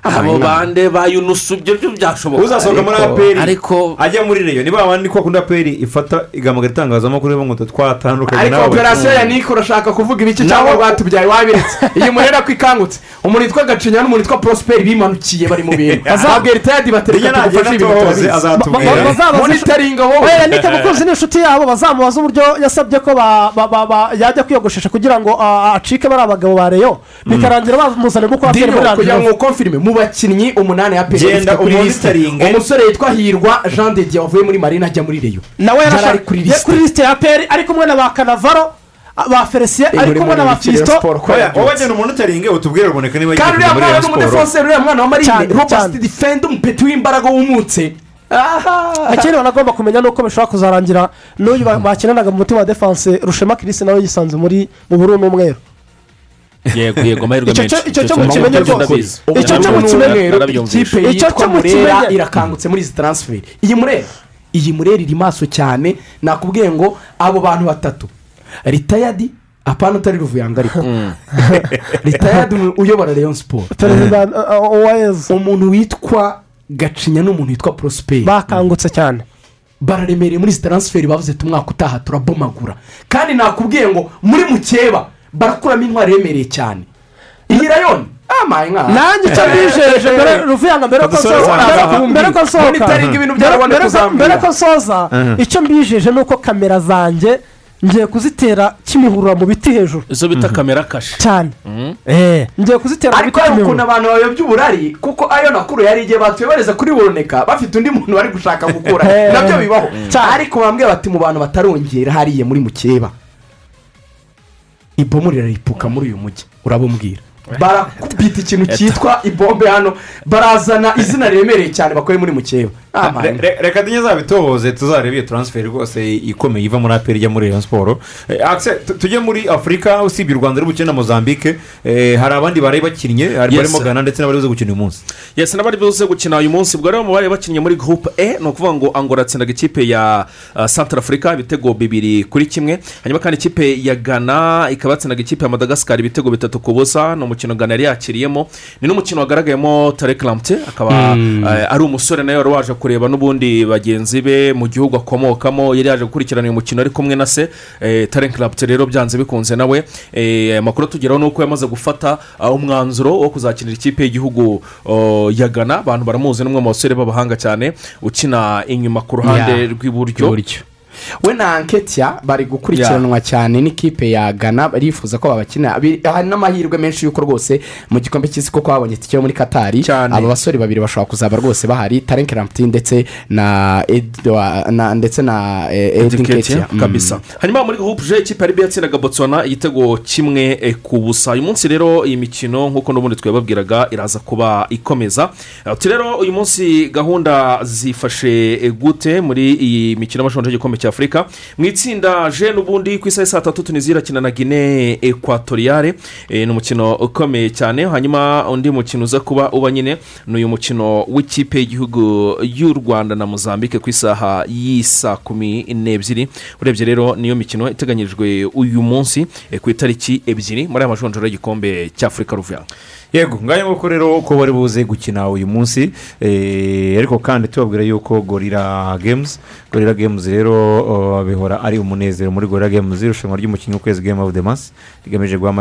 Abo bande ba yunusu ibyo byo byashoboka uzasohoka muri aperi. ajya muri reyo. Niba abandi kwa kundi aperi ifata igamagara itangazamakuru ivuga ngo twatandukanye ariko operasiyo ya niko urashaka kuvuga ibiki cyangwa rwatubyaye wabiretse. Iyi murera ko ikangutse. Umuntu witwa gacinya n'umuntu witwa prosperi bimanukiye bari mu bintu. (laughs) Babwira itayadi batereka tugufashe ibintu turabizi azatubwira. monitaringa wowe we yannick mukunzi n'inshuti yabo bazamubaza uburyo yasabye ko yajya kwiyogoshesha kugira ngo acike bari abagabo ba reyo. Bikarangira bamuzanye kuko aperi muri radiyo mu bakinnyi umunani ya peri Genda umonitoringe. umusore yitwa hirwa jean de dieu wavuye muri marina ajya muri reyo nawe yarashaka kuri kuri lisite ya aperi ari kumwe na ba kanavaro ba felicien ari kumwe na ba fisito Oya, wowe genda umonitoringe utubwire ruboneka niba kandi uriya muri mwana Rayon Sport. n'umudefenseri uriya mwana wa marine cyane. defende umupeti w'imbaraga wumutse. Ikindi banagomba kumenya ni uko bishobora kuzarangira n'uyu ba- bakinanaga mu mutima wa defanse rushema kirisi nawe yisanze muri mu bururu n'umweru. Yego yego amahirwe menshi cyo- icyo cyo mukimenye rwose. Icyo cyo mukimenye. Icyo cyo mukimenye. irakangutse muri izi taransiferi iyi murera iyi murera iri maso cyane nakubwiye ngo abo bantu batatu ritayadi apana utari ruvuyanga ariko ritayadi uyobora leon siporo perezida umuntu witwa gacinya n'umuntu witwa prosperi bakangutse cyane bararemereye muri izi taransiferi bavuze ati umwaka utaha turabomagura kandi nakubwiye ngo muri mukeba barakuramo intwari iremereye cyane. Iyi rayoni amaye nkaho nanjye icyo mbijeje mbere ruvuyanga mbere ko Kadusore nsohoka zazamuka. mbere- ko ibintu mbere- ko- Mhm. icyo mbijeje ni uko kamera zanjye ngiye kuzitera kimihurura mu biti hejuru. Izo bita kamera kashe. Cyane. Ngiye kuzitera mu ariko biti hari ukuntu abantu bayobya uburari kuko ayo nakuru yari igihe batuyobereza kuri buroneka bafite undi muntu bari gushaka gukura. (laughs) Eh. na byo bibaho. Cyane. ariko bambwiye bati mu bantu batarongera hariya muri mukeba. Ibomu riraripuka muri uyu mujyi urabumbwira barakubita ikintu cyitwa ibombe hano. Barazana izina riremereye cyane bakoye muri mukeba. Ah, re- reka zabitohoze tuzarebe iyo taransiferi rwose ikomeye iva muri aperi ijya muri Rayon siporo tujye muri afurika usibye u rwanda ruri bukine na mozambique eh, hari abandi bari bakinnye barimo gana ndetse n'abari buze gukina uyu munsi yesi n'abari buze gukina uyu munsi ubwo rero mu bari bakinnye muri groupe e ni ukuvuga ngo angola yatsindaga ikipe ya santara afurika ibitego bibiri kuri kimwe hanyuma kandi ikipe ya gana ikaba yatsindaga ikipe ya madagascar ibitego bitatu ku busa ni umukino gana yari yakiriyemo ni n'umukino wagaragayemo tarek lamte akaba Mm. eh, ari umusore nawe wari waje kureba n'ubundi bagenzi be mu gihugu akomokamo yari yaje gukurikirana uyu mukino ari kumwe na se eh, tarek lamte rero byanze bikunze nawe. Eh, amakuru atugeraho ni uko yamaze gufata ah, umwanzuro wo kuzakinira ikipe y'igihugu ya gana abantu baramuzi n'umwe mu basore b'abahanga cyane ukina inyuma ku ruhande rw'iburyo. We na anketiya bari gukurikiranwa cyane n'ikipe ya gana barifuza ko babakina. Bi- hari n'amahirwe menshi y'uko rwose mu gikombe cy'isi kuko babonye itike yo muri katari aba basore babiri bashobora kuzaba rwose bahari tarenke ramuti ndetse na ndetse na eh, edi Eddie nketia Nketiah, kabisa. Hanyuma muri groupe je ikipe yari yatsindaga botswana igitego kimwe eh, ku busa. Uyu munsi rero iyi mikino nk'uko n'ubundi twababwiraga iraza kuba ikomeza. Ati rero uyu munsi gahunda zifashe eh, gute muri iyi mikino y'amashonje y'igikombe cya afurika mu itsinda je n'ubundi ku isaha saa tatu tunizira irakina na gine ekwatoriyare Eh, ni umukino ukomeye cyane. Hanyuma undi mukino uza kuba uba nyine ni uyu mukino w'ikipe y'igihugu y'u rwanda na mozambique ku isaha y'isa kumi n'ebyiri. Urebye rero niyo mikino iteganyijwe uyu munsi eh, ku itariki ebyiri. Muri aya majonjoro y'igikombe cy'afurika ruvuga. Yego ngayo nguko rero ko bari buze gukina uyu munsi eh, ariko kandi tubabwira yuko gorira games gorira games rero bihora ari umunezero muri gorira games irushanwa ry'umukinnyi w'ukwezi game of the month rigamije guha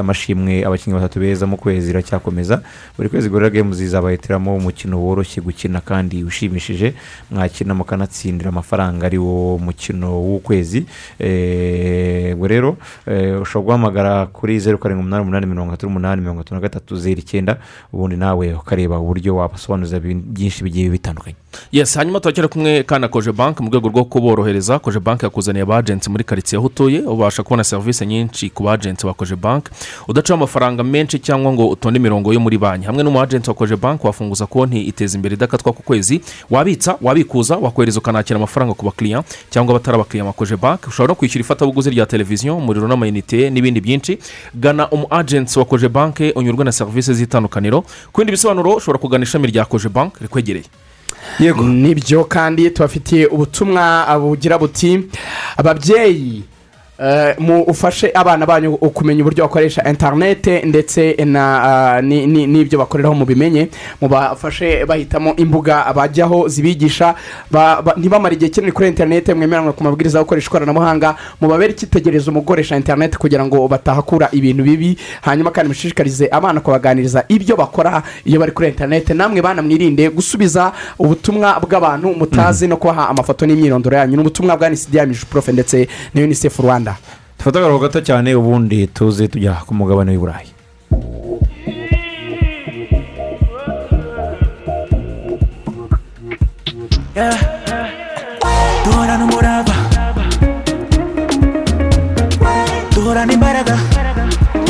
amashimwe abakinnyi batatu beza mu kwezi iracyakomeza. Buri kwezi gorira games izabahitiramo umukino woroshye gukina kandi ushimishije mwakina mukanatsindira amafaranga ari wo mukino w'ukwezi. Eh, ubwo rero eh, ushobora guhamagara kuri zeru karindwi umunani umunani mirongo itatu n'umunani mirongo itatu gatatu zeru icyenda ubundi nawe ukareba uburyo wabasobanuza byinshi bigiye bitandukanye. Yes hanyuma turakira kumwe kana koje banki mu rwego rwo kuborohereza. Koje banki yakuzaniye abajenti muri karitsiye aho utuye ubasha kubona serivisi nyinshi ku bajenti ba koje banki udacaho amafaranga menshi cyangwa ngo utonde imirongo yo muri banki. Hamwe n'umu ajenti wa koje banki wafunguza konti iteza imbere idakatwa ku kwezi. Wabitsa wabikuza wakohereza ukanakira amafaranga ku bakiriya cyangwa abatari abakiriya ba koje banki ushobora no kwishyura ifatabuguzi rya televiziyo umuriro n'amayinite n'ibindi byinshi. Gana umu ajenti wa koje banki unyurwe na serivisi z'itandukaniro ku bindi bisobanuro ushobora kugana ishami rya koje banki rikwegereye. Yego. Nibyo kandi tubafitiye ubutumwa bugira buti ababyeyi ufashe abana banyu kumenya uburyo bakoresha interinete ndetse ah, ni- ni- n'ibyo bakoreraho mubimenye mubafashe bahitamo imbuga bajyaho zibigisha. Ba- ba- ntibamare igihe kinini kuri interinete mwemeranwa ku mabwiriza yo gukoresha ikoranabuhanga. Mubabere icyitegererezo mu gukoresha interinete kugira ngo batahakura ibintu bibi. Hanyuma kandi mushishikarize abana kubaganiriza ibyo bakora iyo bari kuri interinete namwe bana mwirinde gusubiza ubutumwa bw'abantu mutazi no kubaha amafoto n'imyirondoro yanyu. Ni ubutumwa bwa nisidi profe ndetse na unicef rwanda. Dufate agaruhu gato cyane ubundi tuze tujya ku mugabane w'i burayi. Duhorana umurava duhorana imbaraga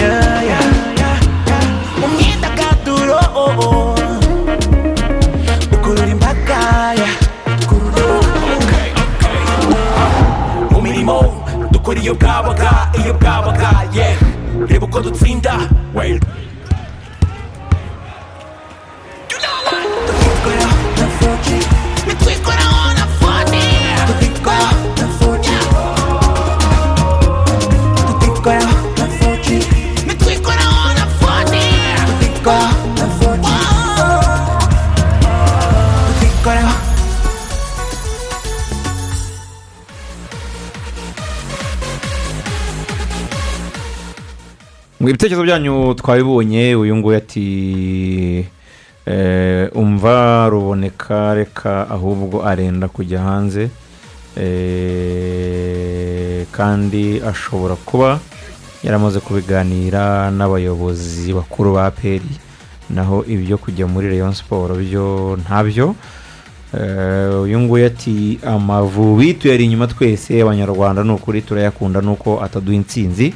Yeah, iyo bwabaga iyo bwabaga yeah. reba uko dutsinda well. Tukikora na ibitekerezo byanyu twabibonye uyu nguyu ati eh, umva ruboneka reka ahubwo arenda kujya hanze. Eh, kandi ashobora kuba yaramaze kubiganira n'abayobozi bakuru ba peri naho ibyo kujya muri rayon siporo byo ntabyo. Eh, uyu nguyu ati amavubi tuyari inyuma twese abanyarwanda ni ukuri turayakunda nuko ataduha intsinzi.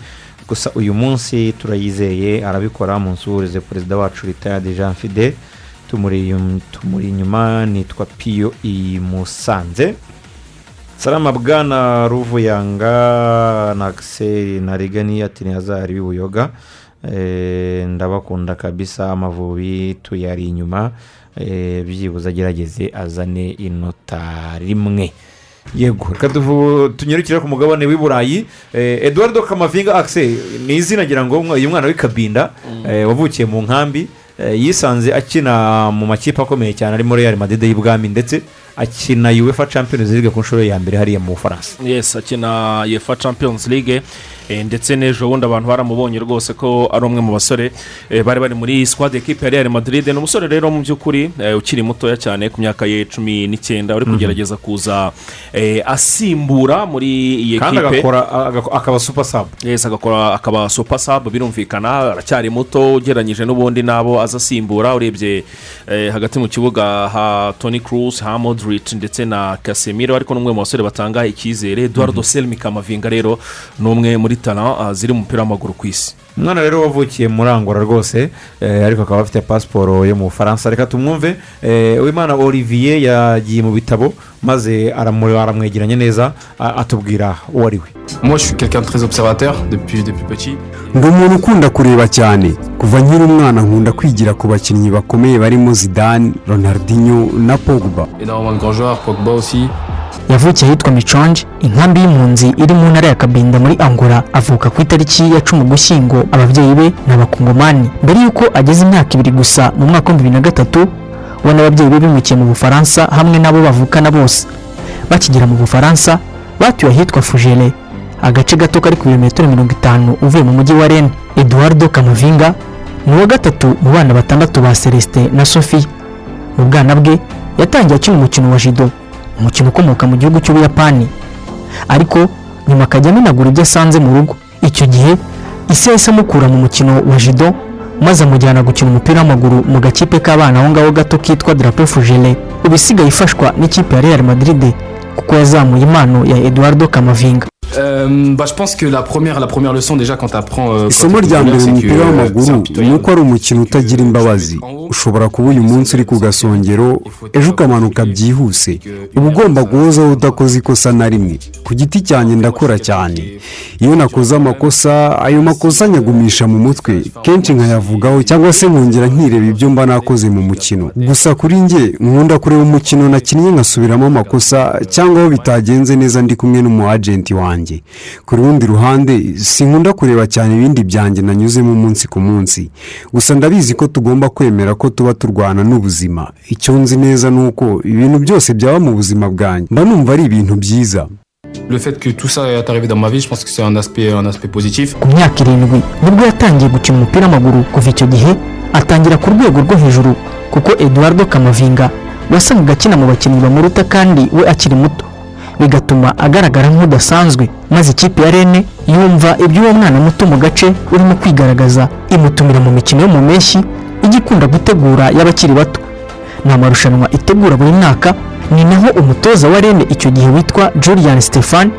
Gusa uyu munsi turayizeye arabikora munsurize perezida wacu ritayadi jean fide. Tumuri inyuma nitwa piyo i musanze. Salama bwana ruvuyanga na akiseri na rigani ati ntihazahari b'ibuyoga Eh, ndabakunda kabisa amavubi tuyari inyuma. Eh, byibuze agerageze azane inota rimwe. Yego. Reka tunyarukire ku mugabane w'i burayi. Eh, eduardo kamavinga akise ni izina ngira ngo uyu mwana w'ikabinda eh, wavukiye mu nkambi eh, yisanze akina mu makipe akomeye cyane arimo real madrid y'ibwami ndetse akina uefa champions league ku nshuro ya mbere hariya mu bufaransa. Yes akina yefa champions league. Ndetse n'ejo bundi abantu baramubonye rwose ko ari umwe mu basore eh, bari bari muri squad ekipe ya real madrid. Ni umusore rero mu by'ukuri eh, ukiri mutoya cyane ku myaka ye cumi n'icyenda uri Mhm. kugerageza kuza eh, asimbura muri iyi kandi ekipe agakora aga- akaba super sub. Yes agakora akaba super sub birumvikana aracyari muto ugereranyije n'ubundi n'abo aza asimbura urebye eh, hagati mu kibuga ha tony cruz ha modric ndetse na casemiro ariko n'umwe mu basore batanga icyizere. Eduardo selmi kamavinga rero ni umwe muri tara ah, ziri mu mupira w'amaguru ku isi. Umwana rero wavukiye muri angora rwose eh, ariko akaba afite pasiporo yo mu bufaransa. Reka tumwumve eh, uwimana olivier yagiye mu bitabo maze aramwegeranya neza a- atubwira uwo ari we. Ndi umuntu ukunda kureba cyane. Kuva nkiri umwana nkunda kwigira ku bakinnyi bakomeye barimo zidane ronaldinho na pogba. Yavukiye ahitwa miconge inkambi y'impunzi iri mu ntara ya kabinda muri angola avuka ku itariki ya cumi ugushyingo ababyeyi be ni abakongomani mbere y'uko ageze imyaka ibiri gusa mu mwaka w'ibihumbi bibiri na gatatu we n'ababyeyi be bimukiye mu bufaransa hamwe n'abo bavukana bose. Bakigera mu bufaransa batuye ahitwa fujere agace gato kari ku birometero mirongo itanu uvuye mu mujyi wa rene eduardo kamavinga ni uwa gatatu mu bana batandatu ba celestin na sophie. Mu bwana bwe yatangiye akina umukino wa jido umukino ukomoka mu gihugu cy'ubuyapani. Ariko nyuma akajya amenagura ibyo asanze mu rugo. Icyo gihe isi yahise amukura mu mukino wa jido maze amujyana gukina umupira w'amaguru mu gakipe k'abana aho ngaho gato kitwa drape fujere ubu isigaye ifashwa n'ikipe ya real madrid kuko yazamuye impano ya eduardo kamavinga bah, je pense que la première, la première leçon déjà quand tu apprends. isomo rya mbere mu mupira w'amaguru ni uko ari umukino utagira imbabazi. ushobora kuba uyu munsi uri ku gasongero ejo ukamanuka byihuse. Uba ugomba guhozaho udakoze ikosa na rimwe. ku giti cyanjye ndakora cyane. Iyo nakoze amakosa ayo makosa nyagumisha mu mutwe. Kenshi nkayavugaho cyangwa se nkongera nkireba ibyo mba nakoze mu mukino. Gusa kuri njye nkunda kureba umukino nakinnye nkasubiramo amakosa cyangwa aho bitagenze neza ndi kumwe n'umu agenti wanjye. Ku rundi ruhande sinkunda kureba cyane ibindi byanjye nanyuzemo umunsi ku munsi. Gusa ndabizi ko tugomba kwemera ko tuba turwana n'ubuzima. Icyo nzi neza ni uko ibintu byose byaba mu buzima bwanjye. Mba numva ari ibintu byiza. Le fait que tout ça est arrivé dans ma vie, je pense que c'est un aspect, un aspect positif. ku myaka irindwi ni bwo yatangiye gukina umupira w'amaguru. Kuva icyo gihe atangira ku rwego rwo hejuru. Kuko eduardo kamavinga wasangaga akina mu bakinnyi bamuruta kandi we akiri muto. Bigatuma agaragara nk'udasanzwe maze ikipe ya rene yumva iby'uwo mwana muto mu gace urimo kwigaragaza imutumira mu mikino yo mu mpeshyi ijya ikunda gutegura y'abakiri bato. Ni amarushanwa itegura buri mwaka ni naho umutoza wa rene icyo gihe witwa julian stefan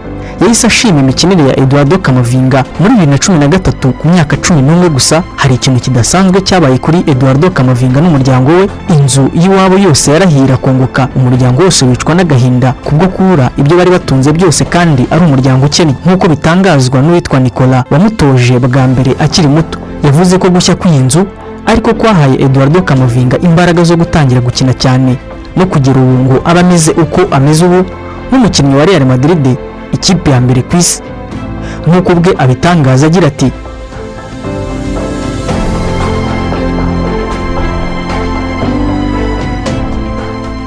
yahise ashima imikinire ya eduardo kamavinga muri bibiri na cumi na gatatu ku myaka cumi n'umwe gusa hari ikintu kidasanzwe cyabaye kuri eduardo kamavinga n'umuryango we. Inzu y'iwabo yose yarahiye irakongoka umuryango wose wicwa n'agahinda kubwo kubura ibyo bari batunze byose kandi ari umuryango ukennye. Nk'uko bitangazwa n'uwitwa nicola wamutoje bwa mbere akiri muto. Yavuze ko gushya kw'iyi nzu ariko kwahaye eduardo kamavinga imbaraga zo gutangira gukina cyane no kugera ubu ngo aba ameze uko ameze ubu. Nk'umukinnyi wa real madrid ikipe ya mbere ku isi. Nk'uko ubwe abitangaza agira ati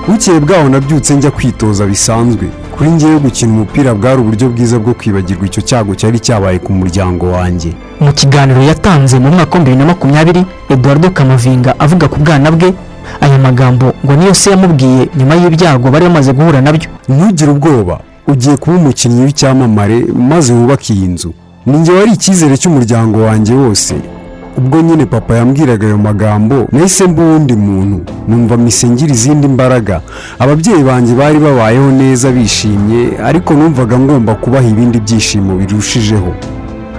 bukeye bwaho nabyutse njya kwitoza bisanzwe. Kuri ngewe gukina umupira bwari uburyo bwiza bwo kwibagirwa icyo cyago cyari cyabaye ku muryango wanjye. Mu kiganiro yatanze mu mwaka wa bibiri na makumyabiri eduardo kamavinga avuga ku bwana bwe aya magambo ngo niyo se yamubwiye nyuma y'ibyago bari bamaze guhura na byo. Ntugire ubwoba. Ugiye kuba umukinnyi w'icyamamare maze wubake iyi nzu. Ninjye wari icyizere cy'umuryango wanjye wose. Ubwo nyine papa yambwiraga ayo magambo nahise mba uwundi muntu. Numva ngira izindi mbaraga. Ababyeyi banjye bari babayeho neza bishimye ariko numvaga ngomba kubaha ibindi byishimo birushijeho.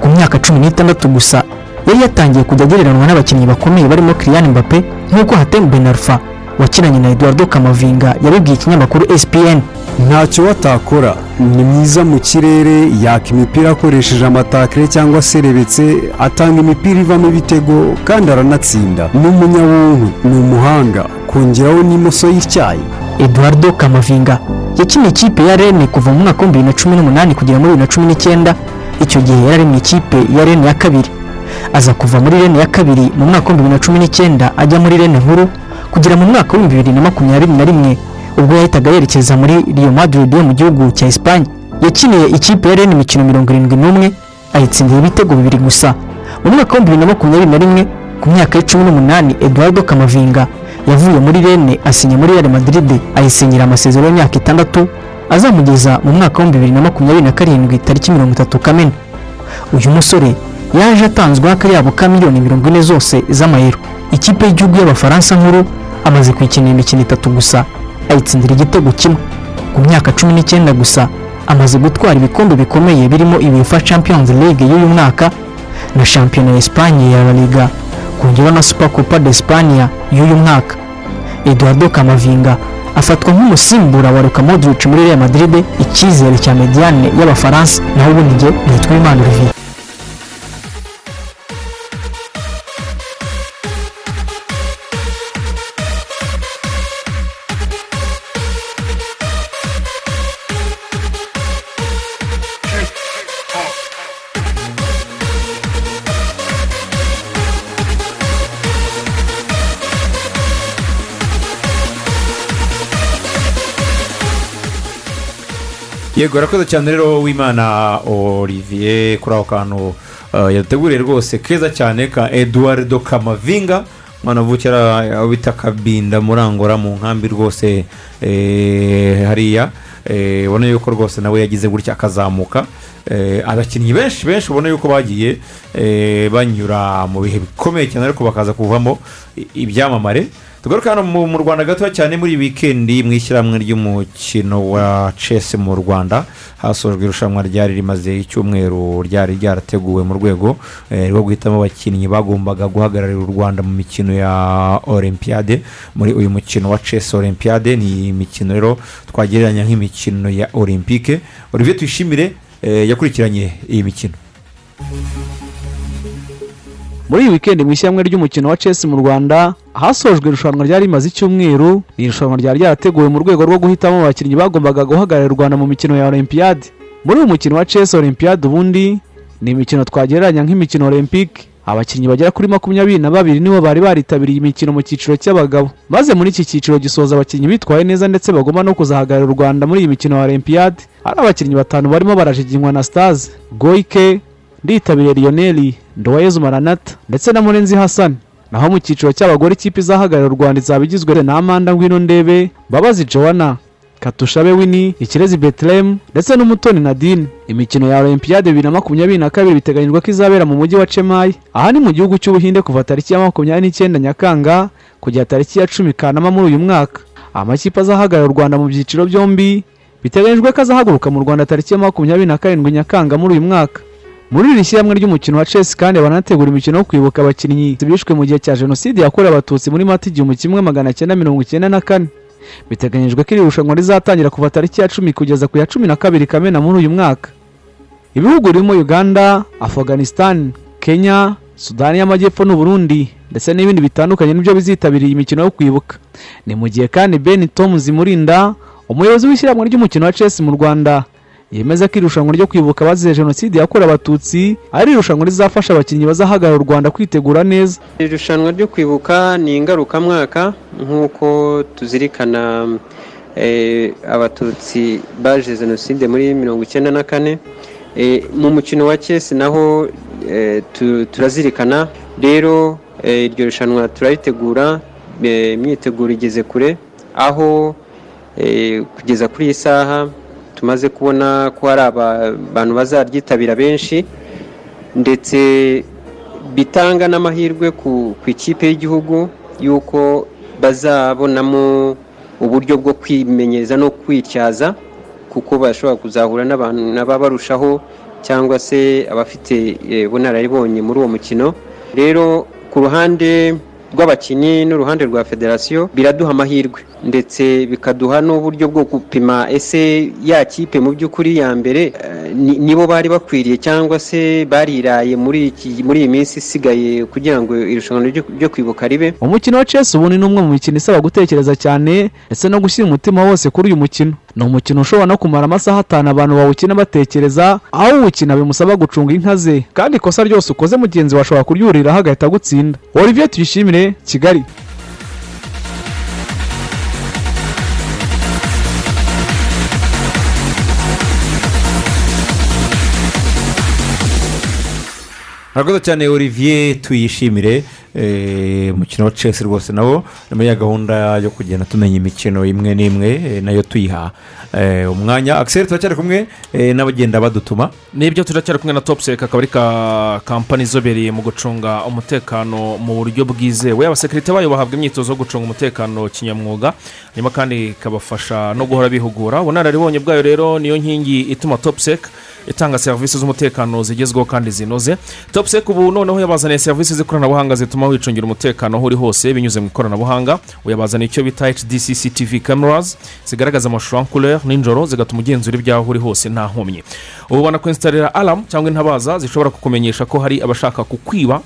Ku myaka cumi n'itandatu gusa yari yatangiye kujya agereranwa n'abakinnyi bakomeye barimo Kylian Mbappe nk'uko Hatem Ben Arfa wakinanye na Eduardo Kamavinga yabibwiye ikinyamakuru SPN ntacyo watakora. Ni mwiza mu kirere yaka imipira akoresheje amatakire cyangwa se rebetse atanga imipira ivamo ibitego kandi aranatsinda. Ni umunyabuntu ni umuhanga. Kongeraho n'imoso y'icyayi. Eduardo Kamavinga yakiniye ikipe ya Rennes kuva mu mwaka wa bibiri na cumi n'umunani kugera muri bibiri na cumi n'icyenda. Icyo gihe yari ari mu ikipe ya Rennes ya kabiri. Aza kuva muri Rennes ya kabiri mu mwaka wa bibiri na cumi n'icyenda ajya muri Rennes nkuru kugera mu mwaka w'ibihumbi bibiri na makumyabiri na rimwe. Ubwo yahitaga yerekeza muri Real Madrid yo mu gihugu cya Espagne. Yakiniye ikipe ya Rennes imikino mirongo irindwi n'umwe ayitsindira ibitego bibiri gusa. Mu mwaka wa bibiri na makumyabiri na rimwe ku myaka ya cumi n'umunani Eduardo Kamavinga yavuye muri Rennes asinya muri Real Madrid ayisinyira amasezerano y'imyaka itandatu azamugeza mu mwaka wa bibiri na makumyabiri na karindwi tariki mirongo itatu Kamena. Uyu musore yaje atanzweho akayabo ka miliyoni mirongo ine zose z'amayero. Ikipe y'igihugu y'abafaransa nkuru amaze kuyikinira imikino itatu gusa. Ayitsindira igitego kimwe ku myaka cumi n'icyenda gusa amaze gutwara ibikombe bikomeye birimo ibifa champions league y'uyu mwaka na shampiyona ya Espagne ya La Liga kongeraho na super copa de Espagne y'uyu mwaka. Eduardo Camavinga afatwa nk'umusimbura wa Luka Modric muri Real Madrid icyizere cya mediane y'abafaransa. Naho ubundi njye nitwa Imana Olivier. Yego arakoze cyane rero w'imana olivier kuri ako kantu yateguriye rwose keza cyane ka eduardo kamavinga umwana avukira aho bita kabinda murangora mu nkambi rwose eh, hariya eh, ubona yuko rwose nawe yagize gutya akazamuka eh, abakinnyi benshi benshi ubona yuko bagiye eh, banyura mu bihe bikomeye cyane ariko bakaza kuvamo ibyamamare tugaruka hano mu rwanda gatoya cyane muri wikendi mu ishyirahamwe ry'umukino wa chess mu rwanda. Hasojwe irushanwa ryari rimaze icyumweru ryari ryarateguwe mu rwego eh, rwo guhitamo abakinnyi bagombaga guhagararira u rwanda mu mikino ya olympiade. Muri uyu mukino wa chess olympiade ni imikino rero twagereranya nk'imikino ya olympique. Olivier tuyishimire eh, yakurikiranye iyi mikino. Muri iyi wikendi mu ishyirahamwe ry'umukino wa chess mu rwanda hasojwe irushanwa ryari rimaze icyumweru. Iri rushanwa ryari ryarateguwe mu rwego rwo guhitamo abakinnyi bagombaga guhagararira u rwanda mu mikino ya olympiade. Muri uyu mukino wa chess olympiade ubundi ni imikino twagereranya nk'imikino olympique. Abakinnyi bagera kuri makumyabiri na babiri nibo bari baritabiriye imikino mu cyiciro cy'abagabo. Maze muri iki cyiciro gisoza abakinnyi bitwaye neza ndetse bagomba no kuzahagararira u rwanda muri iyi mikino ya olympiade. Hari abakinnyi batanu barimo barajiginywa na stars goike nditabiriye lionel ndowayezu maranata ndetse na murenzi hassan. Naho mu cyiciro cy'abagore ikipe izahagararira u rwanda izaba igizwe na amanda ngwino ndebe mbabazi joanna katushabe wini ikirezi betelem ndetse n'umutoni nadine. Imikino ya olympiade bibiri na makumyabiri na kabiri biteganyijwe ko izabera mu mujyi wa chemayi aha ni mu gihugu cy'ubuhinde kuva tariki ya makumyabiri n'icyenda nyakanga kugera tariki ya cumi kanama muri uyu mwaka. Amakipe azahagararira u rwanda mu byiciro byombi biteganyijwe ko azahaguruka mu rwanda tariki ya makumyabiri na karindwi nyakanga muri uyu mwaka. Muri iri shyirahamwe ry'umukino wa chess kandi banategura imikino yo kwibuka abakinnyi bishwe mu gihe cya jenoside yakorewe abatutsi muri mata igihumbi kimwe magana cyenda mirongo icyenda na kane. Biteganyijwe ko iri rushanwa rizatangira kuva tariki ya cumi kugeza ku ya cumi na kabiri kamena muri uyu mwaka. Ibihugu birimo uganda afghanistan kenya sudani y'amajyepfo n'uburundi ndetse n'ibindi bitandukanye ni byo bizitabira iyi mikino yo kwibuka. Ni mu gihe kandi ben tom zimurinda umuyobozi w'ishyirahamwe ry'umukino wa chess mu rwanda yemeza ko irushanwa ryo kwibuka abazize jenoside yakorewe abatutsi ari irushanwa rizafasha abakinnyi bazahagarara u rwanda kwitegura neza. Irushanwa ryo kwibuka ni ingarukamwaka nk'uko tuzirikana eh, abatutsi baje jenoside muri mirongo icyenda na kane. Eh, mu mukino wa chess naho eh, tu- turazirikana. Rero iryo rushanwa turaritegura imyiteguro igeze kure aho kugeza kuri iyi saha tumaze kubona ko hari aba- abantu bazaryitabira benshi ndetse bitanga n'amahirwe ku ikipe y'igihugu y'uko bazabonamo uburyo bwo kwimenyereza no kwityaza kuko bashobora kuzahura n'abantu n'ababarushaho cyangwa se abafite ubunararibonye muri uwo mukino. Rero ku ruhande rw'abakinnyi n'uruhande rwa federasiyo biraduha amahirwe. Ndetse bikaduha n'uburyo bwo gupima ese ya kipe mu by'ukuri ya mbere eh, ni- nibo bari bakwiriye cyangwa se bariraye muri iyi minsi isigaye kugira ngo irushanwa ryo- kwibuka ribe? Umukino wa chess ubundi ni umwe mu mikino isaba gutekereza cyane ndetse no gushyira umutima wose kuri uyu mukino. Ni umukino ushobora no kumara amasaha atanu abantu bawukina batekereza aho uwukina bimusaba gucunga inka ze. Kandi ikosa ryose ukoze mugenzi wawe ashobora kuryuriraho agahita agutsinda. Olivier tuyishimire kigali. Murakoze cyane olivier tuyishimire eh, umukino wa chess rwose nawo ni muri ya gahunda yo kugenda tumenya imikino imwe n'imwe eh, na yo tuyiha. Eh, umwanya akiseri turacyari kumwe eh, n'abagenda badutuma. Nibyo turacyari kumwe na topuseka akaba ari ka kampani izobereye mu gucunga umutekano mu buryo bwizewe. Abasekirite bayo bahabwa imyitozo yo gucunga umutekano kinyamwuga hanyuma kandi ikabafasha no guhora bihugura. Ubunararibonye bwayo rero niyo nkingi ituma topuseka itanga serivisi z'umutekano zigezweho kandi zinoze. Topuseka ubu noneho yabazaniye serivisi z'ikoranabuhanga zituma wicungira umutekano aho uri hose binyuze mu ikoranabuhanga. Uyabazaniye icyo bita hdc tv cameras zigaragaza amashusho couleur nijoro zigatuma ugenzura ibyaho uri hose nta nkomyi. Ubu banakwesitarira aramu cyangwa intabaza zishobora kukumenyesha ko hari abashaka kukwiba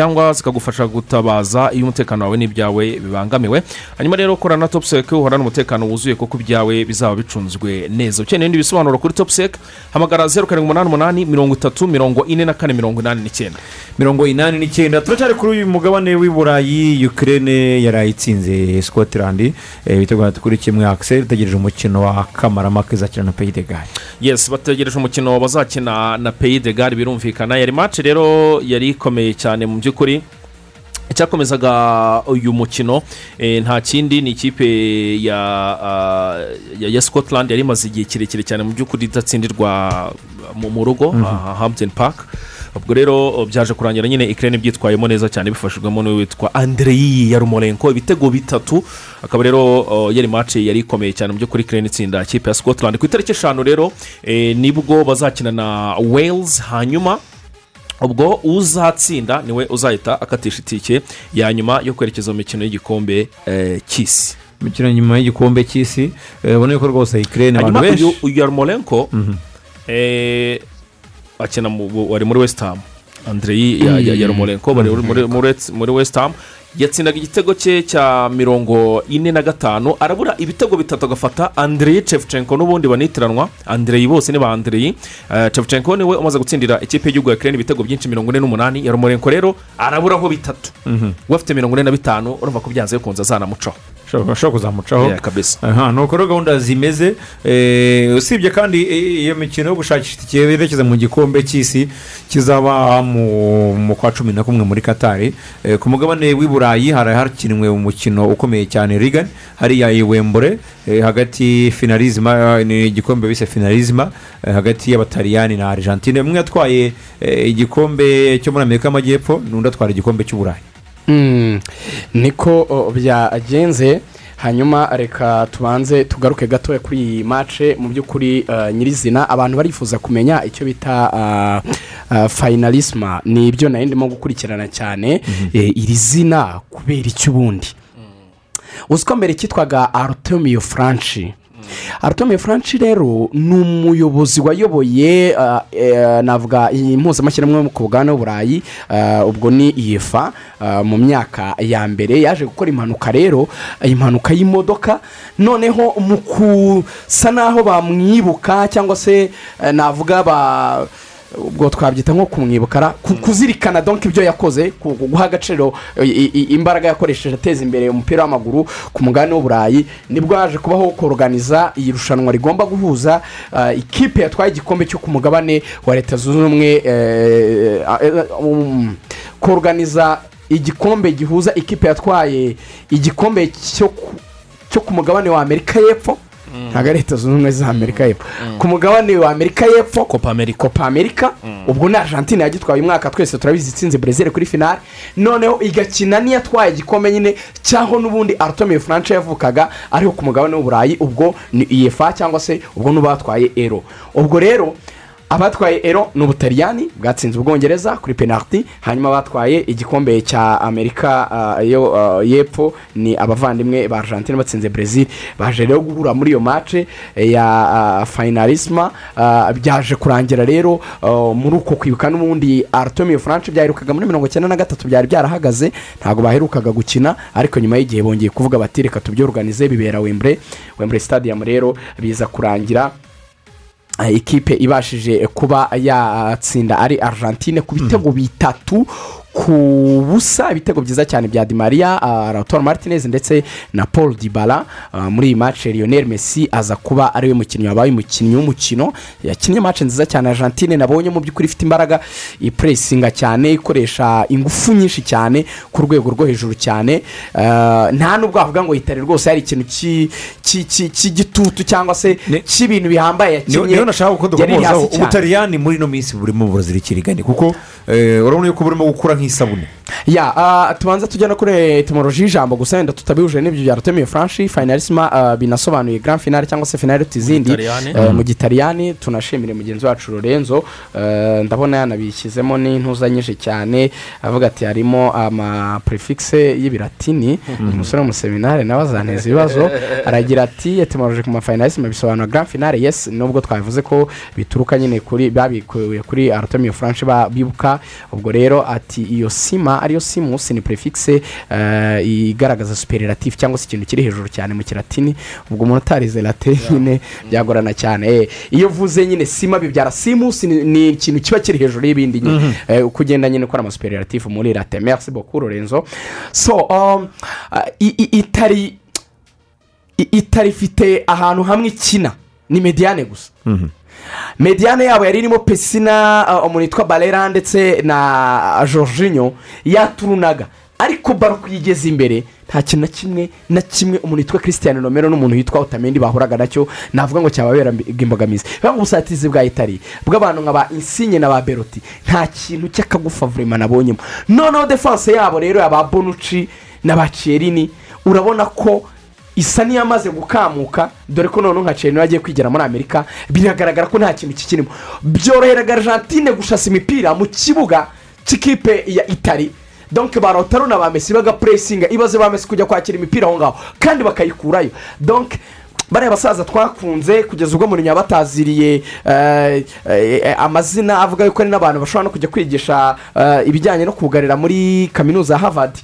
cyangwa zikagufasha gutabaza iyo umutekano wawe n'ibyawe bibangamiwe. Hanyuma rero kora na topuseke uhorana umutekano wuzuye kuko ibyawe bizaba bicunzwe neza. Ukeneye ibindi bisobanuro kuri topuseke hamagara zeru karindwi umunani umunani mirongo itatu mirongo ine na kane mirongo inani n'icyenda. Mirongo inani n'icyenda. Turacyari kuri uyu mugabane w'i burayi ukirere yari itsinze scotland. Eh, bitatu kuri kimwe akiseri itegereje umukino wa kamaramaka izakina na peyi de gare yes bategereje umukino bazakina na peyi de gare birumvikana. Yari mace rero yari ikomeye cyane mu by'ukuri. Icyakomezaga uyu mukino eh, nta kindi ni ikipe ya ah, ya ya scotland yari imaze igihe kirekire cyane mu by'ukuri idatsindirwa mu rugo Mhm. hampton park. Ubwo rero byaje kurangira nyine ikirere byitwayemo neza cyane bifashijwemo n'uwitwa andreyi yarumorenko ibitego bitatu. Akaba rero uh, yari mace yari ikomeye cyane mu by'ukuri ikirere itsinda ikipe ya scotland. Ku itariki eshanu rero eh, ni bwo bazakina na wales hanyuma ubwo uzatsinda ni we uzahita akatisha itike ya nyuma yo kwerekeza mu mikino y'igikombe eh, cy'isi. Imikino nyuma y'igikombe cy'isi eh, ubona yuko rwose ikirere abantu benshi. uyu uyu yarumorenko Mhm. eh, wari muri ya- ya- yarumorenko bari muri- ham. Yatsindaga igitego cye cya mirongo ine na gatanu arabura ibitego bitatu agafata andreyi cefucenko n'ubundi banitiranwa. Andreyi bose ni ba andreyi Eh, cefucenko ni we umaze gutsindira ikipe y'igihugu ya kirene ibitego byinshi mirongo ine n'umunani. Yarumorenko rero araburaho bitatu. Mhm. we afite mirongo ine na bitanu urumva ko byanze bikunze azanamucaho ashobora kuzamucaho ni uko gahunda zimeze eh, usibye kandi eh, iyo mikino yo gushakisha itike yerekeza mu gikombe cy'isi kizaba mu kwa cumi na kumwe muri katari Eh, ku mugabane w'i burayi hari hakinwe umukino ukomeye cyane rigani hariya i wembure hagati finalizima ni igikombe bise finalizima eh, hagati y'abataliyani na argentine. Umwe yatwaye igikombe cyo muri amerika y'amajyepfo n'undi atwara igikombe cy'uburayi niko o, byagenze hanyuma reka tubanze tugaruke gatoya kuri iyi mace mu by'ukuri uh, nyirizina abantu barifuza kumenya icyo bita uh, uh, finalisma ni ibyo nari ndimo gukurikirana cyane eh, iri zina kubera icyo ubundi? Uzi ko mbere cyitwaga arutemiyo furanshi arutemiyo furanshi rero ni umuyobozi wayoboye uh, eh, navuga iyi mpuzamashyirahamwe ku bugabane w'uburayi uh, ubwo ni iyefa uh, mu myaka ya mbere yaje gukora impanuka rero impanuka y'imodoka. Noneho mu kusa n'aho bamwibuka cyangwa se eh, navuga ba ubwo twabyita nko kumwibukara ku- kuzirikana donk ibyo yakoze guha agaciro i- imbaraga yakoresheje ateza imbere umupira w'amaguru ku mugabane w'uburayi ni bwo haje kubaho koroganiza iri rushanwa rigomba guhuza ah, ikipe yatwaye igikombe cyo ku mugabane wa leta zunze ubumwe eh, eh, um, koroganiza igikombe gihuza ikipe yatwaye igikombe cyo ku mugabane wa amerika y'epfo. Ntabwo ari leta zunze ubumwe za amerika y'epfo. Ku mugabane wa amerika y'epfo copa copa america ubwo ni argentine yagitwaye umwaka twese turabizi itsinze brezil kuri finale noneho igakina n'iyatwaye igikombe nyine cyaho n'ubundi arutemiye furanshi yavukaga ariho ku mugabane w'uburayi ubwo ni iyefa cyangwa se ubwo n'ubatwaye ero. Ubwo rero abatwaye ero ni ubutaliyani bwatsinze ubwongereza kuri penaliti hanyuma abatwaye igikombe cya amerika yo ah, y'epfo ni abavandimwe ba argentine batsinze brezil baje rero guhura muri iyo mace eh, ya finalisma ah, byaje kurangira rero muri uko kwibuka n'ubundi arutemiyo furanshi byaherukaga muri mirongo icyenda na gatatu byari byarahagaze ntabwo baherukaga gukina ariko nyuma y'igihe bongeye kuvuga bati reka tubyorganize bibera wembure wembure stadium rero biza kurangira ikipe ibashije kuba yatsinda ari argentine ku bitego bitatu ku busa ibitego byiza cyane bya di maria ratora martinez ndetse na paul dibara muri iyi mace lionel messi aza kuba ari we mukinnyi wabaye umukinnyi w'umukino. Yakinnye mace nziza cyane argentine nabonye mu by'ukuri ifite imbaraga ipuresinga cyane ikoresha ingufu nyinshi cyane ku rwego rwo hejuru cyane. Eh, nta nubwo wavuga ngo yitare rwose hari ikintu ki- ki- ki- cy'igitutu cyangwa se cy'ibintu bihambaye yakinnye yari hasi cyane. Ubutaliyani muri ino minsi burimo burazirikira igani kuko eh, urabona yuko burimo gukura nk'isabune. Ya ah, tubanza tujya no kuri etimoloji y'ijambo gusa wenda tutabihuje n'ibyo bya rutemiye furanshi finalisima ah, binasobanuye grand finale cyangwa se finale izindi Gitaliyani. eh, mu gitaliyani tunashimire mugenzi wacu lorenzo eh, ndabona yanabishyizemo n'intuza nyinshi cyane avuga ati harimo amaprefigise y'ibiratini umusore w'umuseminari nawe azanteza ibibazo (laughs) aragira ati etimoloji ku mafinalisima bisobanura grand finale yes nubwo twavuze ko bituruka nyine kuri babikuye kuri arutemiye furanshi bibuka ubwo rero ati iyo sima ariyo simusi ni prefix eh, igaragaza superlatif cyangwa se ikintu kiri hejuru cyane mu kiratini ubwo umuntu utarize late nyine byagorana cyane. Eh, iyo uvuze nyine sima bibyara simusi ni- ikintu kiba kiri hejuru y'ibindi nyine. Mhm. Eh, uko ugenda nyine ukora amasuperlatif muri late merci beaucoup lorenzo. So um, itari itari ifite ahantu hamwe ikina ni mediyane gusa. Mediyane yabo yari irimo pesina uh, umuntu witwa barera ndetse na jorginho yaturunaga. Ariko baro kuyigeza imbere nta kintu na kimwe na kimwe umuntu witwa christian nomero n'umuntu witwa otamendi bahuraga na cyo navuga ngo cyababera imbogamizi ngo ubusatizi bwa itari bw'abantu nka ba insinye na ba beroti nta kintu cy'akagufa vurema nabonyemo. Noneho defanse yabo rero ya ba bonuci na ba cerini urabona ko isa n'iyamaze gukamuka dore ko noneho nka ceri agiye kwigira muri amerika biragaragara ko nta kintu kikirimo. Byoroheraga argentine gushasa imipira mu kibuga cy'ikipe ya itari donke ba rotaro na ba mesi bagapuresinga ibaze ba mesi kujya kwakira imipira aho ngaho kandi bakayikurayo. Donke bariya basaza twakunze kugeza ubwo muri bataziriye eh, eh, amazina avuga yuko ari n'abantu bashobora no kujya kwigisha eh, ibijyanye no kugarira muri kaminuza ya harvard.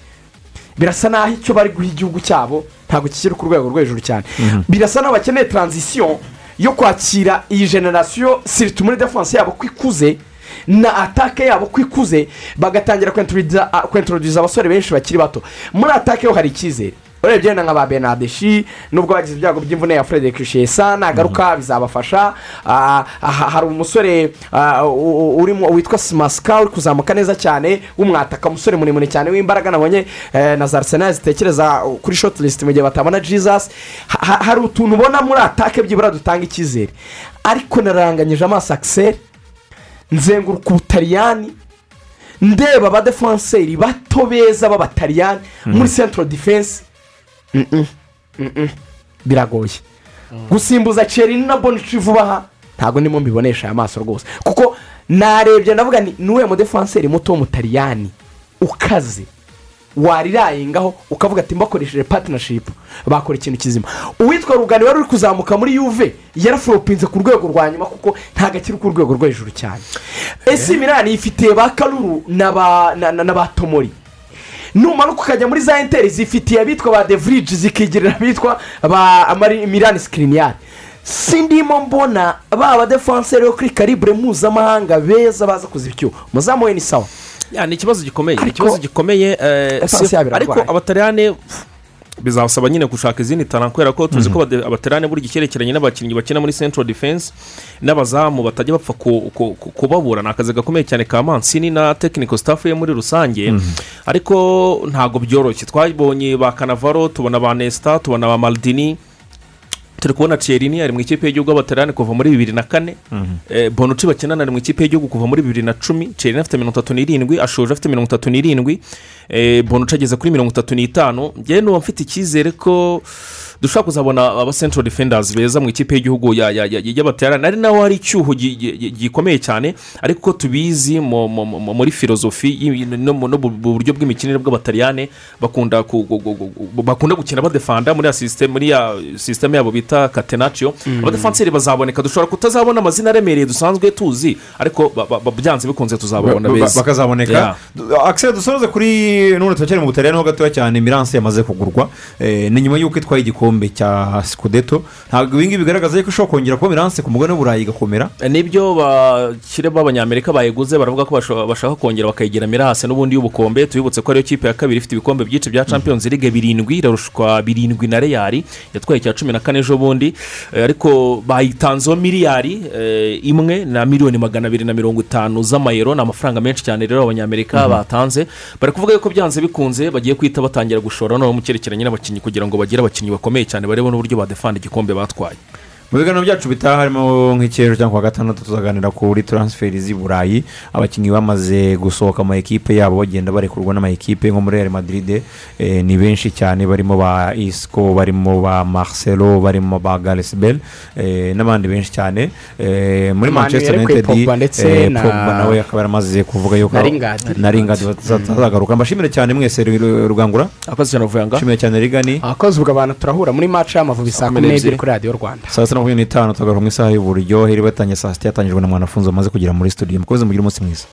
Birasa n'aho icyo bari guha igihugu cyabo ntabwo kikiri ku rwego rwo hejuru cyane. Birasa n'aho bakeneye taranzisiyo yo kwakira iyi generasiyo siritu muri defanse yabo ko ikuze na atake yabo ko ikuze bagatangira kwentorodiza abasore benshi bakiri bato. Muri atake ho hari icyizere. Urebye na nka ba benadeshi nubwo bagize ibyago by'imvune ya frederic shesa nagaruka bizabafasha. Ah, hari umusore ah, u- u- urimo witwa simasika uri kuzamuka neza cyane w'umwataka. Umusore muremure cyane w'imbaraga nabonye eh, na za arisenali zitekereza kuri shoti lisiti mu gihe batabona jesus. Ha- ha- hari utuntu ubona muri atake byibura dutanga icyizere. Ariko naranganyije amaso akiseri nzenguruka ubutaliyani ndeba abadefanseri bato beza b'abataliyani muri centro defense. Biragoye. Gusimbuza cerini na bonici vuba aha. Ntabwo ndimo mbibonesha aya maso rwose. Kuko narebye ndavuga ni nuwe mudefanseri muto w'umutaliyani ukaze. Warirayingaho ukavuga ati mbakoresheje patinashipu bakora ikintu kizima. Uwitwa rugani wari uri kuzamuka muri yuve yaraforopinze ku rwego rwa nyuma kuko ntabwo akiri ku rwego rwo hejuru cyane. Esi mirani yifitiye ba karuru na ba tomori? Numanuka ukajya muri za enteri zifitiye abitwa ba deviriji zikigirira abitwa ba amari mirani sikiriniyari sindimo mbona ba badefanseri yo kuri karibure mpuzamahanga beza baza kuziba icyuho muzamu we ni sawa. Ni ikibazo gikomeye ni ikibazo gikomeye eh, si- ariko irarwaye. Bizabasaba nyine gushaka izindi tara kubera ko tuzi ko abade- abataliyane buri icyerekeranye n'abakinnyi bakina muri central defense n'abazamu batajya bapfa ku- ku- ku- kubabura ni akazi gakomeye cyane ka mansini na technical staff ye muri rusange. Ariko ntabwo byoroshye. Twabonye ba kanavaro tubona ba nesita tubona ba maldini. Turi kubona cerini ari mu ikipe y'igihugu y'abataliyani kuva muri bibiri na kane. Eh, bonuci bakinana ari mu ikipe y'igihugu kuva muri bibiri na cumi. Cerini afite mirongo itatu n'irindwi ashoje afite mirongo itatu n'irindwi. Eh, bonuci ageze kuri mirongo itatu n'itanu. Njyewe nuba mfite icyizere ko dushobora kuzabona aba central defenders beza mu ikipe y'igihugu ya- ya- ya- y'abataliyani ari naho hari icyuho gi- gi- gikomeye cyane ariko ko tubizi mu- mu- mu- muri filozofi buryo bw'imikinire bw'abataliyani bakunda ku- gu- gu- gu- bakunda gukina badefanda muri ya sisiteme yabo bita katenacyo Mm. abadefanseri bazaboneka. Dushobora kutazabona amazina aremereye dusanzwe tuzi ariko byanze bikunze tuzababona Ba- ba- beza. bakazaboneka. Akiseri dusoze kuri none turacyari mu butaliyani ho gatoya cyane miranse yamaze kugurwa. Eh, ni nyuma y'uko itwaye igikombe. Cya sikudeto ntabwo ibi ngibi bigaragaza yuko ishobora kongera kuba miranse ku mugabane w'uburayi igakomera. Nibyo bakire b'abanyamerika bayiguze baravuga ko bashaka kongera bakayigira mirase n'ubundi y'ubukombe. Tubibutse ko ariyo kipe ya kabiri ifite ibikombe byinshi bya champions league birindwi irarushwa birindwi na reyari yatwaye icya cumi na kane ejo bundi Eh, ariko bayitanzeho miliyari eh, imwe na miliyoni magana abiri na mirongo itanu z'amayero. Ni amafaranga menshi cyane rero abanyamerika Mhm. batanze. Bari kuvuga yuko byanze bikunze bagiye guhita batangira gushora. Noneho mu cyerekeranye n'abakinnyi kugira ngo bagire abakinnyi bakomeye. Cyane barebe n'uburyo badefanda igikombe batwaye. Mu biganiro byacu bitaha harimo nk'icyero cyangwa kuwa gatandatu tuzaganira kuri taransiferi z'i burayi. Abakinnyi bamaze gusohoka mu ekipe yabo bagenda barekurwa n'amakipe nko muri real madrid eh, ni benshi cyane. Barimo ba isco barimo ba marcelo barimo ba garesibel n'abandi benshi cyane. Eh, muri manchester united Pogba eh, nawe akaba yaramaze kuvuga yuko Na ringadi bazagaruka mbashimire cyane mwese Ru- rugangura akoze cyane rigani abakozi ubwo abantu turahura. Muri maci y'amavubi saa kumi n'ebyiri kuri radiyo rwanda. Saa sita na makumyabiri n'itanu tugaruka mu isaha y'uburyohe iri batangiye saa sita yatangijwe na mwanafunzi wamaze kugera muri studio. Mukomeze mugire umunsi mwiza.